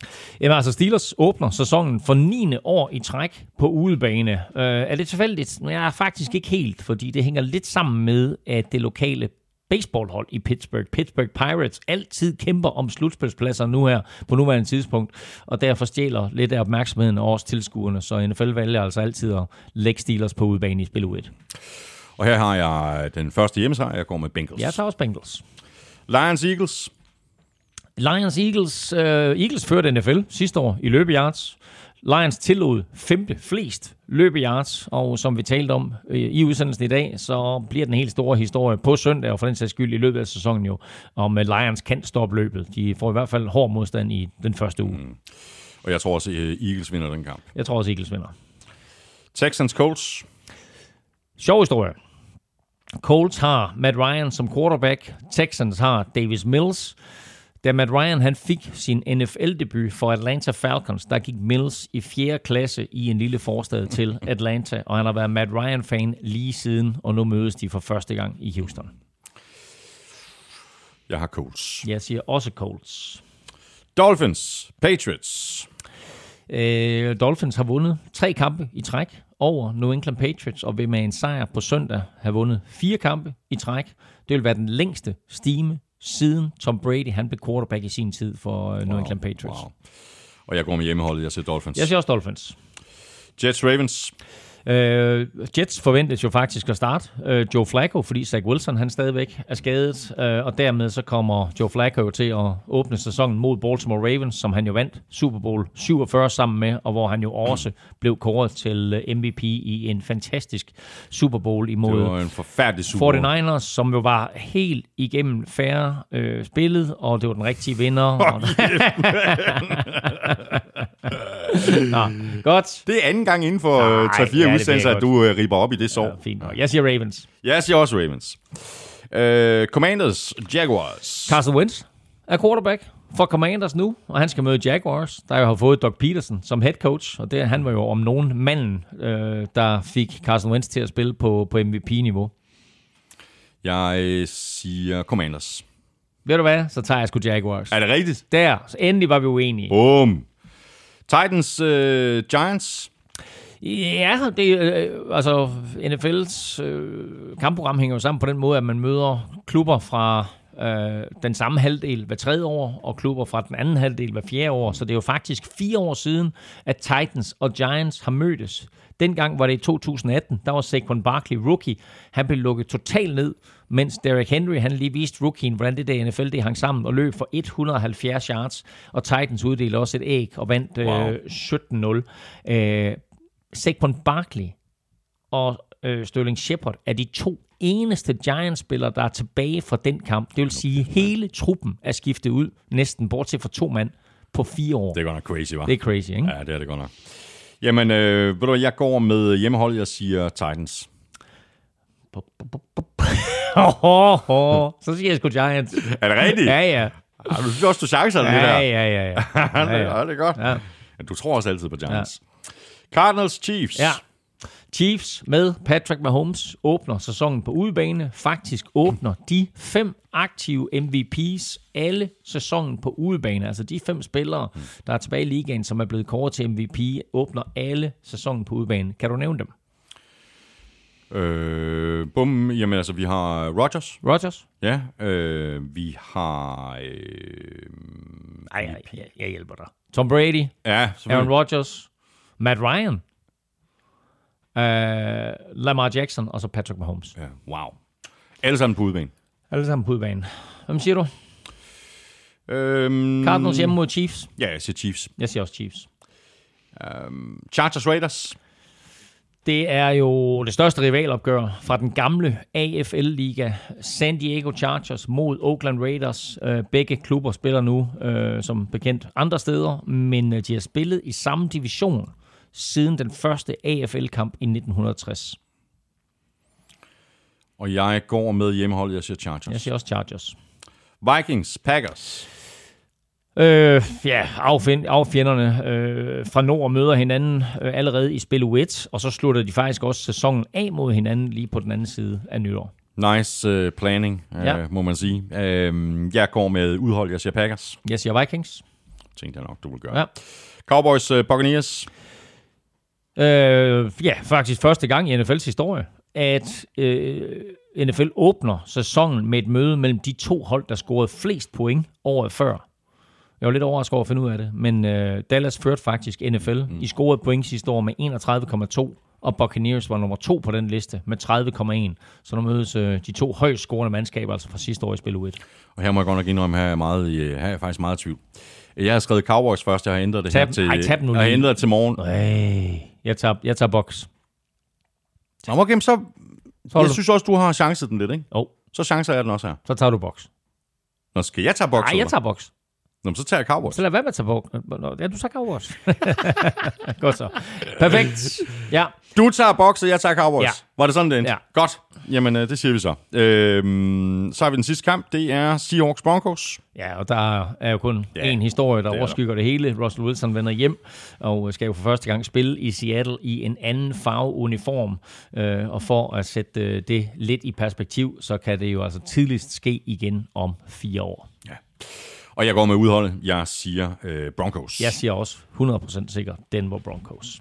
Jamen altså, Steelers åbner sæsonen for 9. år i træk på udebane. Øh, er det tilfældigt? Ja, faktisk ikke helt, fordi det hænger lidt sammen med, at det lokale baseballhold i Pittsburgh, Pittsburgh Pirates, altid kæmper om slutspilspladser nu her på nuværende tidspunkt, og derfor stjæler lidt af opmærksomheden af års tilskuerne, så NFL vælger altså altid at lægge Steelers på udebane i spil U1. Og her har jeg den første hjemmesejr. Jeg går med Bengals. Jeg tager også Bengals. Lions, Eagles. Lions Eagles. Uh, Eagles førte NFL sidste år i løbeyards. Lions tillod femte flest løbeyards, og som vi talte om øh, i udsendelsen i dag, så bliver den helt store historie på søndag, og for den sags skyld i løbet af sæsonen jo, om øh, Lions kan stoppe løbet. De får i hvert fald hård modstand i den første uge. Mm. Og jeg tror også, Eagles vinder den kamp. Jeg tror også, Eagles vinder. Texans, Colts. Sjov historie. Colts har Matt Ryan som quarterback. Texans har Davis Mills. Da Matt Ryan han fik sin NFL-debut for Atlanta Falcons, der gik Mills i 4. klasse i en lille forstad til Atlanta, og han har været Matt Ryan-fan lige siden, og nu mødes de for første gang i Houston. Jeg har Colts. Jeg siger også Colts. Dolphins. Patriots. Øh, Dolphins har vundet tre kampe i træk over New England Patriots, og vil med en sejr på søndag have vundet fire kampe i træk. Det vil være den længste stime siden Tom Brady han blev quarterback i sin tid for øh, New England Patriots. Wow. Og jeg går med hjemmeholdet. Jeg siger Dolphins. Jeg siger også Dolphins. Jets. Ravens. Øh, Jets forventes jo faktisk at starte øh, Joe Flacco, fordi Zach Wilson han stadigvæk er skadet, øh, og dermed så kommer Joe Flacco til at åbne sæsonen mod Baltimore Ravens, som han jo vandt Super Bowl 47 sammen med, og hvor han jo også blev kåret til øh, MVP i en fantastisk Super Bowl imod Det var en forfærdelig Super Bowl. 49ers, som jo var helt igennem færre øh, spillet, og det var den rigtige vinder. og... Nå, godt. Det er anden gang inden for Nej, øh, 3-4 ja, udsendelser, at du øh, riber op i det sår. Ja, fint nok. Jeg siger Ravens. Jeg siger også Ravens. Uh, Commanders. Jaguars. Carson Wentz er quarterback for Commanders nu, og han skal møde Jaguars, der jo har fået Doug Peterson som head coach, og det, han var jo om nogen manden, øh, der fik Carson Wentz til at spille på, på MVP-niveau. Jeg øh, siger Commanders. Ved du hvad? Så tager jeg sgu Jaguars. Er det rigtigt? Der, så endelig var vi uenige. Boom. Titans. Uh, Giants. Ja, det, øh, altså NFL's øh, kampprogram hænger jo sammen på den måde, at man møder klubber fra øh, den samme halvdel hver tredje år, og klubber fra den anden halvdel hver fjerde år. Så det er jo faktisk fire år siden, at Titans og Giants har mødtes. Dengang var det i 2018, der var Saquon Barkley rookie. Han blev lukket totalt ned, mens Derrick Henry han lige viste rookien, hvordan det der NFL det hang sammen og løb for 170 yards. Og Titans uddelte også et æg og vandt Wow. øh, 17-0. Øh, Saquon Barkley og øh, Sterling Shepard er de to eneste Giants-spillere, der er tilbage fra den kamp. Det vil sige, at hele truppen er skiftet ud, næsten bortset fra to mand, på fire år. Det er godt nok crazy, hva'? Det er crazy, ikke? Ja, det er det godt nok. Jamen, øh, ved du jeg går med hjemmehold. Jeg siger Titans. Så siger jeg sgu Giants. Er det rigtigt? Ja, ja. Ja, du også, du chancer det Ja, der. ja, ja. ja. ja, det, ja, det er godt. Ja. Ja. Du tror også altid på Giants. Cardinals, Chiefs. Ja. Chiefs med Patrick Mahomes åbner sæsonen på udebane. Faktisk åbner de fem aktive MVP's alle sæsonen på udebane. Altså de fem spillere, der er tilbage i ligaen, som er blevet kåret til MVP, åbner alle sæsonen på udebane. Kan du nævne dem? Øh, bum, jamen altså, vi har Rodgers. Rodgers? Ja, øh, vi har... Øh, Ej, ej, jeg, jeg hjælper dig. Tom Brady, ja, Aaron. Rodgers, Matt Ryan, uh, Lamar Jackson og så Patrick Mahomes. Ja, wow. Alle sammen på udebane. Alle sammen på udebane. Hvem siger du? Øhm, Cardinals hjemme mod Chiefs? Ja, jeg siger Chiefs. Jeg siger også Chiefs. Chargers Raiders. Det er jo det største rivalopgør fra den gamle AFL-liga. San Diego Chargers mod Oakland Raiders. Øh, Begge klubber spiller nu øh, som bekendt andre steder, men øh, de har spillet i samme division siden den første AFL-kamp i 1960. Og jeg går med hjemmeholdet. Jeg siger Chargers. Jeg siger også Chargers. Vikings, Packers. Øh, ja, affjend, affjenderne øh, fra nord møder hinanden øh, allerede i spil u 1, og så slutter de faktisk også sæsonen af mod hinanden lige på den anden side af nytår. Nice uh, planning, uh, Ja. må man sige. Uh, jeg går med udhold. Jeg siger Packers. Jeg siger Vikings. Tænkte jeg nok, du vil gøre. Ja. Cowboys, uh, Buccaneers. Øh, ja, faktisk første gang i NFL's historie, at øh, NFL åbner sæsonen med et møde mellem de to hold, der scorede flest point året før. Jeg var lidt overrasket over at finde ud af det, men øh, Dallas førte faktisk NFL mm. i scoret point sidste år med 31,2, og Buccaneers var nummer to på den liste med 30,1. Så nu mødes øh, de to højst scorende mandskaber, altså fra sidste år i spil 1. Og her må jeg godt nok indrømme, her er meget, her er jeg faktisk meget i tvivl. Jeg har skrevet Cowboys først, jeg har ændret det Tab- her til, Ej, tab nu jeg har ændret til morgen. Øh, jeg tager, jeg tager box. Nå, Okay, så, Så, jeg du, synes også, du har chancet den lidt, ikke? oh, Så chancer jeg den også her. så tager du box. Nå, skal jeg tage boks? Nej, jeg tager box. Nå, men så tager jeg Cowboys. Så lad være med at tage. Nå, Ja, du tager Cowboys. Godt så. Perfekt. Ja. Du tager Bucks, og jeg tager Cowboys. Ja. Var det sådan, det endte? Ja. Godt. Jamen, øh, det siger vi så. Øhm, så har vi den sidste kamp. Det er Seahawks Broncos. Ja, og der er jo kun Ja, ja, en historie, der det er overskygger det hele. Russell Wilson vender hjem og skal jo for første gang spille i Seattle i en anden farveuniform. Øh, og for at sætte øh, det lidt i perspektiv, så kan det jo altså tidligst ske igen om fire år. Og jeg går med udholdet. Jeg siger øh, Broncos. Jeg siger også 100% sikker Denver Broncos.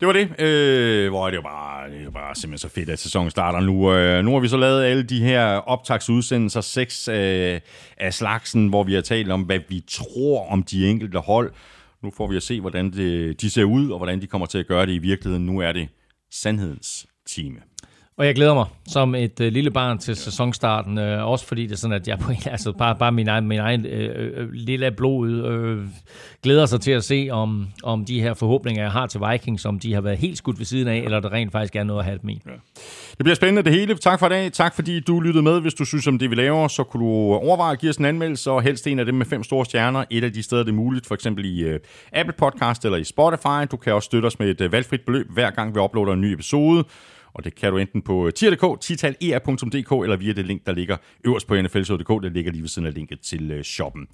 Det var det. Øh, hvor er det jo bare, det er bare simpelthen så fedt, at sæsonen starter nu. Øh, nu har vi så lavet alle de her optagsudsendelser, seks øh, af slagsen, hvor vi har talt om, hvad vi tror om de enkelte hold. Nu får vi at se, hvordan det, de ser ud, og hvordan de kommer til at gøre det i virkeligheden. Nu er det sandhedens time. Og jeg glæder mig som et øh, lille barn til sæsonstarten, øh, også fordi det er sådan, at jeg på en, altså bare, bare min egen, min egen øh, øh, lille blod øh, glæder sig til at se, om, om de her forhåbninger, jeg har til Vikings, om de har været helt skudt ved siden af, eller der rent faktisk er noget at have dem i. Det bliver spændende det hele. Tak for i dag. Tak fordi du lyttede med. Hvis du synes om det, vi laver, så kunne du overveje at give os en anmeldelse, og helst en af dem med fem store stjerner. Et af de steder, det er muligt, for eksempel i øh, Apple Podcast eller i Spotify. Du kan også støtte os med et øh, valgfrit beløb, hver gang vi uploader en ny episode. Og det kan du enten på øh, tier.dk, titaler.dk eller via det link, der ligger øverst på nflshow.dk. Det ligger lige ved siden af linket til øh, shoppen.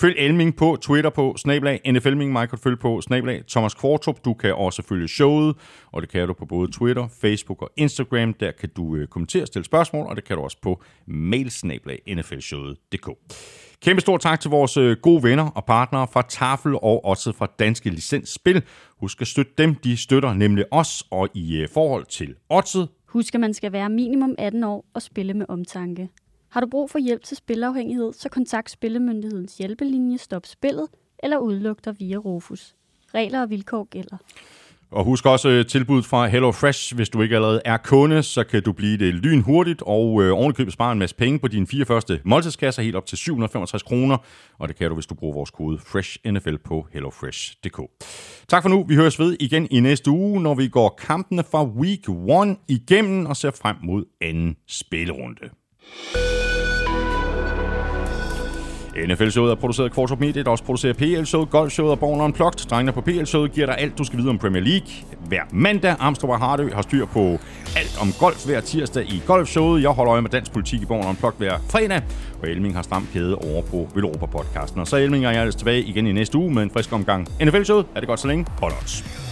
Følg Elming på Twitter på snablag NFLming. Mig kan følge på snablag Thomas Kvartrup. Du kan også følge showet, og det kan du på både Twitter, Facebook og Instagram. Der kan du øh, kommentere og stille spørgsmål, og det kan du også på mailsnablag nflshowet.dk. Kæmpe stor tak til vores øh, gode venner og partnere fra Tafel og også fra Danske Licensspil. Husk at støtte dem, de støtter nemlig os, og i øh, forhold til oddset, Husk, at man skal være minimum 18 år og spille med omtanke. Har du brug for hjælp til spilafhængighed, så kontakt Spillemyndighedens hjælpelinje Stop Spillet eller udluk dig via Rufus. Regler og vilkår gælder. Og husk også øh, tilbuddet fra HelloFresh. Hvis du ikke allerede er kunde, så kan du blive det lynhurtigt og øh, ovenikøbet spare en masse penge på dine fire første måltidskasser, helt op til 765 kroner. Og det kan du, hvis du bruger vores kode FRESHNFL på hellofresh.dk. Tak for nu. Vi høres ved igen i næste uge, når vi går kampene fra Week 1 igennem og ser frem mod anden spillerunde. NFL-showet er produceret af Kvartrup Media, der også producerer PL-showet, Golf-showet og Born Unplugged. Drengene på PL-showet giver dig alt, du skal vide om Premier League. Hver mandag, Amstrup og Hardø har styr på alt om golf hver tirsdag i Golf-showet. Jeg holder øje med dansk politik i Born Unplugged hver fredag. Og Elming har stram kæde over på Velropa-podcasten. Og så Elming og jeg er tilbage igen i næste uge med en frisk omgang NFL-showet. Er det godt så længe? Hold odds.